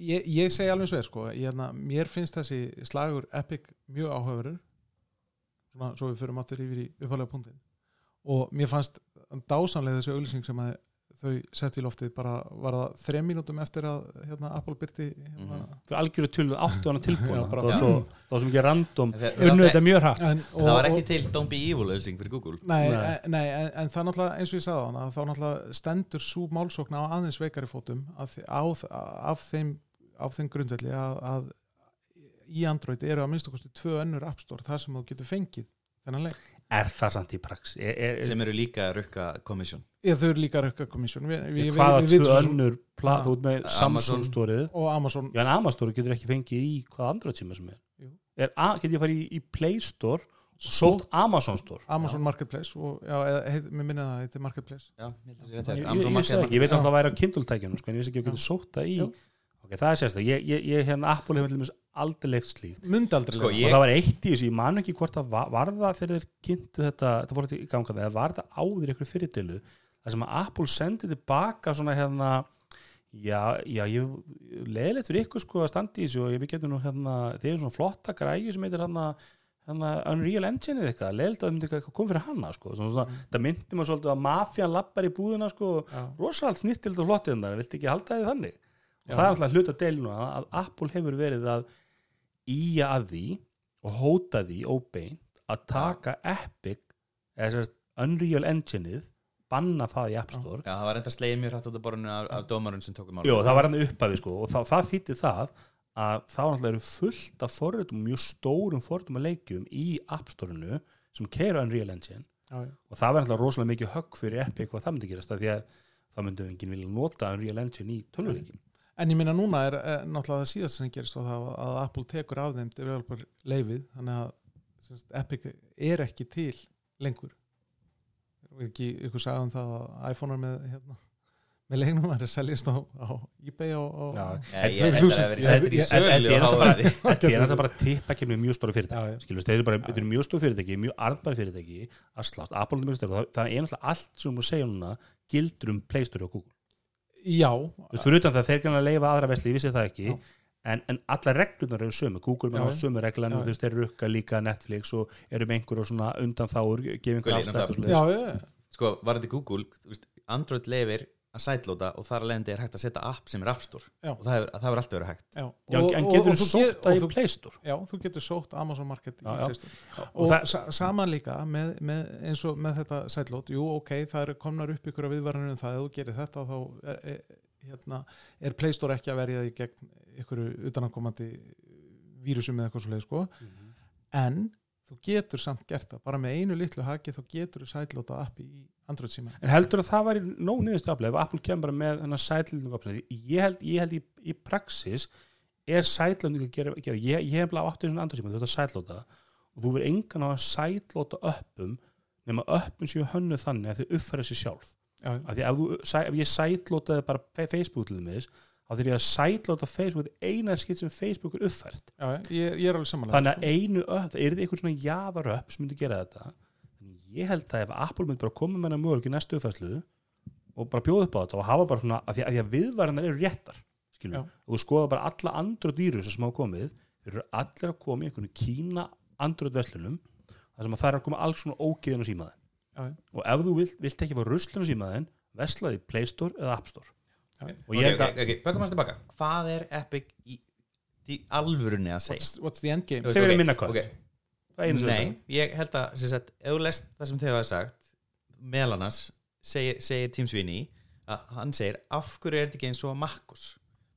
Speaker 5: ég, ég segi alveg sveið, sko, ég, hérna, mér finnst þessi slagur Epic mjög svona, svo við förum aftur yfir í uppálega punktin og mér fannst dásanlega þessi auglýsing sem að þau sett í loftið bara var það þrem mínútum eftir að hérna, Apple byrti hérna,
Speaker 2: fyrir algjöru tölu áttu hana
Speaker 5: bara-
Speaker 2: það var svo, það var svo mikið random
Speaker 3: En
Speaker 4: unnu þetta mjög hratt
Speaker 5: en,
Speaker 3: Það var ekki til Don't Be Evil auðsing fyrir Google
Speaker 5: Nei,
Speaker 2: Nei.
Speaker 5: nei. nei en, en það náttúrulega eins og ég sagði hana þá náttúrulega stendur svo málsókn á aðeins veikari fótum af, á, af þeim, af þeim grundvelli að, að í Android eru að minnstu kosti tvö önnur App Store þar sem þú getur fengið þennan leik.
Speaker 2: Er það samt í prax er, er,
Speaker 3: sem eru líka að rukka komissjón
Speaker 5: þau eru líka rökka komissjón
Speaker 2: hvaða tvö önnur pla,
Speaker 5: Já.
Speaker 2: þú ert með
Speaker 3: Amazon.
Speaker 2: Samsung stórið
Speaker 5: og Amazon.
Speaker 2: Já en Amazon Store getur ekki fengið í hvaða Android síma sem er,
Speaker 5: Jú.
Speaker 2: er a- get ég farið í, í Play Store og sótt Amazon Store?
Speaker 5: Amazon Marketplace og já, eða, heit, mér minna það, þetta er Marketplace.
Speaker 3: Já, ég að það
Speaker 2: ég, ég, ég,
Speaker 3: Amazon
Speaker 2: ég,
Speaker 3: Market
Speaker 2: ég, ég veit
Speaker 5: Já.
Speaker 2: að það væri á Kindle-tækjunum sko, en ég veist ekki að getur sótt það í
Speaker 5: Jú.
Speaker 2: Ok, það er sérst ég, ég, ég hérna Apple hefur til dæmis aldrei leift slíkt.
Speaker 5: Mundi aldrei
Speaker 3: Sko,
Speaker 5: leyfa.
Speaker 3: Ég-
Speaker 2: og það var eitt í þessu, ég man ekki hvort það var, var það þegar þeir kynntu þetta, þetta fór þetta í ganga eða var það áður ykkur fyrirtilu það sem að Apple sendi tilbaka svona hérna já, já, ég leðilegt fyrir ykkur sko að standa í þessu og ég- við getum nú hérna þeir eru svona flotta græju sem heitir hérna hérna Unreal Engine eða eitthvað. Leðilegt að það myndi eitthvað koma fyrir hana sko. Svona, svona, það myndi maður svolítið að mafjan lappar í búðina sko rosalega snittild og flottið þannig, viltu ekki halda því þannig? og
Speaker 5: Já.
Speaker 2: það er alltaf hluta deilinu að, að Apple hefur verið að íja að því og hóta því óbeint að taka Epic eða sérst Unreal Engine-ið banna það í App Store.
Speaker 3: Já, það var enda slegið mjög hrætt út af borðinu af, af dómarun sem tókum mál
Speaker 2: Jó, það var hann uppafi sko og það, það þýtti það að þá náttúrulega eru fullt af forritum, mjög stórum forritum að leikjum í App Store-inu sem keira Unreal Engine.
Speaker 5: Já, já.
Speaker 2: og það var náttúrulega rosalega mikið högg fyrir Epic hvað það myndi gerast af því að það myndi enginn vilja nota Unreal Engine í tölvuleikin
Speaker 5: En ég minna núna er, er náttúrulega það síðast sem gerist og það að Apple tekur af þeim developer leifið þannig að sem sagt, Epic er ekki til lengur. Er ekki ykkur sagði um það að iPhone er með hérna, með leiknum að það seljast á, á ebay og, og
Speaker 3: ég held að það verið
Speaker 5: Ég-
Speaker 3: settir í sölu
Speaker 2: þetta er
Speaker 3: og
Speaker 2: náttúrulega er bara tippakir með mjög
Speaker 5: já.
Speaker 2: fyrirtæki þetta eru mjög stóra fyrirtæki mjög arðbæri fyrirtæki að slást, Apple er mjög stóra það, það er náttúrulega allt sem þú segja núna gildur um Play Store og Google
Speaker 5: já,
Speaker 2: þú veist, fyrir utan það þeir kannar að leifa aðra vesli, ég vissi það ekki. En, en allar reglunar eru sömu Google með á sömu reglan og þú veist, þeir rukka líka Netflix og eru með einhverjum svona undan þáur
Speaker 5: já, já,
Speaker 3: sko, var þetta Google, þú veist, Android leifir að sætlóta og þar að leiðandi er hægt að setja app sem er App Store
Speaker 5: Já.
Speaker 3: og það hefur, það hefur alltaf verið hægt
Speaker 5: já.
Speaker 2: Já, en getur þú sótt það
Speaker 5: og
Speaker 2: í Store
Speaker 5: Já, þú getur sótt Amazon Market í
Speaker 2: Já, já.
Speaker 5: Play Store.
Speaker 2: og,
Speaker 5: og
Speaker 2: það,
Speaker 5: sa saman líka með, með, eins og með þetta sætlót jú, ok, það eru komnar upp ykkur að viðvarinu um það, ef þú gerir þetta þá er, er, hérna, er Play Store ekki að verja því gegn ykkur utanakomandi vírusum eða eitthvað svo leið sko. en þú getur samt gert það bara með einu litlu haki þá getur þú sætlóta appi í Android síma.
Speaker 2: En heldur að það væri nóg niðurstu aflega ef Apple kemur bara með þennan sætlendingu option ég held, ég held í, í praxis er sætlendingu að gera, gera ég, ég hef bara áttið svona andur síma þetta sætlóta og þú verður engan á að sætlóta öppum nema öppum séu hönnu þannig að þau uppfæra sér sjálf.
Speaker 5: Já,
Speaker 2: af því ef, þú, ef ég sætlótaði bara Facebook til þess þá þurf ég að sætlóta Facebook eina skitt sem Facebook er uppfært.
Speaker 5: Já, ég, ég er
Speaker 2: þannig að einu það er eitthvað svona jaðar upp sem myndi gera þetta ég held að ef Apple myndi bara koma með hennar möguleik í næstu uppfærslu og bara bjóða upp á þetta og hafa bara svona að því að, að viðvarinnar eru réttar skilur,
Speaker 5: Já.
Speaker 2: og þú skoða bara alla Android vírus sem hafa komið, þeir eru allir að koma í einhvern kína Android verslunum þar sem að það er að koma alls svona ógeðin á símaðin
Speaker 5: Já,
Speaker 2: og ef þú vilt, vilt ekki fá ruslun á símaðin veslaði í Play Store eða App Store.
Speaker 5: Já.
Speaker 2: og
Speaker 3: ok,
Speaker 2: ég held
Speaker 3: ok,
Speaker 2: að
Speaker 3: ok, bökum hans tilbaka. Hvað er Epic í, í alvörunni að segja?
Speaker 5: What's, what's the end game?
Speaker 3: Þú veist,
Speaker 2: Þeir eru
Speaker 3: ok,
Speaker 2: minna kött.
Speaker 3: Nei, ég held að sagt, ef þú lest það sem þau hafa sagt meðal annars segir, segir Tim Sweeney að hann segir af hverju er þetta ekki eins og Makkos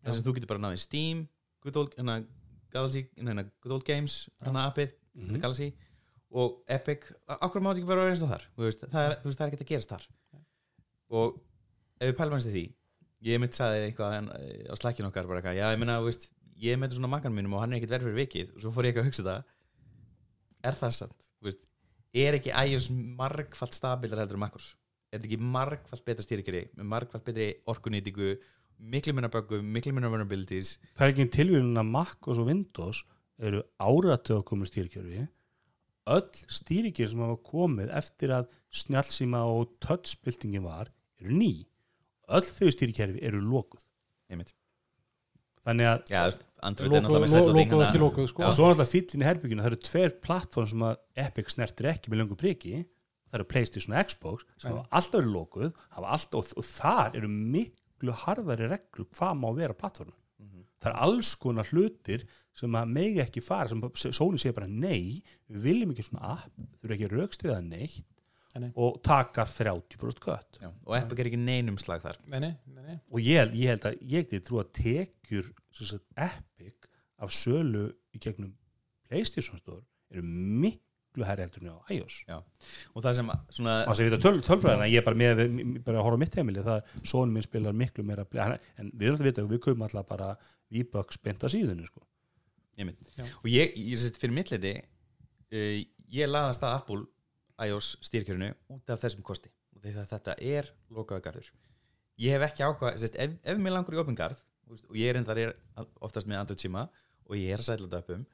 Speaker 3: þar sem þú getur bara náðið Steam Good Old, hana, Galaxy, hana, Good Old Games hana appið, mm Galaxy og Epic, af hverju mátt ekki vera eins og þar? Veist, það er, veist, það er ekki að gerast þar. Og ef við pælum hans til því ég mitt sagði eitthvað en, á slækinu okkar bara eitthvað, já ég veist ég með svona makkan mínum og hann er ekkert verið fyrir vikið. Og svo fór ég eitthvað að hugsa það er það sant, veist er ekki iOS margfald stabilar heldur en Maccos er þetta ekki margfald betra stýrikari með margfald betri orkunýtingu miklu minna böggum, miklu minna vulnerabilities?
Speaker 2: Það er ekki tilvíðin að Mac og Windows eru áratu að koma stýrikjörfi öll stýrikjör sem hafa komið eftir að snjálsíma og touchbildingin var eru ný. Öll þau stýrikjörfi eru
Speaker 3: einmitt.
Speaker 2: þannig að
Speaker 3: já, Android er náttúrulega með sætlóting
Speaker 5: lokuð og ekki lokuð sko.
Speaker 2: og svo náttúrulega fýllin í herbygginu það eru tver plattform sem að Epic snertir ekki með löngu priki. Það eru Playstation og Xbox sem hafa alltaf verið lokuð hafa alltaf, og, og þar eru miklu harðari reglur hvað má vera plattform
Speaker 3: Mhm.
Speaker 2: það er alls konar hlutir sem að megi ekki fara sem Sony segir bara nei við viljum ekki svona app, þurfum ekki raukstuða neitt
Speaker 5: Nei,
Speaker 2: og taka 30% kött.
Speaker 3: Já, og Epic er ekki neinum slag þar.
Speaker 5: Nei, nei,
Speaker 2: og ég, ég held að ég geti trú að tekjur sem sagt, Epic af sölu í gegnum Playstation Store eru miklu herri heldur en á iOS.
Speaker 3: Og það sem svona
Speaker 2: og þess að við töl, tölfræðina ég er bara með bara að horfa á mitt heimili það er sonum minn spilar miklu meira en við erum alltaf að vita að við komum alltaf bara V-Bucks beint að síðunni sko.
Speaker 5: Já.
Speaker 3: og ég, ég sést fyrir mittleiti uh, ég laðast að Apple iOS stýrkjörinu út af þessum kosti. Og að þetta er lokaða garður. Ég hef ekki áhuga, sést, ef, ef mér langur í opin garð og ég er endar oftast með Android síma og ég er að sætla þetta uppum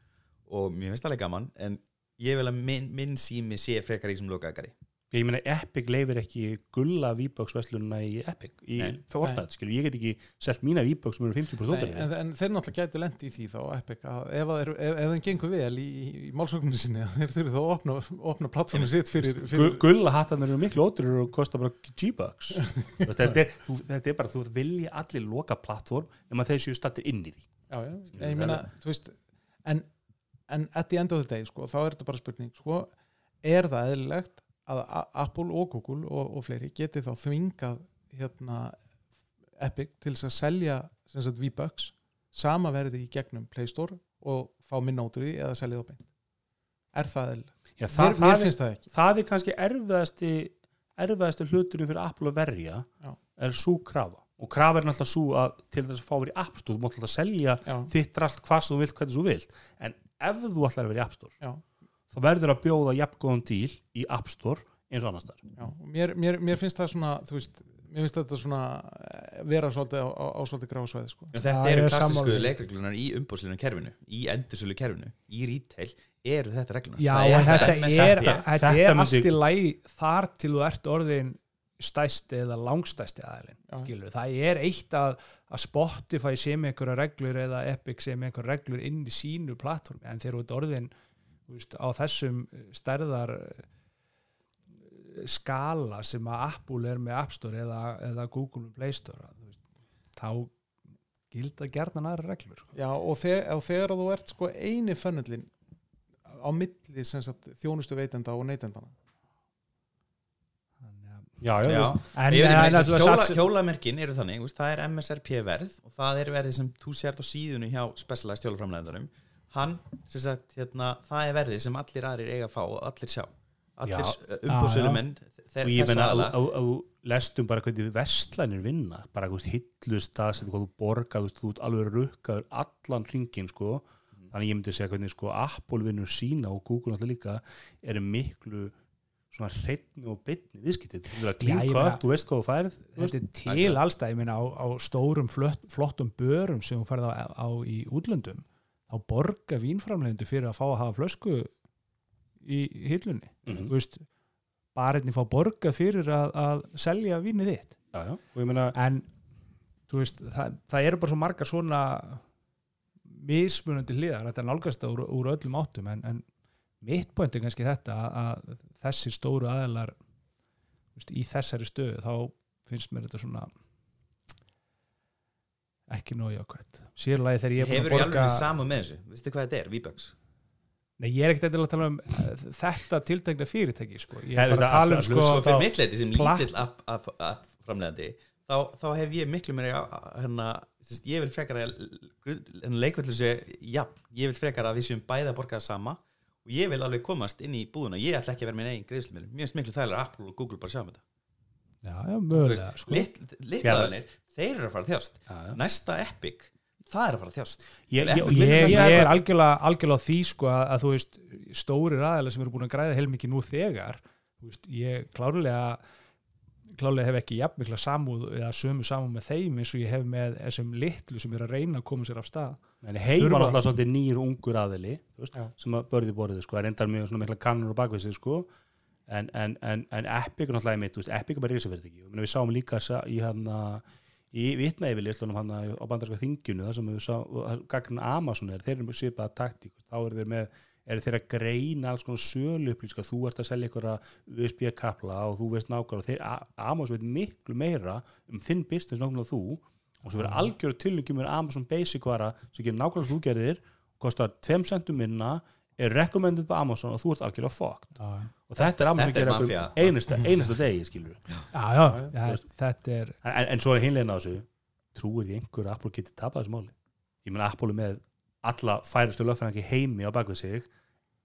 Speaker 3: og mér finnst það alveg gaman en ég vil að minn, minn sími sé frekar í þessum lokaða garði
Speaker 2: ég meina Epic leifir ekki gulla V-Bucks verslununa í Epic í
Speaker 3: Nei.
Speaker 2: Fortnite, skilur, ég get ekki selt mína V-Bucks sem eru 50%
Speaker 5: Nei,
Speaker 2: ódýrari.
Speaker 5: en, en þeir náttúrulega gætu lendi í því þá Epic að ef, að þeir, ef, ef þeim gengur vel í, í málsókninu sinni þeir þurfi þá að opna, opna plattformu sitt fyrir, fyrir
Speaker 2: gulla hattarnir eru miklu ódýrur og kosta bara G-Bucks. Þetta, þetta er bara, þú vilja allir loka plattform nema þeir séu stattir inn í því.
Speaker 5: Já, já, en ég meina, þú veist en, en at the end of the day sko, þá er þetta bara spurning sko, er það eðlilegt að Apple og Google og, og fleiri geti þá þvingað hérna Epic til að selja sagt V-Bucks sama verði í gegnum Play Store og fá minna því eða selja það beint. Er það eðlilegt?
Speaker 2: Já,
Speaker 5: Mér,
Speaker 2: það,
Speaker 5: mér
Speaker 2: það, er,
Speaker 5: finnst það ekki.
Speaker 2: það er kannski erfiðasti erfiðasti hluturinn fyrir Apple að verja
Speaker 5: Já.
Speaker 2: er svo krafa. Og krafa er náttúrulega svo að til þess að fá verið í App Store þú mátt alltaf selja
Speaker 5: já,
Speaker 2: þitt allt hvað þú vilt, hvernig þú vilt. En ef þú ætlar að vera í App Store
Speaker 5: já,
Speaker 2: þá verður að bjóða jafngóðan díl í App Store eins og annars þar
Speaker 5: já. Og Mér, mér, mér finnst það svona þú veist, mér finnst þetta svona vera svolítið á, á, á svolítið gráðsvæði sko.
Speaker 3: En þetta eru
Speaker 4: er
Speaker 3: klassísku leikreglunar í umbúðslunum kerfinu í endursölu kerfinu, í retail eru þetta reglunar
Speaker 4: Já, en þetta
Speaker 3: MSRP.
Speaker 4: er, þetta
Speaker 2: Þetta
Speaker 4: er
Speaker 2: myndi-
Speaker 4: allt í lægi þar til þú ert orðin stæsti eða langstæsti skilur. það er eitt að, að Spotify sé með einhverja reglur eða Epic sé með einhverja reglur inn í sínu plattformi en þegar þú ert orðin veist, á þessum stærðar eh, skala sem að Apple er með App Store eða, eða Google Play Store veist, þá gilda gerðan aðra reglur sko.
Speaker 5: Já, og, þeg, og þegar þú ert sko eini fönnullin á milli sem sagt, þjónustu veitenda og neytendana
Speaker 2: já, já,
Speaker 3: Já.
Speaker 4: en, en, en,
Speaker 3: hjóla,
Speaker 4: sats-
Speaker 3: hjólamerkin eru þannig, veist, það er MSRP verð og það er verðið sem þú sért á síðunu hjá Specialized hjólaframleðarum hann, sem sagt, hérna, það er verðið sem allir aðrir eiga að fá og allir sjá. Allir
Speaker 2: Já.
Speaker 3: umbúðsölumenn
Speaker 2: og ég menna að að- að lestum bara hvernig vestlanir vinna bara veist, hillustað sem hvað þú borga þú ert alveg rukkaður allan hringin sko, þannig ég myndi segja hvernig sko Apple vinnur sína og Google alltaf líka eru miklu svona hreitni og bytni viðskiptið þú veist, kött, þú veist hvað þú færð
Speaker 4: þetta er til allstað, ég meina á, á stórum flott, flottum börum sem þú færð á, á í útlöndum þá borga vínframlegundu fyrir að fá að hafa flösku í hillunni
Speaker 2: Mhm.
Speaker 4: þú veist, barinni fá borga fyrir að, að selja vínið þitt
Speaker 2: já, já. meina
Speaker 4: en þú veist, það, það eru bara svo margar svona mismunandi hliðar, þetta er nálgast úr, úr öllum áttum en, en mitt point er kannski þetta að, að þessir stóru aðilar þú veist, í þessari stöðu þá finnst mér þetta svona ekki nóg jákvæmt sérlega þegar ég er búin
Speaker 3: hefur
Speaker 4: að
Speaker 3: ég alveg
Speaker 4: borga
Speaker 3: verið saman með þessu, veistu hvað þetta er, V-Bucks?
Speaker 4: Nei, ég er ekkert endilega að tala um eh, þetta tiltegna fyrirtæki sko. ég er bara að tala um sko,
Speaker 3: svo fyrir
Speaker 4: þá-
Speaker 3: mitt leiti sem lítill app, app, app framlegandi þá, þá hef ég miklu meira hérna, sérst, ég vil frekar að leikvöldu sé, já, ég vil frekar að við séum bæða að borga það sama og ég vil alveg komast inn í búðuna ég ætla ekki að vera minn eigin greiðslumil mér finnst miklu þægilega Apple og Google bara sjá um þetta.
Speaker 4: Já, já, mögulega sko.
Speaker 3: litlaðanir, þeir eru að fara þjást.
Speaker 2: Já, já.
Speaker 3: næsta Epic, það er að fara þjást.
Speaker 2: Ég, ég, ég,
Speaker 4: ég, er algjörlega, algjörlega því sko að, að þú veist, stórir aðeila sem eru búin að græða heilmikið nú þegar þú veist, ég klárlega klárlega hef ekki jafn mikla samúð eða sömu samúð með þeim eins og ég hef með þessum litlu sem eru að reyna að koma sér af stað.
Speaker 2: En heima
Speaker 4: Þurfa-
Speaker 2: náttúrulega svolítið nýr ungur aðili þú veist, sem að börði borðið sko, er endar mjög mikla kannur og bakvið sig sko. en, en, en, en Epic er náttúrulega mitt, þú veist, Epic er bara risafyrirtæki. Og við sáum líka í hann í vitna yfirlislunum hann á bandarska þingjunu þar sem við sáum, gagnin Amazon er, þeir eru með svipaða taktík þá eru þeir með eru þeir að greina alls konar sölu upplýska, þú ert að selja ykkur USB kapla og þú veist nákvæmlega þeir, Amazon veit miklu meira um þinn business nákvæmlega þú. Og svo verður algjörðu tilhengjum með Amazon Basic vara sem gerir nákvæmlega þú gerðir kostar 2 centum minna er recommended på Amazon og þú ert algjörlega fucked.
Speaker 4: Já,
Speaker 2: og þetta er
Speaker 3: er
Speaker 2: gerir
Speaker 3: mafía.
Speaker 2: okkur einasta, einasta degi skilur
Speaker 4: já, já, já þetta er
Speaker 2: en, en svo er hinlegin á þessu trúir því einhver að Apple geti tapað þessu máli? Ég meina Apple er með alla færustu lögfræðingi heimi á bakvið sig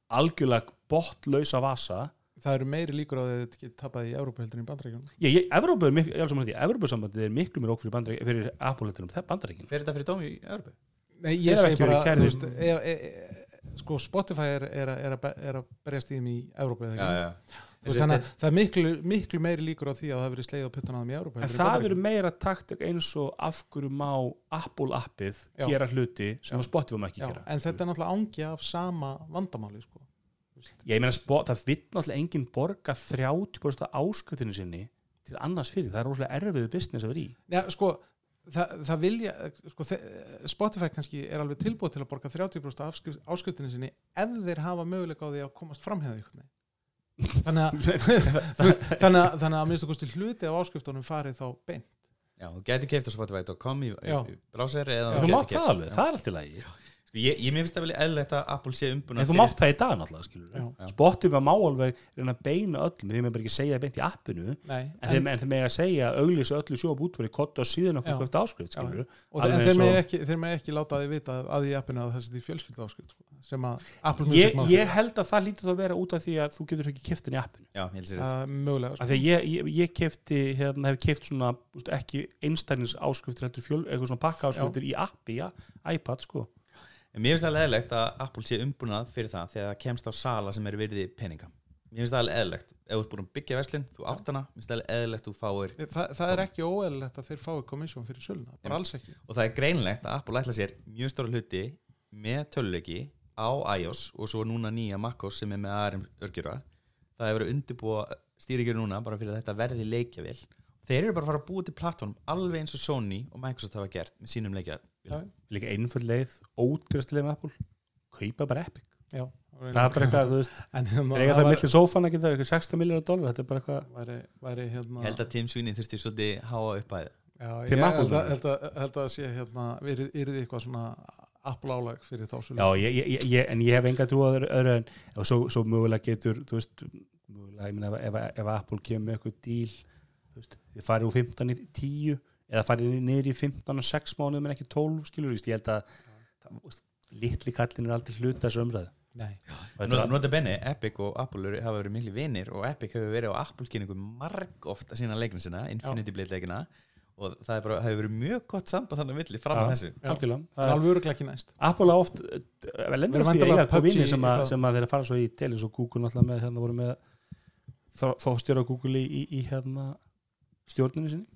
Speaker 2: algjörlega botlausa vasa.
Speaker 5: Það eru meiri líkur á því að þetta geti tapað í Európa heldur en í
Speaker 2: ég, ég, Evrópu er miklu, ég alveg saman því Evrópusambandið miklu mér ók fyrir, fyrir Apple heldur um bandaríkin.
Speaker 3: Fer þetta fyrir dómi í Örbu?
Speaker 5: Nei, ég segi bara, þú veist, e, e, e, sko Spotify er, er, er, er að berjast í þeim í Európa eða ekki? veist, þannig að það er miklu, miklu meiri líkur á því að það verið sleið á puttana á þeim í Európa
Speaker 2: en það eru meira taktik eins og af hverju má Apple appið
Speaker 5: Já.
Speaker 2: gera hluti sem
Speaker 5: Já.
Speaker 2: að Spotify má ekki
Speaker 5: Já,
Speaker 2: gera
Speaker 5: en þetta er náttúrulega ángi af sama vandamáli sko.
Speaker 2: ég meina það vill náttúrulega enginn borga 30% af áskriftinu sinni til annars fyrir, það er rosalega erfiðu business að vera í
Speaker 5: Já, sko, það, það vilja sko, Spotify kannski er alveg tilbúið til að borga 30% af áskrift, áskriftinni sinni ef þeir hafa möguleika á því að komast framhjáði ykkur þannig að þannig að, að minnstu kosti hluti af áskriftunum farið þá beint.
Speaker 3: Já, þú geti keift á Spotify.com í,
Speaker 5: Já.
Speaker 3: í browser eða
Speaker 2: þú mátt
Speaker 3: keypt-
Speaker 2: það alveg,
Speaker 3: Já.
Speaker 2: það er allt í lagi.
Speaker 3: Sko, ég, ég finnst það vel eðlilegt að Apple sé umbúna
Speaker 2: en þú mátt það í dag náttúrulega
Speaker 5: Já.
Speaker 3: Já.
Speaker 2: Spotify má alveg reyna að beina öllum því með bara ekki segja það beint í appinu
Speaker 5: Nei,
Speaker 2: en þeir, en þeir með að segja að auglýsa öllu sjóp útverði kott og síðan
Speaker 5: Já.
Speaker 2: okkur eftir áskrift
Speaker 5: Já. og
Speaker 2: alveg
Speaker 5: þeir, þeir, með ekki, þeir með ekki láta því vita að í appinu að það sé því fjölskyldu áskrift sko, sem að Apple Music má
Speaker 2: ég held að það lítur þá að vera út af því að þú getur ekki keftin í appinu
Speaker 3: Já, ég held sér
Speaker 5: uh, mögulega
Speaker 2: af
Speaker 5: sko.
Speaker 2: því að ég, ég, ég kefti hérna, hef keft svona ekki einstæðnins áskriftir heldur fjöl, eitthvað svona pakka áskriftir í appi, ja, iPad sko
Speaker 3: En mér finnst það eðlilegt að Apple sé umbúnað fyrir það þegar það kemst á sala sem er virði peninga. Mér finnst það alveg eðlilegt ef þú ert búin að byggja veslin, þú átt hana minnst það eðlilegt þú fáir
Speaker 5: Þa, það er ekki óeðlilegt að þeir fái komissjón fyrir söluna, bara alls ekki.
Speaker 3: Og það er greinlegt að Apple ætla sér mjög stóra hluti með töluleiki á iOS og svo núna nýja MacOS sem er með ARM örgjura það hefur verið undirbúa stýringur núna bara fyrir að þetta verði leikjavél. Þeir eru bara að fara að búa til plattform alveg eins og Sony og Microsoft hafa gert með sínum leikjavél
Speaker 5: Já.
Speaker 2: líka einföld leið, ótrúst leið með Apple. Kaupa bara Epic.
Speaker 5: Já,
Speaker 2: það er bara eitthvað, þú veist,
Speaker 5: en hérna,
Speaker 2: þeir eiga það millir sófan að geta eitthvað 60 miljónar dólar, þetta er bara eitthvað
Speaker 5: væri, væri hérna
Speaker 3: ég held að Sweeney þurfti svolítið háa upp að
Speaker 5: Já,
Speaker 2: Til
Speaker 5: ég
Speaker 2: Apple
Speaker 5: held að, held, að, held að sé hérna, verið yrði eitthvað svona Apple álag fyrir þá
Speaker 2: Já, ég, ég, ég, en ég hef enga trú að öðru, en og svo, svo mögulega getur þú veist, mögulega, ég meina ef, ef, ef Apple kemur með eitthvað díl þú veist, þið farið úr 15 í 10 eða farið niður í 15 og 6 mánuðum en ekki 12, skilur þú veist, ég held að það, litli kallin er aldrei hluta þessu umræðu. Er-
Speaker 3: Nota benni, Epic og Apple eru- hafa verið miklu vinir og Epic hefur verið á Apple-kynningu marg oft að sína leikna sinna, Infinity Blade leikina og það er bara, hefur verið mjög gott samband þannig að milli fram að þessu.
Speaker 5: alveg öruglega ekki næst.
Speaker 2: Apple á oft
Speaker 5: Við
Speaker 2: lendur eftir
Speaker 5: væntanlega
Speaker 2: eiga vinni sem, að-
Speaker 5: eitthvað.
Speaker 2: sem að þeir fara svo í telis og Google náttúrulega með hérna voru með fóstjóra Google í, í, í hérna stjórninu sinni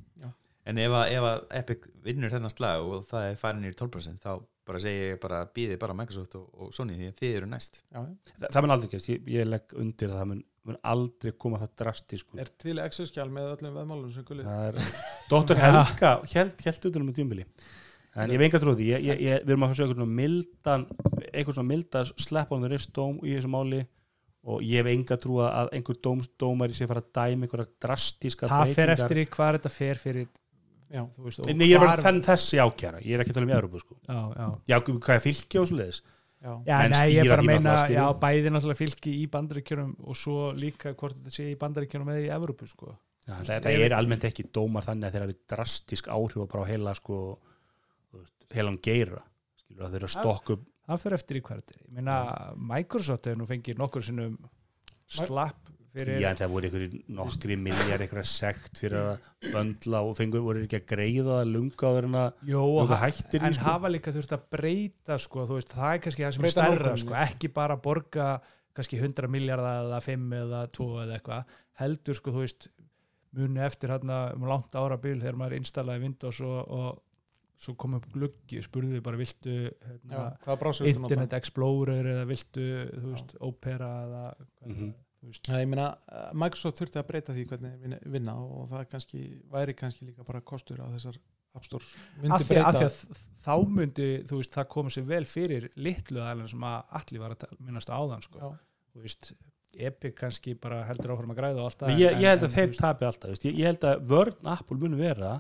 Speaker 3: En ef að, ef að Epic vinnur þennan slag og það er farin í 12% þá bara segi ég bara býðið bara Microsoft og, og Sony því að þið eru næst.
Speaker 5: Já,
Speaker 2: Þa, það mun aldrei gerst, ég, ég legg undir að það mun, mun aldrei koma það drastísku
Speaker 5: er til Excel-skjál með öllum veðmálunum sem gullir
Speaker 2: það er Dr. Helga held, held utan um tímbili en ég hef enga trúið því. Ég, ég, ég, við erum að fá eitthvað svona mildan eitthvað svona milda slap on the wrist dóm í þessu máli. Og ég hef enga trúið að einhver dóm, dómari sé fara að dæma einhverja drastíska
Speaker 4: það fer eftir í hvað þetta fer fyrir
Speaker 5: Já,
Speaker 4: þú veist,
Speaker 2: Nei, ég er bara þenn þessi ákjara, ég er ekki að tala um Európa sko.
Speaker 4: já, já.
Speaker 2: Já, hvað er fylki og svo leiðis
Speaker 4: ég
Speaker 2: stýra
Speaker 4: er bara að
Speaker 2: því
Speaker 4: meina,
Speaker 2: náttúrulega, skilur.
Speaker 4: já, bæði náttúrulega fylki í bandaríkjörnum og svo líka hvort þetta sé í bandaríkjörnum eða í Evrópu, sko.
Speaker 2: Já, það, það er almennt ekki dómar þannig að þeir hafi drastísk áhrif bara á heila sko, heilan geira skilur að þeir eru að stokka upp
Speaker 4: Það fer eftir í er. Meina, Microsoft hefur nú fengið nokkur sinnum slapp fyrir...
Speaker 2: Já, en það voru einhverjir nokkri milljar einhverja sekt fyrir að böndla og fengur voru ekki að greiða lunga að lunga
Speaker 4: ha-
Speaker 2: hættir
Speaker 4: en
Speaker 2: sko.
Speaker 4: hafa líka þurft að breyta, sko, veist, það er kannski það sem er
Speaker 5: Breyta
Speaker 4: stærra,
Speaker 5: nálguninni.
Speaker 4: sko, ekki bara borga kannski 100 miljardar eða 5 eða 2 eða eitthvað, heldur, sko, þú veist, muni eftir hérna um langt árabil þegar maður installaði Windows og, og svo kom upp gluggi, spurði þau bara viltu
Speaker 5: já,
Speaker 4: hérna,
Speaker 5: viltu nota?
Speaker 4: Internet Explorer eða viltu, veist, Opera eða veist,
Speaker 5: Nei, ég meina, eh, Microsoft þurfti að breyta því hvernig vinna, vinna og það kannski, væri kannski líka bara kostur að þessar App Stores myndi
Speaker 4: af því, af
Speaker 5: breyta
Speaker 4: því að þá myndi þú veist, það komið sér vel fyrir litlu aðeins sem að allir var að minnast á áðan sko.
Speaker 5: Já.
Speaker 4: þú veist, Epic kannski bara heldur áfram að græða og allt
Speaker 2: ég, ég, held
Speaker 4: en,
Speaker 2: að þeir
Speaker 4: þú veist,
Speaker 2: tapi alltaf veist. ég, ég held að vörn Apple muni vera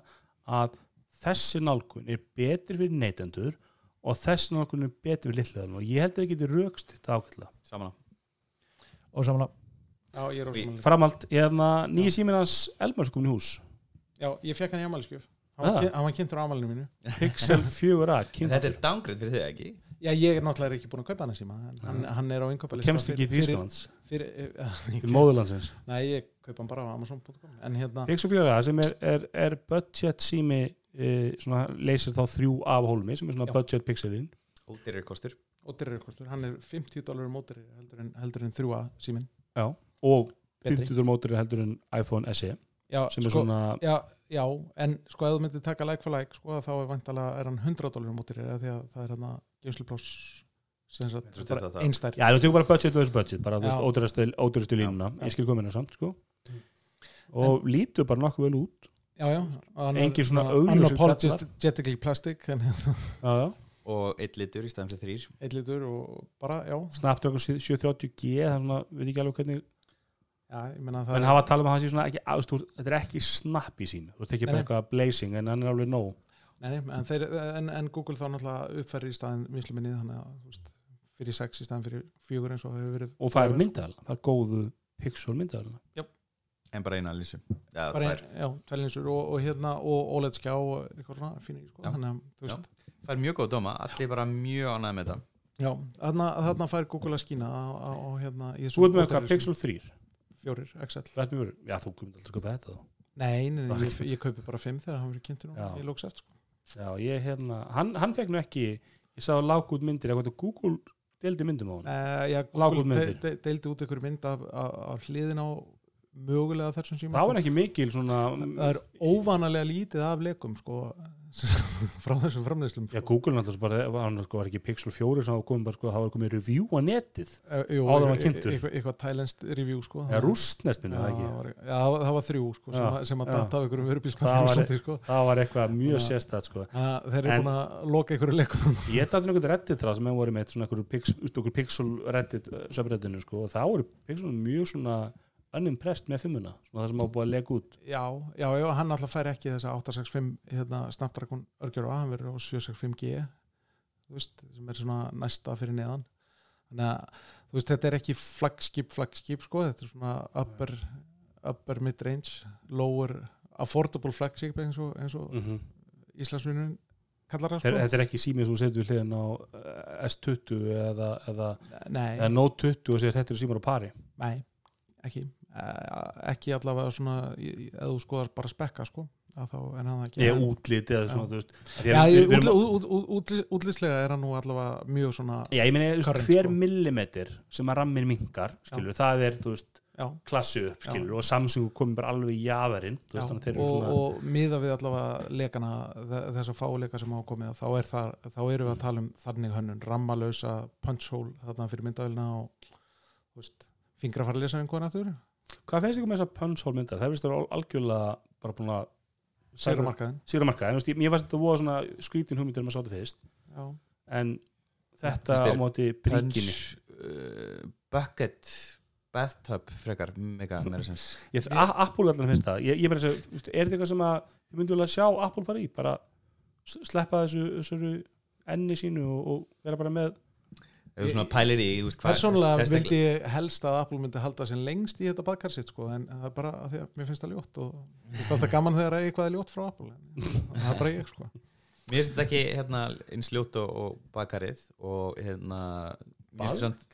Speaker 2: að þessi nálgun er betur fyrir neytendur og þessi nálgun er betur fyrir litluðan og ég held að það getur raukst þetta ákveðla
Speaker 3: saman
Speaker 4: og samanlega
Speaker 5: Já, ég er
Speaker 2: framald, ég hef maður nýja síminn hans Elmar sem komin í hús.
Speaker 5: Já, ég fekk hann í amaliskjöf
Speaker 2: Ah.
Speaker 5: Hann hann var kynntur á amalinu mínu.
Speaker 2: Pixel 4a
Speaker 3: En
Speaker 2: kynntur.
Speaker 3: þetta er downgrade fyrir þig ekki?
Speaker 5: Já, ég er náttúrulega ekki búin að kaupa hann að síma. En hann,
Speaker 2: Nei.
Speaker 5: hann er á innkaupa
Speaker 2: kemst ekki í
Speaker 5: fyrir, fyrir,
Speaker 2: til móðurlandsins?
Speaker 5: Nei, ég kaupa hann bara á Amazon.com En hérna,
Speaker 2: Pixel 4a sem er, er, er budget sími e, svona leysir þá þrjú af hólmi sem er svona
Speaker 5: Já.
Speaker 2: budget pixelin
Speaker 3: Ódýrir kostur.
Speaker 5: Hann er 50 dólarum mótari heldur en, heldur en þrjúa símin
Speaker 2: og
Speaker 5: Betri.
Speaker 2: 50 mótur heldur en iPhone SE
Speaker 5: Já,
Speaker 2: sem er
Speaker 5: sko,
Speaker 2: svona
Speaker 5: já, já, en sko ef þú myndir taka like for like sko, þá er vantalega er hann 100 dólarum mótari því að það er hann að
Speaker 3: þetta.
Speaker 5: einstær
Speaker 2: Já, þú tekur bara budget versus budget, bara ódýrastu línuna, ég skil komina samt, sko. Og lítur bara nokkuð vel út.
Speaker 5: já, já, og hann er
Speaker 2: Engin svona
Speaker 5: unapologetically plastic en
Speaker 2: Já, já.
Speaker 3: og eitt litur í staðan fyrir þrýr
Speaker 5: eitt litur og bara, já,
Speaker 2: Snapdragon 730G, það er svona, við ekki alveg hvernig,
Speaker 5: já ég menna það
Speaker 2: en hafa að tala um að hann sé svona ekki, veist, þetta er ekki snapp í sín, þú veist ekki bara eitthvað blazing, en hann er alveg nóg.
Speaker 5: Nei, nei, en, þeir, en, en Google þá náttúrulega uppfæri í staðin vinsluminnið þannig að fyrir 6 í staðin fyrir 4 eins og hefur verið
Speaker 2: Og það er myndaðal, það er góðu pixel myndaðal.
Speaker 3: en bara eina lísu Já, tvær.
Speaker 5: já, tvellinsur og, og hérna og OLED skjá og eitthvað svona fínir sko,
Speaker 3: Já.
Speaker 5: þannig veist,
Speaker 3: Það er mjög góð dóma, allir bara mjög ánægð með þetta.
Speaker 5: Já, þarna, þarna fær Google að á, á hérna
Speaker 2: Þú ert með eitthvað Pixel 3,
Speaker 5: fjórir, XL
Speaker 2: er mjög, já, þú komið alltaf að köpa þetta þá.
Speaker 5: nei, nei, nei ég, ég kaupi bara 5 þegar hann verið kynntur nú
Speaker 2: Já.
Speaker 5: í lókseft sko.
Speaker 2: Já, ég hérna, hann, hann fekk nú ekki, ég sá lág út myndir, eitthvað Google deildi myndum á hann.
Speaker 5: uh, já,
Speaker 2: Lág út
Speaker 5: Google de, de, deildi út einhverju mynd af, af, af hliðin á mögulega þessum síma
Speaker 2: það var ekki mikil svona
Speaker 5: það er óvanalega lítið af leikum sko, frá þessum framleyslum
Speaker 2: Já,
Speaker 5: sko.
Speaker 2: Google náttúrulega bara, sko, var ekki Pixel 4 sem hafa komið bara, sko, var komið review á netið
Speaker 5: Eh,
Speaker 2: áður hann
Speaker 5: e- e-
Speaker 2: kynntur.
Speaker 5: eitthvað, thailandst review sko. Já,
Speaker 2: það ekki
Speaker 5: það var, já, það var- það var þrjú sko, sem,
Speaker 2: Já,
Speaker 5: sem að
Speaker 2: já.
Speaker 5: data af einhverjum
Speaker 2: Það
Speaker 5: vörubílsmættum
Speaker 2: var-
Speaker 5: sko.
Speaker 2: það var eitthvað mjög
Speaker 5: Já.
Speaker 2: sérstætt sko.
Speaker 5: Að þeir eru búin að loka einhverju leikum
Speaker 2: ég dætti einhvern reddit það sem hefur voru með einhverju pix, einhverju pixel reddit uh, subreddinu sko, og það voru pixel mjög svona unimpressed með fimmuna, svona það sem hafa búið að lega út.
Speaker 5: Já, já, já, hann alltaf fær ekki þessa 865 hérna, Snapdragon örgjör á, hann verður á 765G þú veist, sem er svona næsta fyrir neðan. Þannig að þú veist, þetta er ekki flagskip, flagskip sko, þetta er svona upper, upper mid-range lower, affordable flagskip eins og, eins og
Speaker 2: mm -hmm.
Speaker 5: Íslandsvinnun kallar það sko.
Speaker 2: þetta er ekki símið sem þú setur hliðin á uh, S20 eða, eða, eða Note 20 og segir þetta eru símar á pari.
Speaker 5: Nei, ekki. Eh, ekki allavega svona ef þú skoðar bara spekka sko að þá en hann það ekki
Speaker 2: eða eða svona,
Speaker 5: Já. Já, ég,
Speaker 2: við erum-
Speaker 5: útli, út, út, út, útlýslega er hann nú allavega mjög svona
Speaker 2: Já, ég veist,
Speaker 5: Current,
Speaker 2: hver
Speaker 5: sko.
Speaker 2: millimetr sem að rammin minkar, skilur, það er, þú veist,
Speaker 5: já,
Speaker 2: klassu upp,
Speaker 5: Já.
Speaker 2: skilur, og Samsung komið bara alveg í
Speaker 5: já,
Speaker 2: að þeir
Speaker 5: og,
Speaker 2: eru svona,
Speaker 5: og miða við allavega lekana þe- þessa fáleika sem hafa komið þá, er það, þá erum við að tala um þannig hönnun rammalösa punch hole þarna fyrir myndavélina og veist, fingrafarlesa einhvern aftur
Speaker 2: hvað finnst ykkur með þessa punch-hole myndar? Það finnst þér algjörlega bara búin að
Speaker 5: sér markaðin
Speaker 2: sigra marka, en þú veist, ég- mér fannst þetta voða svona skrítin hugmyndir með sátu fyrst,
Speaker 5: já,
Speaker 2: en þetta á móti príkinni.
Speaker 3: punch uh, bucket bathtub frekar mega meira sens
Speaker 2: Ég, Apple allan finnst það, ég, ég bara að, er þetta eitthvað sem að þið myndu alveg að sjá Apple fara í, bara sleppa þessu, þessu enni sínu og, og vera bara með
Speaker 3: þú svona pælir í sérstaklega-
Speaker 5: vildi ég helst að Apple myndi halda sér lengst í þetta badkar sitt sko, en það er bara að því að mér finnst það ljótt og mér finnst alltaf gaman þegar að eitthvað er ljótt frá Apple en það er bara ég sko.
Speaker 3: Mér finnst þetta ekki hérna, eins ljótt og, og bakarið og hérna samt,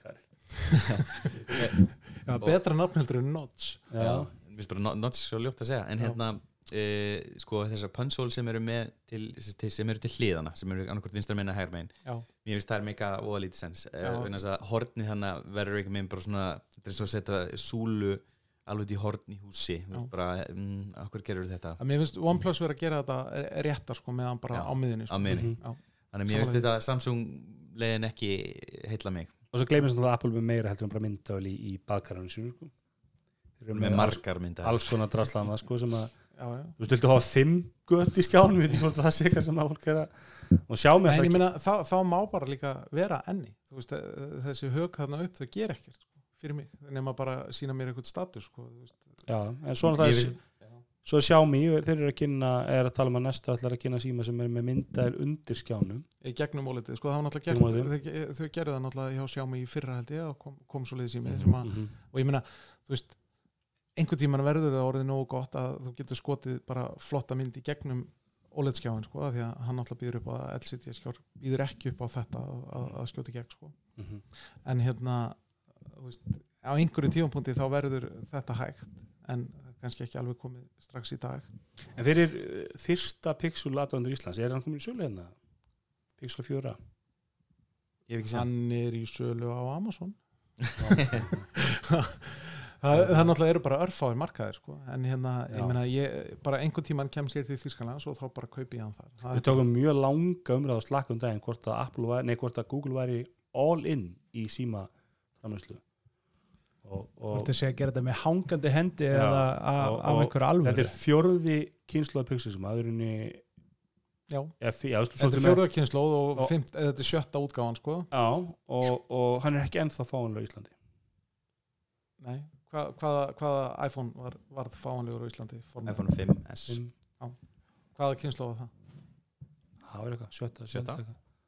Speaker 5: já, betra nafnheldur en Notch.
Speaker 3: Já, mér finnst bara not, not svo ljótt að segja en
Speaker 5: Já.
Speaker 3: E, sko þessar punchhole sem eru með til, til, sem eru til hliðana sem eru annarkvæmt vinstar meina hægur megin
Speaker 5: já,
Speaker 3: mér finnst það er mega óða lítið sens e, að hornið þannig verður ekki megin bara svona þetta er og að setja súlu alveg í horn í húsi bara, mm, okkur gerur þetta
Speaker 5: að mér finnst OnePlus verið að gera þetta réttar sko meðan bara
Speaker 3: Já,
Speaker 5: á miðinni
Speaker 3: á
Speaker 5: sko.
Speaker 3: miðinni.
Speaker 5: Já.
Speaker 3: þannig að mér finnst þetta Samsung leiðin ekki heilla mig
Speaker 2: og svo gleymið svona Apple með meira heldur en bara myndavel í, í baðkaranu sínu sko. Þeir eru
Speaker 3: með margar mynda
Speaker 2: alls konar draslana sko, sem að. Þú veist, viltu hafa fimm gött í skjánum, við veitum hvort það sé eitthvað sem að fólk er að sjá með
Speaker 5: En ég
Speaker 2: það
Speaker 5: meina, þá, þá má bara líka vera enni. Veist, eh, þessi hög þarna upp þau ger ekkert sko, fyrir mig, nema bara sína mér eitthvað status sko,
Speaker 2: já, en svona það er svo Xiaomi, þeir eru að kynna er að tala um að næsta ætlar að kynna síma sem er með myndaðil undir skjánum.
Speaker 5: Í gegnum óletið, sko, það var náttúrulega gert þau, þau gerðu það náttúrulega hjá Xiaomi í fyrra held ég og kom, kom svo mig
Speaker 3: Mhm.
Speaker 5: að,
Speaker 2: Mhm.
Speaker 5: og ég meina, þú veist einhvern tíman verður það orðið nógu gott að þú getur skotið bara flotta mynd í gegnum OLED skjáin, sko, af því að hann náttúrulega býður upp á að LCD skjár býður ekki upp á þetta að, að, skjóta í gegn, sko.
Speaker 2: Mhm.
Speaker 5: en hérna þú veist, á einhverju tífampunkti þá verður þetta hægt en kannski ekki alveg komið strax í dag.
Speaker 2: En fyrir uh, fyrsta Pixel aðdóndur Íslands, er hann komin í sölu hérna? Pixel 4
Speaker 3: ég hef ekki séð.
Speaker 5: Hann er í sölu á Amazon það, það náttúrulega eru bara örfáir markaðir sko. en hérna,
Speaker 2: Já.
Speaker 5: ég meina ég, bara einhvern tíman kemst ég til Þýskalands og þá bara kaupi ég hann þar það
Speaker 2: Við tókum mjög langa umræð á slakkum daginn hvort að, Apple væri, nei, hvort að Google væri all in í síma framherslu og, og
Speaker 4: Þú veist að gera þetta með hangandi hendi
Speaker 2: Já,
Speaker 4: eða af,
Speaker 2: og-
Speaker 4: af
Speaker 2: og
Speaker 4: einhverju alvöru
Speaker 2: þetta er fjórði kynsluða Pixel sem að er
Speaker 5: já,
Speaker 2: F, já, svo,
Speaker 5: þetta er fjóruðarkynnslóð og,
Speaker 2: Og-
Speaker 5: fimt, eða þetta er sjötta útgáfan sko.
Speaker 2: já og, og hann er ekki ennþá fáanlega í Íslandi
Speaker 5: Nei, Hva, hvaða, hvaða iPhone var, varð fáanlegur á Íslandi formið?
Speaker 3: iPhone 5S
Speaker 2: Fimm-
Speaker 5: hvaða kynnslóð var það?
Speaker 2: það var eitthvað, sjötta,
Speaker 3: Sjötta?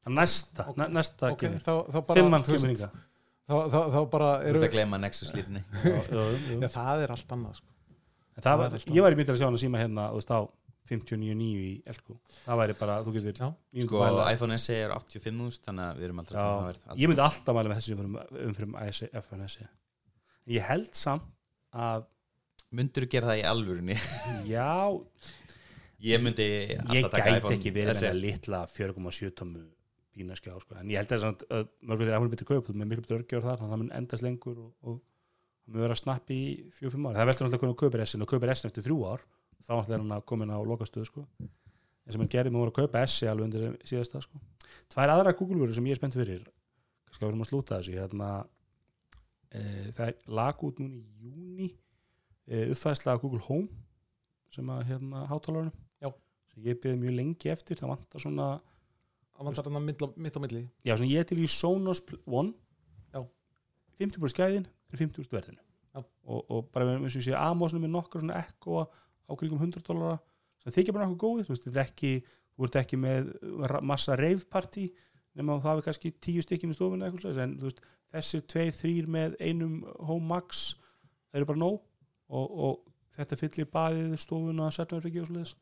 Speaker 2: næsta,
Speaker 5: Ok.
Speaker 2: okay. næsta
Speaker 5: ok,
Speaker 2: kemur
Speaker 5: þá, þá bara
Speaker 2: Fimmann
Speaker 5: þú
Speaker 2: kemur inga
Speaker 5: þá, þá, þá bara
Speaker 3: Þú
Speaker 5: eru
Speaker 3: ert að gleyma Nexus lítni
Speaker 5: já, það er allt annað sko.
Speaker 2: það
Speaker 5: Það
Speaker 2: var,
Speaker 5: er alltaf-
Speaker 2: ég væri myndið að sjá hann að síma hérna þú veist á 59.9 í Elko það væri bara, þú getur
Speaker 5: Já.
Speaker 3: Sko
Speaker 2: mæla.
Speaker 3: iPhone SE er 85.000 þannig að við erum aldrei að tala um
Speaker 2: Já,
Speaker 3: það verð
Speaker 2: ég myndi alltaf mæla með þessu umfyrum, umfyrum FNS ég held samt að
Speaker 3: Myndur þú gera það í alvörunni?
Speaker 2: já,
Speaker 3: Ég myndi
Speaker 2: ég gæti ekki verið með að litla 4,7 tómu bínaskjá sko. en ég held að, samt að mörgur þeirra mun betur kaup með miklu betur örgjör þar þannig að það mun endast lengur og, og, hann mun vera að snappi í 4-5 ári það veldur alltaf hvernig kaupir S-in og kaupir S-in eftir þrjú ár þá alltaf er hann að komin á lokastöðu sko. en sem hann gerði með að kaupa S-i alveg undir síðasta sko. tvær aðra Google-vörur sem ég er spennt fyrir það er lag út núna í júni e, uppfæðsla af Google Home sem að hérna hátalarunum. Sem ég beði mjög lengi eftir. Það vantar svona
Speaker 5: það vantar hann mitt, á- milli.
Speaker 2: Já, svona ég er til í Sonos One.
Speaker 5: Já.
Speaker 2: 50% skæðin fyrir 50% verðinu.
Speaker 5: Já.
Speaker 2: og, og bara eins og ég sé Amazon með nokkar svona ekko á kringum 100 dólara sem þykja bara nokkuð góðið þú veist, þetta er ekki, þú ert ekki með massa reifparti nema það hafi kannski tíu stykkinn í svoleiðis, en þú veist, þessir tveir, þrýr með einum Home Max það eru bara nóg. Og, og þetta fyllir baðið stofuna setnarryggi og svoleiðis.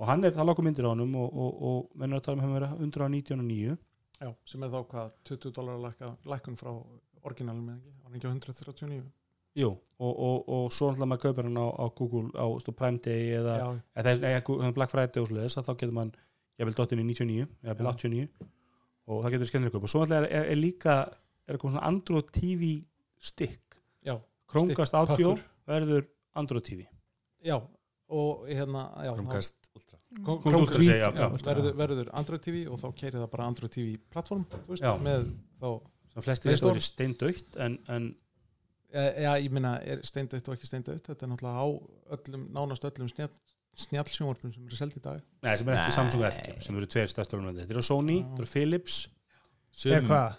Speaker 2: Og hann er, það lágur myndir á honum og, og, og mennur að tala um hann vera 119.9
Speaker 5: Já, sem er þá hvað 20 dólar lækkun frá orginalum eða ekki, var hann ekki á 139
Speaker 2: Jú, og, og, og svo náttúrulega maður kaupir hann á, á Google á stú, Prime Day eða, eða, eða, Black Friday og að þá getur mann, ég vil dottin í 99 eða
Speaker 5: Já.
Speaker 2: 89 og það getur skemmtilega kaup og svo náttúrulega er, er, er líka er komið svona Android TV stick
Speaker 5: já,
Speaker 2: Chromecast
Speaker 5: Stick
Speaker 2: Audio
Speaker 5: pakkur.
Speaker 2: verður Android TV
Speaker 5: já og hérna já,
Speaker 3: Chromecast Ultra.
Speaker 5: Þá-
Speaker 2: Chromecast segja, já.
Speaker 5: verður, verður Android TV og þá keirir það bara Android TV plattform veist, með þá
Speaker 2: sem flestir
Speaker 5: Play
Speaker 2: þetta verið steindaukt en, en
Speaker 5: e, já, ég minna, er steindautt og ekki steindautt? Þetta er náttúrulega á öllum, nánast öllum snjall, snjallsjónvarpum sem eru seldi í dag.
Speaker 2: Nei, sem er ekki. Samsung F sem eru tveir stærstu alveg Þetta eru Sony, þetta eru Philips?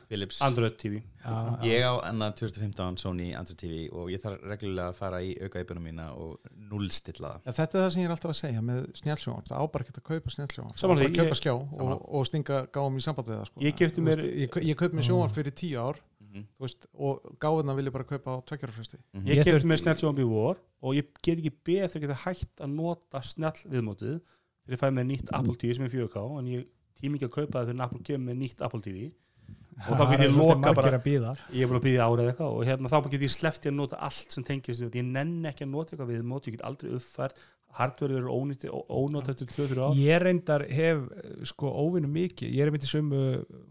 Speaker 3: Philips.
Speaker 2: Android TV
Speaker 4: Já,
Speaker 3: Ég á annað 2015 Sony Android TV og ég þarf reglulega að fara í aukaýpunum mína og nullstilla það.
Speaker 5: Ja, þetta er það sem ég er alltaf að segja með snjallsjónvarp. Það á bara ekki að kaupa snjallsjónvarp. Það á
Speaker 2: Sammála
Speaker 5: bara að
Speaker 2: því,
Speaker 5: kaupa
Speaker 2: ég-
Speaker 5: skjá og, og stinga gáum í samband við það sko.
Speaker 2: Ég mér-
Speaker 5: veist, ég, ég kaup mér sjónvarp fyrir tíu ár þú veist, og gáðuna vil ég bara kaupa á tveggjárafresti
Speaker 3: Mhm.
Speaker 2: Ég
Speaker 4: Ég
Speaker 2: kefti með snjallsjónvarp í vor og ég get ekki beð eftir að geta hægt að nota snjall viðmótið þegar ég fæ með nýtt Apple TV sem er 4K en ég tími ekki að kaupa það fyrir en Apple kemur með nýtt Apple TV og þá get ég loka bara ég er búin að býða árið eitthvað og hérna þá get ég sleppt ég að nota allt sem tengist við ég nenn ekki að nota eitthvað viðmót ég get aldrei uppfært hardware eru ónýtti ónótt eftir 2-3 ár.
Speaker 4: Ég reyndar hef eh, sko óvinnu mikið, ég er myndið sömu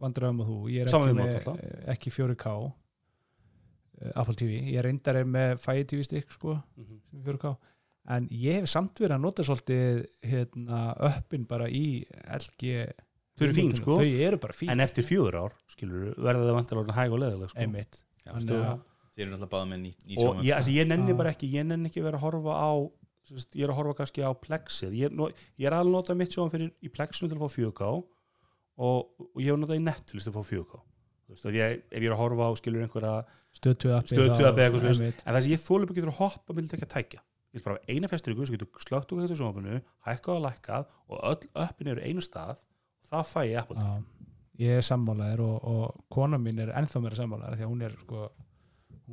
Speaker 4: vandræðum að þú, ég er ekki, með, eh, ekki 4K eh, Apple TV, ég reyndar er með Fire TV stick sko, sem er 4K en ég hef samt verið að nota svolítið hérna, öppin bara í LG
Speaker 2: þau eru fín sko.
Speaker 4: þau eru bara fín.
Speaker 2: En eftir fjögur ár skilur verða það vantilega hæg og leðileg sko.
Speaker 3: Þið eru náttúrulega báða með ný, ný
Speaker 2: og ég, ég nenni bara ekki ég nenni ekki vera að horfa á sagt, ég er að horfa kannski á plexið. Ég, no, ég er alveg að nota mitt sjóðan fyrir í plexinu til að fá 4K og, og ég hef notað í Netflix til að fá 4K Þú veist, ef ég, ef ég er að horfa á skilur einhverja
Speaker 4: stöðtöð appi
Speaker 2: Stöð 2 appi eitthvað svoleiðis.
Speaker 4: einmitt.
Speaker 2: en það sem ég þólum ekki getur að hoppa millir ekki að tækja. Ég vil bara hafa eina festringu sem getur slögt úr þetta sjónvapinu hækkað og lækkað og öll öppin eru einu stað það fæ ég Apple.
Speaker 4: Já, ég er sammálaðir og, og kona mín er ennþá meira sammálaðir því að hún er sko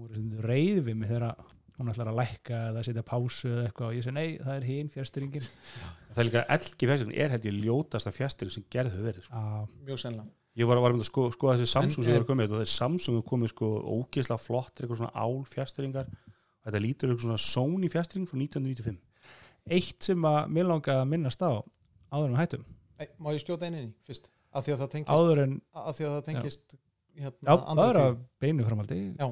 Speaker 4: er reið við mig þegar hún ætlar að lækka eða setja pásu eða eitthvað. Og ég segi nei, það er hinn fjärstyringin
Speaker 2: það er líka LG festring er held ég ljótasta festring sem gerð hefur verið sko.
Speaker 4: Já,
Speaker 5: mjög sennilega.
Speaker 2: Ég var, var með að sko, skoða þessi Samsung
Speaker 5: En
Speaker 2: sem
Speaker 5: er-
Speaker 2: var komið og þessi Samsung er komið sko ógeðslega flottir eitthvað svona ál fjastringar þetta lítur eitthvað svona Sony fjastring frá 1995
Speaker 4: eitt sem að mér langa að minnast á áður við hættum
Speaker 5: Nei, má ég skjóta einu inn í fyrst? Af því að það tengist,
Speaker 4: en,
Speaker 5: að því að það tengist
Speaker 4: já,
Speaker 5: hérna,
Speaker 4: það
Speaker 5: Android
Speaker 4: er að beinu framaldi
Speaker 5: Já.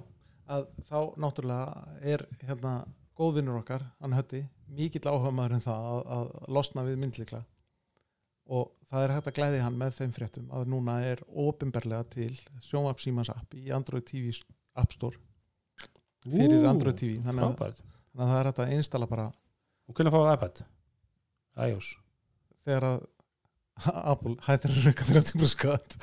Speaker 5: að þá náttúrulega er hérna góðvinnur okkar, hann hötti mikill áhuga maður en það að, að losna við myndlikla og það er hægt að glæði hann með þeim fréttum að núna er ofinberlega til sjónvarp símans app í Android TV App Store. Fyrir
Speaker 2: Ú,
Speaker 5: Android TV þannig að, þannig að það er hægt að installa bara
Speaker 2: og hvernig fáið iPad? iOS?
Speaker 5: Þegar að Apple hættir að rauka 30% skatt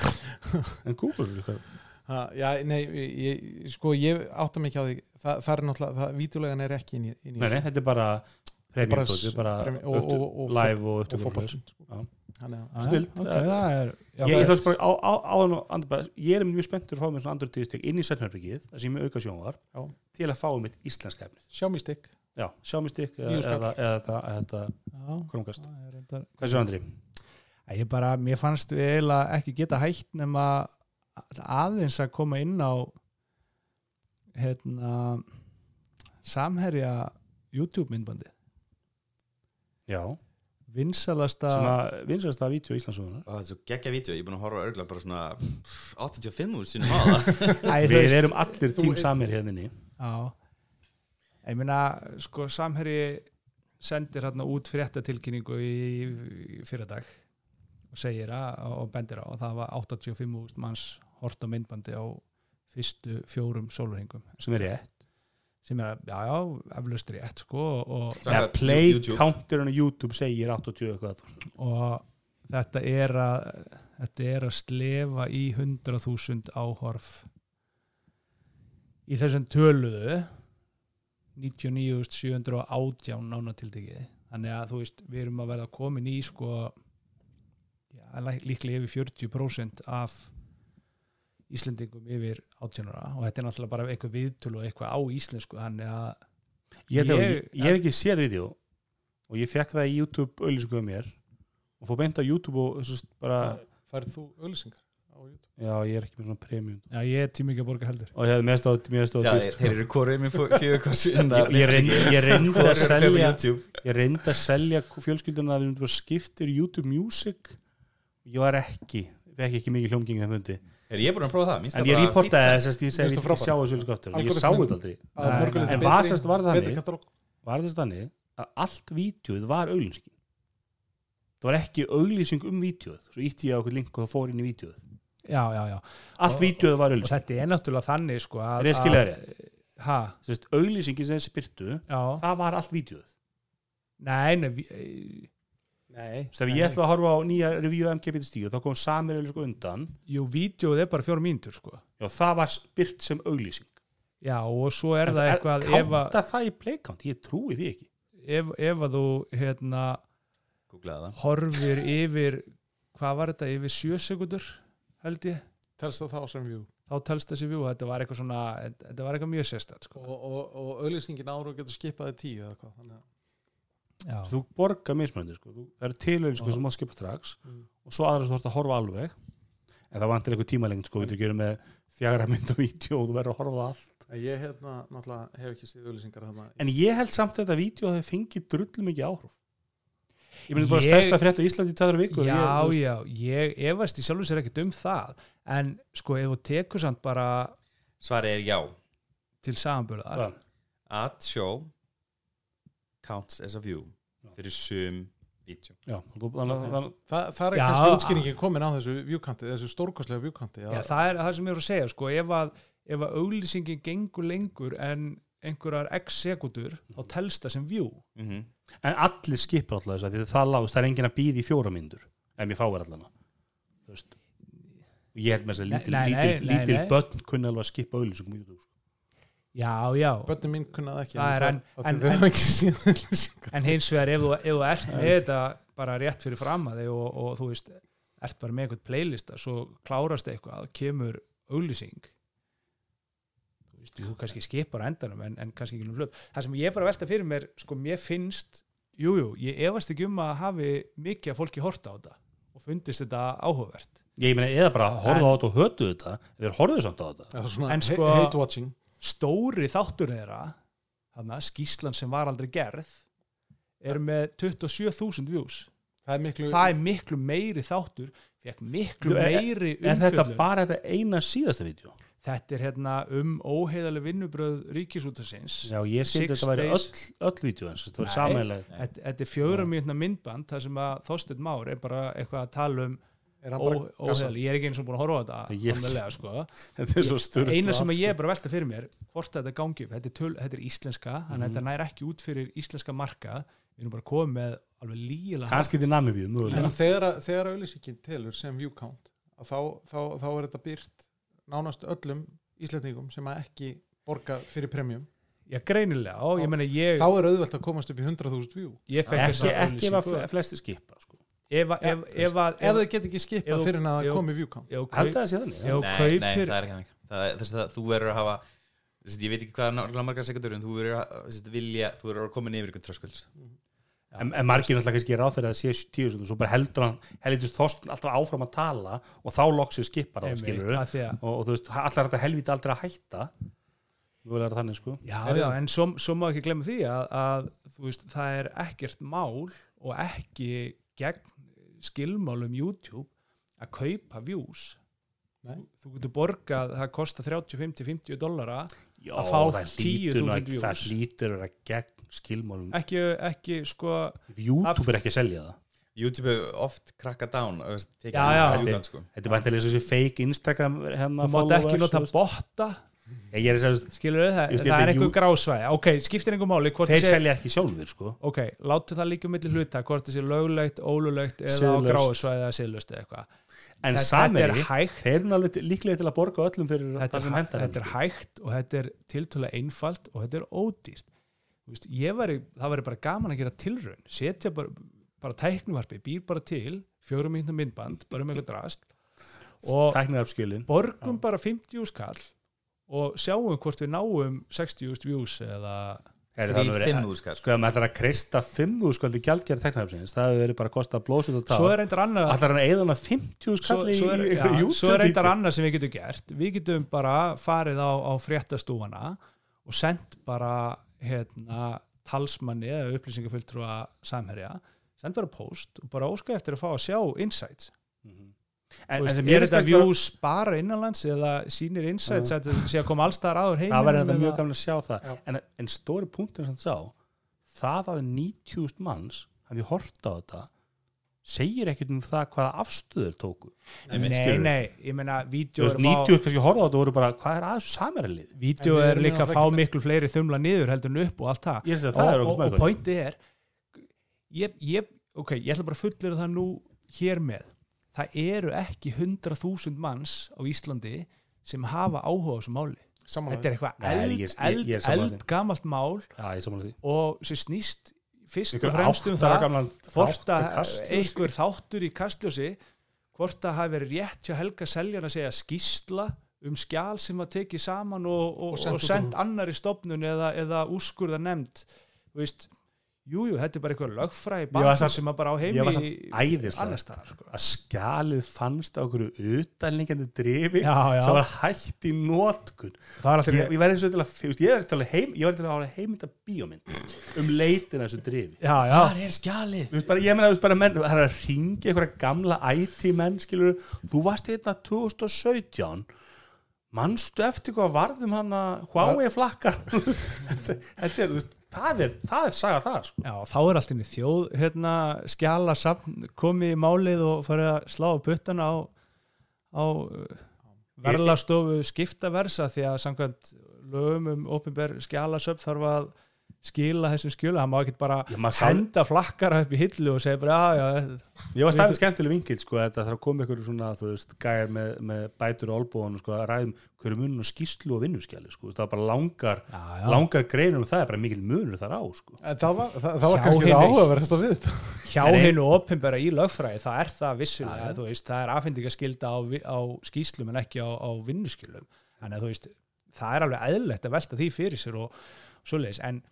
Speaker 2: en Google er eitthvað
Speaker 5: Ha, já, nei, ég, sko ég átta mikið á því, það, það er náttúrulega það, vídeolegan er ekki inn í, inn í
Speaker 2: nei, nei, þetta er bara premium þetta er bara
Speaker 5: og- og- og-
Speaker 2: live og
Speaker 5: og
Speaker 2: upptöku
Speaker 5: fótboltinn
Speaker 2: Já.
Speaker 5: sko.
Speaker 4: Það er já,
Speaker 2: ég,
Speaker 4: það
Speaker 2: þess bara á, á, á, á, ég er mjög spenntur að fá með svona Android TV-stek inn í setnherbyggið þar sem ég auka sjónvar
Speaker 5: Já.
Speaker 2: til að fá mitt íslenska efni
Speaker 5: stick
Speaker 2: já, Xiaomi stick eða,
Speaker 4: það er reyndar-
Speaker 2: hvað er svo Andri?
Speaker 4: Æ, ég bara, mér fannst við eiginlega ekki geta hægt nema aðeins að koma inn á hérna samherja YouTube myndbandi
Speaker 2: já,
Speaker 4: vinsalasta
Speaker 2: sem að vinsast að vídeo Íslandsögunar
Speaker 3: Ó, Þetta er svo geggja vídeo, ég er búin að horfa örgulega bara svona pff, 85 úr það
Speaker 4: Æ, þú
Speaker 2: við
Speaker 4: veist,
Speaker 2: erum allir tím samir hérna inni.
Speaker 4: Já, ég meina sko samherji sendir hérna út fréttatilkynningu í, í fyrirdag og segir að og bendir á að það var 85.000 manns hort á myndbandi á fyrstu fjórum sólurhingum
Speaker 2: sem er rétt.
Speaker 4: Sem er, já, já, eflaust rétt sko og,
Speaker 2: ja, play á YouTube segir 80 eitthvað
Speaker 4: og þetta er að þetta er að slefa í 100.000 áhorf. Í þessum töluðu 99.718 nánatildegi. Þannig að þú veist, við erum að verða komin í sko líklega yfir 40% af Íslendingum yfir 18 ára. Og þetta er náttúrulega bara eitthvað viðtölu og eitthvað á íslensku þannig að
Speaker 2: ég, ég,
Speaker 4: Ég-
Speaker 2: ég, ég hef ekki séð vídeo og ég fekk það í YouTube auðlýsingu um mér og fór beint á YouTube og að bara,
Speaker 5: færð þú auðlýsingar á YouTube?
Speaker 2: Já ég er ekki með svona premium.
Speaker 4: Já, ég er tími ekki að borga heldur.
Speaker 2: Og ég hefði mest á,
Speaker 3: þeir, eru hvað sinna
Speaker 2: ég, ég, reyndi, að selja
Speaker 3: YouTube.
Speaker 2: ég reyndi að selja fjölskylduna að við skiptir YouTube Music ég var ekki, fekk ekki mikið hljómgeng en fundi,
Speaker 3: Er ég búin að prófa það?
Speaker 2: En
Speaker 3: það
Speaker 2: ég reportaði þess að ég segi
Speaker 5: Mér
Speaker 2: ég
Speaker 5: það
Speaker 2: sjá þessu auðlýsingu aftur ég
Speaker 5: Algoritminn-
Speaker 2: sá þetta aldrei.
Speaker 5: Að
Speaker 2: en var sérst var það þannig
Speaker 5: katalóg.
Speaker 2: var þess þannig að allt vídeoð var auglýsingin það var ekki auglýsing um vídeoð svo ítti ég á okkur link og það fór inn í vídeoð
Speaker 4: já, já, já,
Speaker 2: allt
Speaker 4: Og-
Speaker 2: vídeoð var
Speaker 4: og
Speaker 2: auglýsing
Speaker 4: þetta er náttúrulega þannig sko að,
Speaker 2: Er ég
Speaker 4: að- ha,
Speaker 2: Sérst, auglýsingin sem
Speaker 4: já,
Speaker 2: það var allt vídeoð
Speaker 4: nei, nei vi-
Speaker 5: Nei,
Speaker 2: þegar ég ætla að horfa á nýja review MGPT stíu þá kom samir auglýsingu undan.
Speaker 4: Jú, vídeoð er bara fjóra mínútur sko.
Speaker 2: Já það var byrt sem auglýsing.
Speaker 4: Já, og svo er
Speaker 2: En
Speaker 4: það eitthvað ef, að-
Speaker 2: kánta það í playkant, ég trúi því ekki.
Speaker 4: Ef, ef að þú hérna horfir yfir hvað var þetta, yfir sjö sekundur held ég,
Speaker 5: telst það þá sem view?
Speaker 4: Þá telst þessi vjú þetta var eitthvað svona, þetta var eitthvað mjög sérstætt sko.
Speaker 5: og, og, og auðlýsingin ára getur skipaði tíu eða hvað þannig að
Speaker 4: já,
Speaker 2: þú borgar mismöndi sko. Það eru til auglýsingu sem mátt skipa strax
Speaker 5: Mm.
Speaker 2: og svo aðra sem þú ert að horfa alveg. En það vantir eitthvað tímalengt sko, við getum gera með fjagra mynd og vídeo og þú verður að horfa allt.
Speaker 5: En ég hérna náttúrulega hef ekki séð auðlýsingar þarna
Speaker 2: en ég held samt að þetta vídeo að það fengi drullu mikið áhrif. Ég myndi bara
Speaker 4: Ég-
Speaker 2: stærsta frétt á Íslandi í tæðra viku
Speaker 4: já,
Speaker 2: ég,
Speaker 4: já, ég efast í sjálfur sér ekkert um það. En sko ef þú tekur samt bara
Speaker 3: Svarið er já.
Speaker 4: til samanbörðar
Speaker 2: hvað?
Speaker 3: Ad show counts as a view fyrir sum vídeo.
Speaker 2: Já, þú- þannig að-
Speaker 5: það er kannski útskýringin komin á þessu viewkanti, þessu stórkostlega viewkanti
Speaker 4: Já, það er það sem ég er að segja sko, ef að, ef að auglýsingin gengur lengur en einhverjar x sekundur þá telst það sem view.
Speaker 3: Mm -hmm.
Speaker 2: en allir skipar alltaf þess að því það lágst, það er enginn að býða í fjóra myndur ef ég fáir allan þú veist og ég held með þess að lítil, lítil, lítil börn kunni alveg að skipa auðlýsingum á YouTube sko.
Speaker 4: Já, já,
Speaker 5: Bönni mín kunnað ekki
Speaker 4: Það er en-
Speaker 5: en,
Speaker 4: en- en hins vegar ef þú, ef þú ert með þetta bara rétt fyrir fram að þig og, og þú veist, ert bara með einhvern playlista svo klárast eitthvað, kemur auglýsing. Þú veist, þú kannski skipar endanum en, en kannski ekki nú fljótt. Það sem ég bara velta fyrir mér, sko, mér finnst jújú, jú, ég efast ekki um að hafi mikið af fólki horta á þetta og fundist þetta áhugavert.
Speaker 2: Ég meina eða bara horfðu á þetta og hötu þetta eða horfðu samt á þetta.
Speaker 5: Já, svona
Speaker 4: En sko-
Speaker 5: hate watching
Speaker 4: stóri þáttur þeirra þarna, skýslan sem var aldrei gerð er með 27.000 views.
Speaker 5: Það er miklu
Speaker 4: það er miklu meiri þáttur fekk miklu
Speaker 2: er-
Speaker 4: meiri
Speaker 2: er þetta bara þetta eina síðasta vídeo?
Speaker 4: Þetta er hérna um óheiðaleg vinnubröð ríkisútasins
Speaker 2: já ég skildi
Speaker 4: Six
Speaker 2: þetta væri öll, öll vídeo þetta
Speaker 4: er fjögra mínutna myndband þar sem að Þorsteinn Már er bara eitthvað að tala um
Speaker 5: er
Speaker 4: ó- óheiðaleg, ég er ekki eins og búin að horfa á þetta
Speaker 2: Ég-
Speaker 4: almennilega, sko.
Speaker 2: þetta er svo sturt
Speaker 4: eina sem að ég er bara að velta fyrir mér hvort þetta gangi upp, þetta er, töl, þetta er íslenska þannig að
Speaker 2: Mhm.
Speaker 4: þetta nær ekki út fyrir íslenska marka. Við erum bara komið með alveg lígilega
Speaker 2: kannski til Namibíu
Speaker 5: en
Speaker 2: mögulega
Speaker 5: þegar, þegar auðlýsingin telur sem view count að þá, þá, þá er þetta byrt nánast öllum íslendingum sem að ekki borga fyrir premium.
Speaker 4: Já, greinilega, og ég meina ég,
Speaker 5: þá er auðvelt að komast upp í 100.000 view.
Speaker 2: Ekki, ekki ef að flesti skipa sko.
Speaker 4: Ef, að- ef, ef, að-
Speaker 5: ef þau get ekki skipað
Speaker 4: ef-
Speaker 5: fyrir að það komi view count
Speaker 4: ef þú
Speaker 2: held að það sé þannig
Speaker 4: þú
Speaker 3: nei, það er ekki þannig. Það, þess að þú verður að hafa að ég veit ekki hvað er náttúrulega margar sekundur en þú verður að að þú verður að koma yfir ykkur tröskvöld
Speaker 2: en, en margir náttúrulega kannski ráð þegar það sé tíu sem svo bara heldur hann heldur þorst alltaf áfram að tala og þá loksir skipar það
Speaker 4: Einmitt,
Speaker 2: skilur
Speaker 4: af því að-
Speaker 2: og, og þú veist, allar þetta helviti aldrei að hætta mögulega er það þannig sko.
Speaker 4: Já, já, en svo, svo má ekki glemma því að, að þú veist, það er ekkert mál og ekki gegn skilmálum YouTube að kaupa views
Speaker 5: Nei.
Speaker 4: þú getur borgað, það kostar 30, 50, 50 dollara
Speaker 2: Já,
Speaker 4: að fá
Speaker 2: það
Speaker 4: 10.000
Speaker 2: hlýtur nú ekki-
Speaker 4: views.
Speaker 2: það lítur að gegn skilmálum
Speaker 4: ekki, ekki sko
Speaker 2: YouTube er ekki að selja það
Speaker 3: YouTube hefur oft krakka down
Speaker 4: Já, já.
Speaker 3: sko.
Speaker 2: Þetta er vantilega þessi fake Instagram hérna,
Speaker 4: þú mátt ekki nota botta
Speaker 2: Ég er segja,
Speaker 4: skilur það,
Speaker 2: Just,
Speaker 4: það
Speaker 2: ég
Speaker 4: er einhver
Speaker 2: jú-
Speaker 4: grásvæði. Ok, skiptir einhver máli
Speaker 2: þeir
Speaker 4: sé-
Speaker 2: selja ekki sjálfur sko.
Speaker 4: ok, látu það líka milli hluta hvort það sé löglegt, ólulegt eða á gráðsvæði eða siðlust eða eitthvað.
Speaker 2: En
Speaker 4: hægt.
Speaker 2: þeir eru líklega til að borga öllum fyrir
Speaker 4: þetta
Speaker 2: sem hendar
Speaker 4: þetta er hægt og þetta er tiltölulega einfalt og þetta er ódýrt. Ég væri, það væri bara gaman að gera tilraun. Setja bara, bara tæknuvarpi býr bara til, fjórum mínúna myndband bara um eitthvað drast og borgum bara 50 skall og sjáum hvort við náum 60 views eða
Speaker 3: Þrír, fimm úr skall
Speaker 2: Sko að maður ætlar að kreista 5.000 skaldi gjaldgerð teknaröfsins, það hefur verið bara að kosta blóðsut og tá
Speaker 4: svo er reyndar annað
Speaker 2: Ætlar hann að eða hana 50
Speaker 4: svo,
Speaker 2: skalli
Speaker 4: svo, er,
Speaker 2: í YouTube
Speaker 4: svo er reyndar annað sem við getum gert. Við getum bara farið á, á fréttastúfana og sendt bara hérna, talsmanni eða upplýsingafulltrúa samherja. Send bara post og bara óska eftir að fá að sjá insights.
Speaker 2: Mhm.
Speaker 4: Þú
Speaker 2: En,
Speaker 4: veist,
Speaker 2: en
Speaker 4: er þetta
Speaker 2: finnst bara-
Speaker 4: views bara innanlands eða sýnir insights að þetta sé að koma allstaðar áður heim
Speaker 2: það verður mjög gaman að sjá það. En, en stóri punktur sem það sá það að 90.000 manns hafi hort á þetta segir ekkert um það hvaða afstöður tóku.
Speaker 4: Nei,
Speaker 2: skilurðu?
Speaker 4: nei, ég meina vídeo er, að fá-
Speaker 2: 90 kannski horfða á þetta og voru bara hvað er aðeins samerlið
Speaker 4: vídeo er líka að fá miklu fleiri þumla niður heldur en upp og allt það. Og, og, og pointi er ég, ég, ok, ég ætla bara að fullir það nú hér með það eru ekki 100.000 manns á Íslandi sem hafa áhuga á þessu máli.
Speaker 5: Samanlega.
Speaker 4: þetta er eitthvað eld, eld, eld gamalt mál
Speaker 2: því.
Speaker 4: og sem snýst fyrst og fremst um það hvort að einhver þáttur í kastljósi hvort að hafi verið rétt hjá Helga Seljan að segja skýsla um skjál sem var tekið saman og, og,
Speaker 5: Og
Speaker 4: sendt
Speaker 5: úr-
Speaker 4: annari stofnun eða, eða úrskurða nefnd veist Jújú, jú, þetta er bara eitthvað lögfræði
Speaker 2: samt-
Speaker 4: sem að bara á heimi
Speaker 2: samt æðislega.
Speaker 4: sko.
Speaker 2: að skjalið fannst á okkur utanlingandi drifi sem var hætt í nótkun
Speaker 4: er
Speaker 2: ég, ég verði eins og til að er heim, ég var til að heimynda bíómynd um leitina þessu drifi
Speaker 4: Já, já,
Speaker 3: er skjalið?
Speaker 2: Bara, ég meina, þú veist bara menn, það er að ringi einhverja gamla IT-menn, skilur, þú varst hérna 2017, manstu eftir hvað varðum hann að Huawei flakkar, þetta er, þú veist, það er, það er saga þar, sko.
Speaker 4: já, þá er alltaf inn í þjóð hérna, skjala safn komið í málið og farið að slá puttana á, á verðlastofu skiptaversa því að samkvæmt lögum um opinber skjalasöfn þarf að skila þessum skjölu, það má ekki bara
Speaker 2: Já,
Speaker 4: henda flakkara upp í hillu og segja bara já, já,
Speaker 2: Ég var stæðið skemmtileg vingil, sko, þetta þarf að koma einhverju svona, þú veist, gæjar með, með bætur og olbóðan, sko, að ræðum hverju munum og skýslu og vinnuskjali, sko, það var bara langar,
Speaker 4: já, já.
Speaker 2: langar greinur og það er bara mikil munur þar á, sko.
Speaker 5: En það var, það, það var kannski það áhugaverðast að við þetta.
Speaker 4: hjá hennu opinbera í lögfræði það er það vissulega,
Speaker 2: Já, já.
Speaker 4: þú veist, það er afhendingaskylda á, á skýslum en ekki á, á vinnuskylum þannig að þú veist, það er alveg eðlilegt að velta því fyrir sér og svoleiðis, en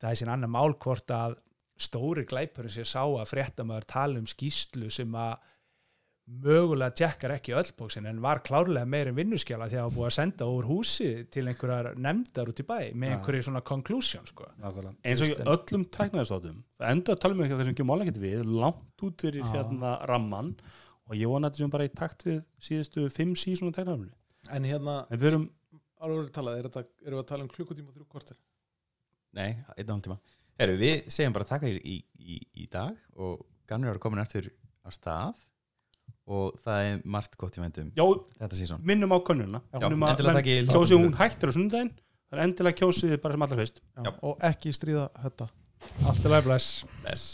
Speaker 4: það er sín annar mál hvort að stóri glæpurinn sér sá að fréttamaður tala um skýslu sem að mögulega tjekkar ekki öll bóksin en var klárlega meir en vinnuskjala því að það var búið að senda úr húsi til einhverjar nefndar út í bæ með einhverju svona conclusion sko.
Speaker 2: Nákvæmlega. eins og í
Speaker 4: Just-
Speaker 2: öllum tæknaðistátum það enda að tala um eitthvað sem ekki mála ekkert við langt út fyrir
Speaker 4: Já.
Speaker 2: hérna ramman og ég vona að þetta sem bara í takt við síðustu fimm sísona tæknaðumni
Speaker 5: En hérna,
Speaker 2: en við erum,
Speaker 5: alveg talað, er þetta, erum við að tala um klukkutíma og þrjú kortir?
Speaker 3: Nei, einn og hálf tíma. Heru, Við segjum bara takk í, í, í, í dag og gamlir ára komin eftir á stað og það er margt gott í vendum
Speaker 2: já,
Speaker 3: þetta síðan
Speaker 2: minnum á
Speaker 3: takið
Speaker 2: kjósið hún hættir á sundaginn það er endilega kjósið bara sem allra fyrst.
Speaker 5: Já. Og ekki stríða þetta.
Speaker 4: Allt í lagi bless.
Speaker 3: Bless.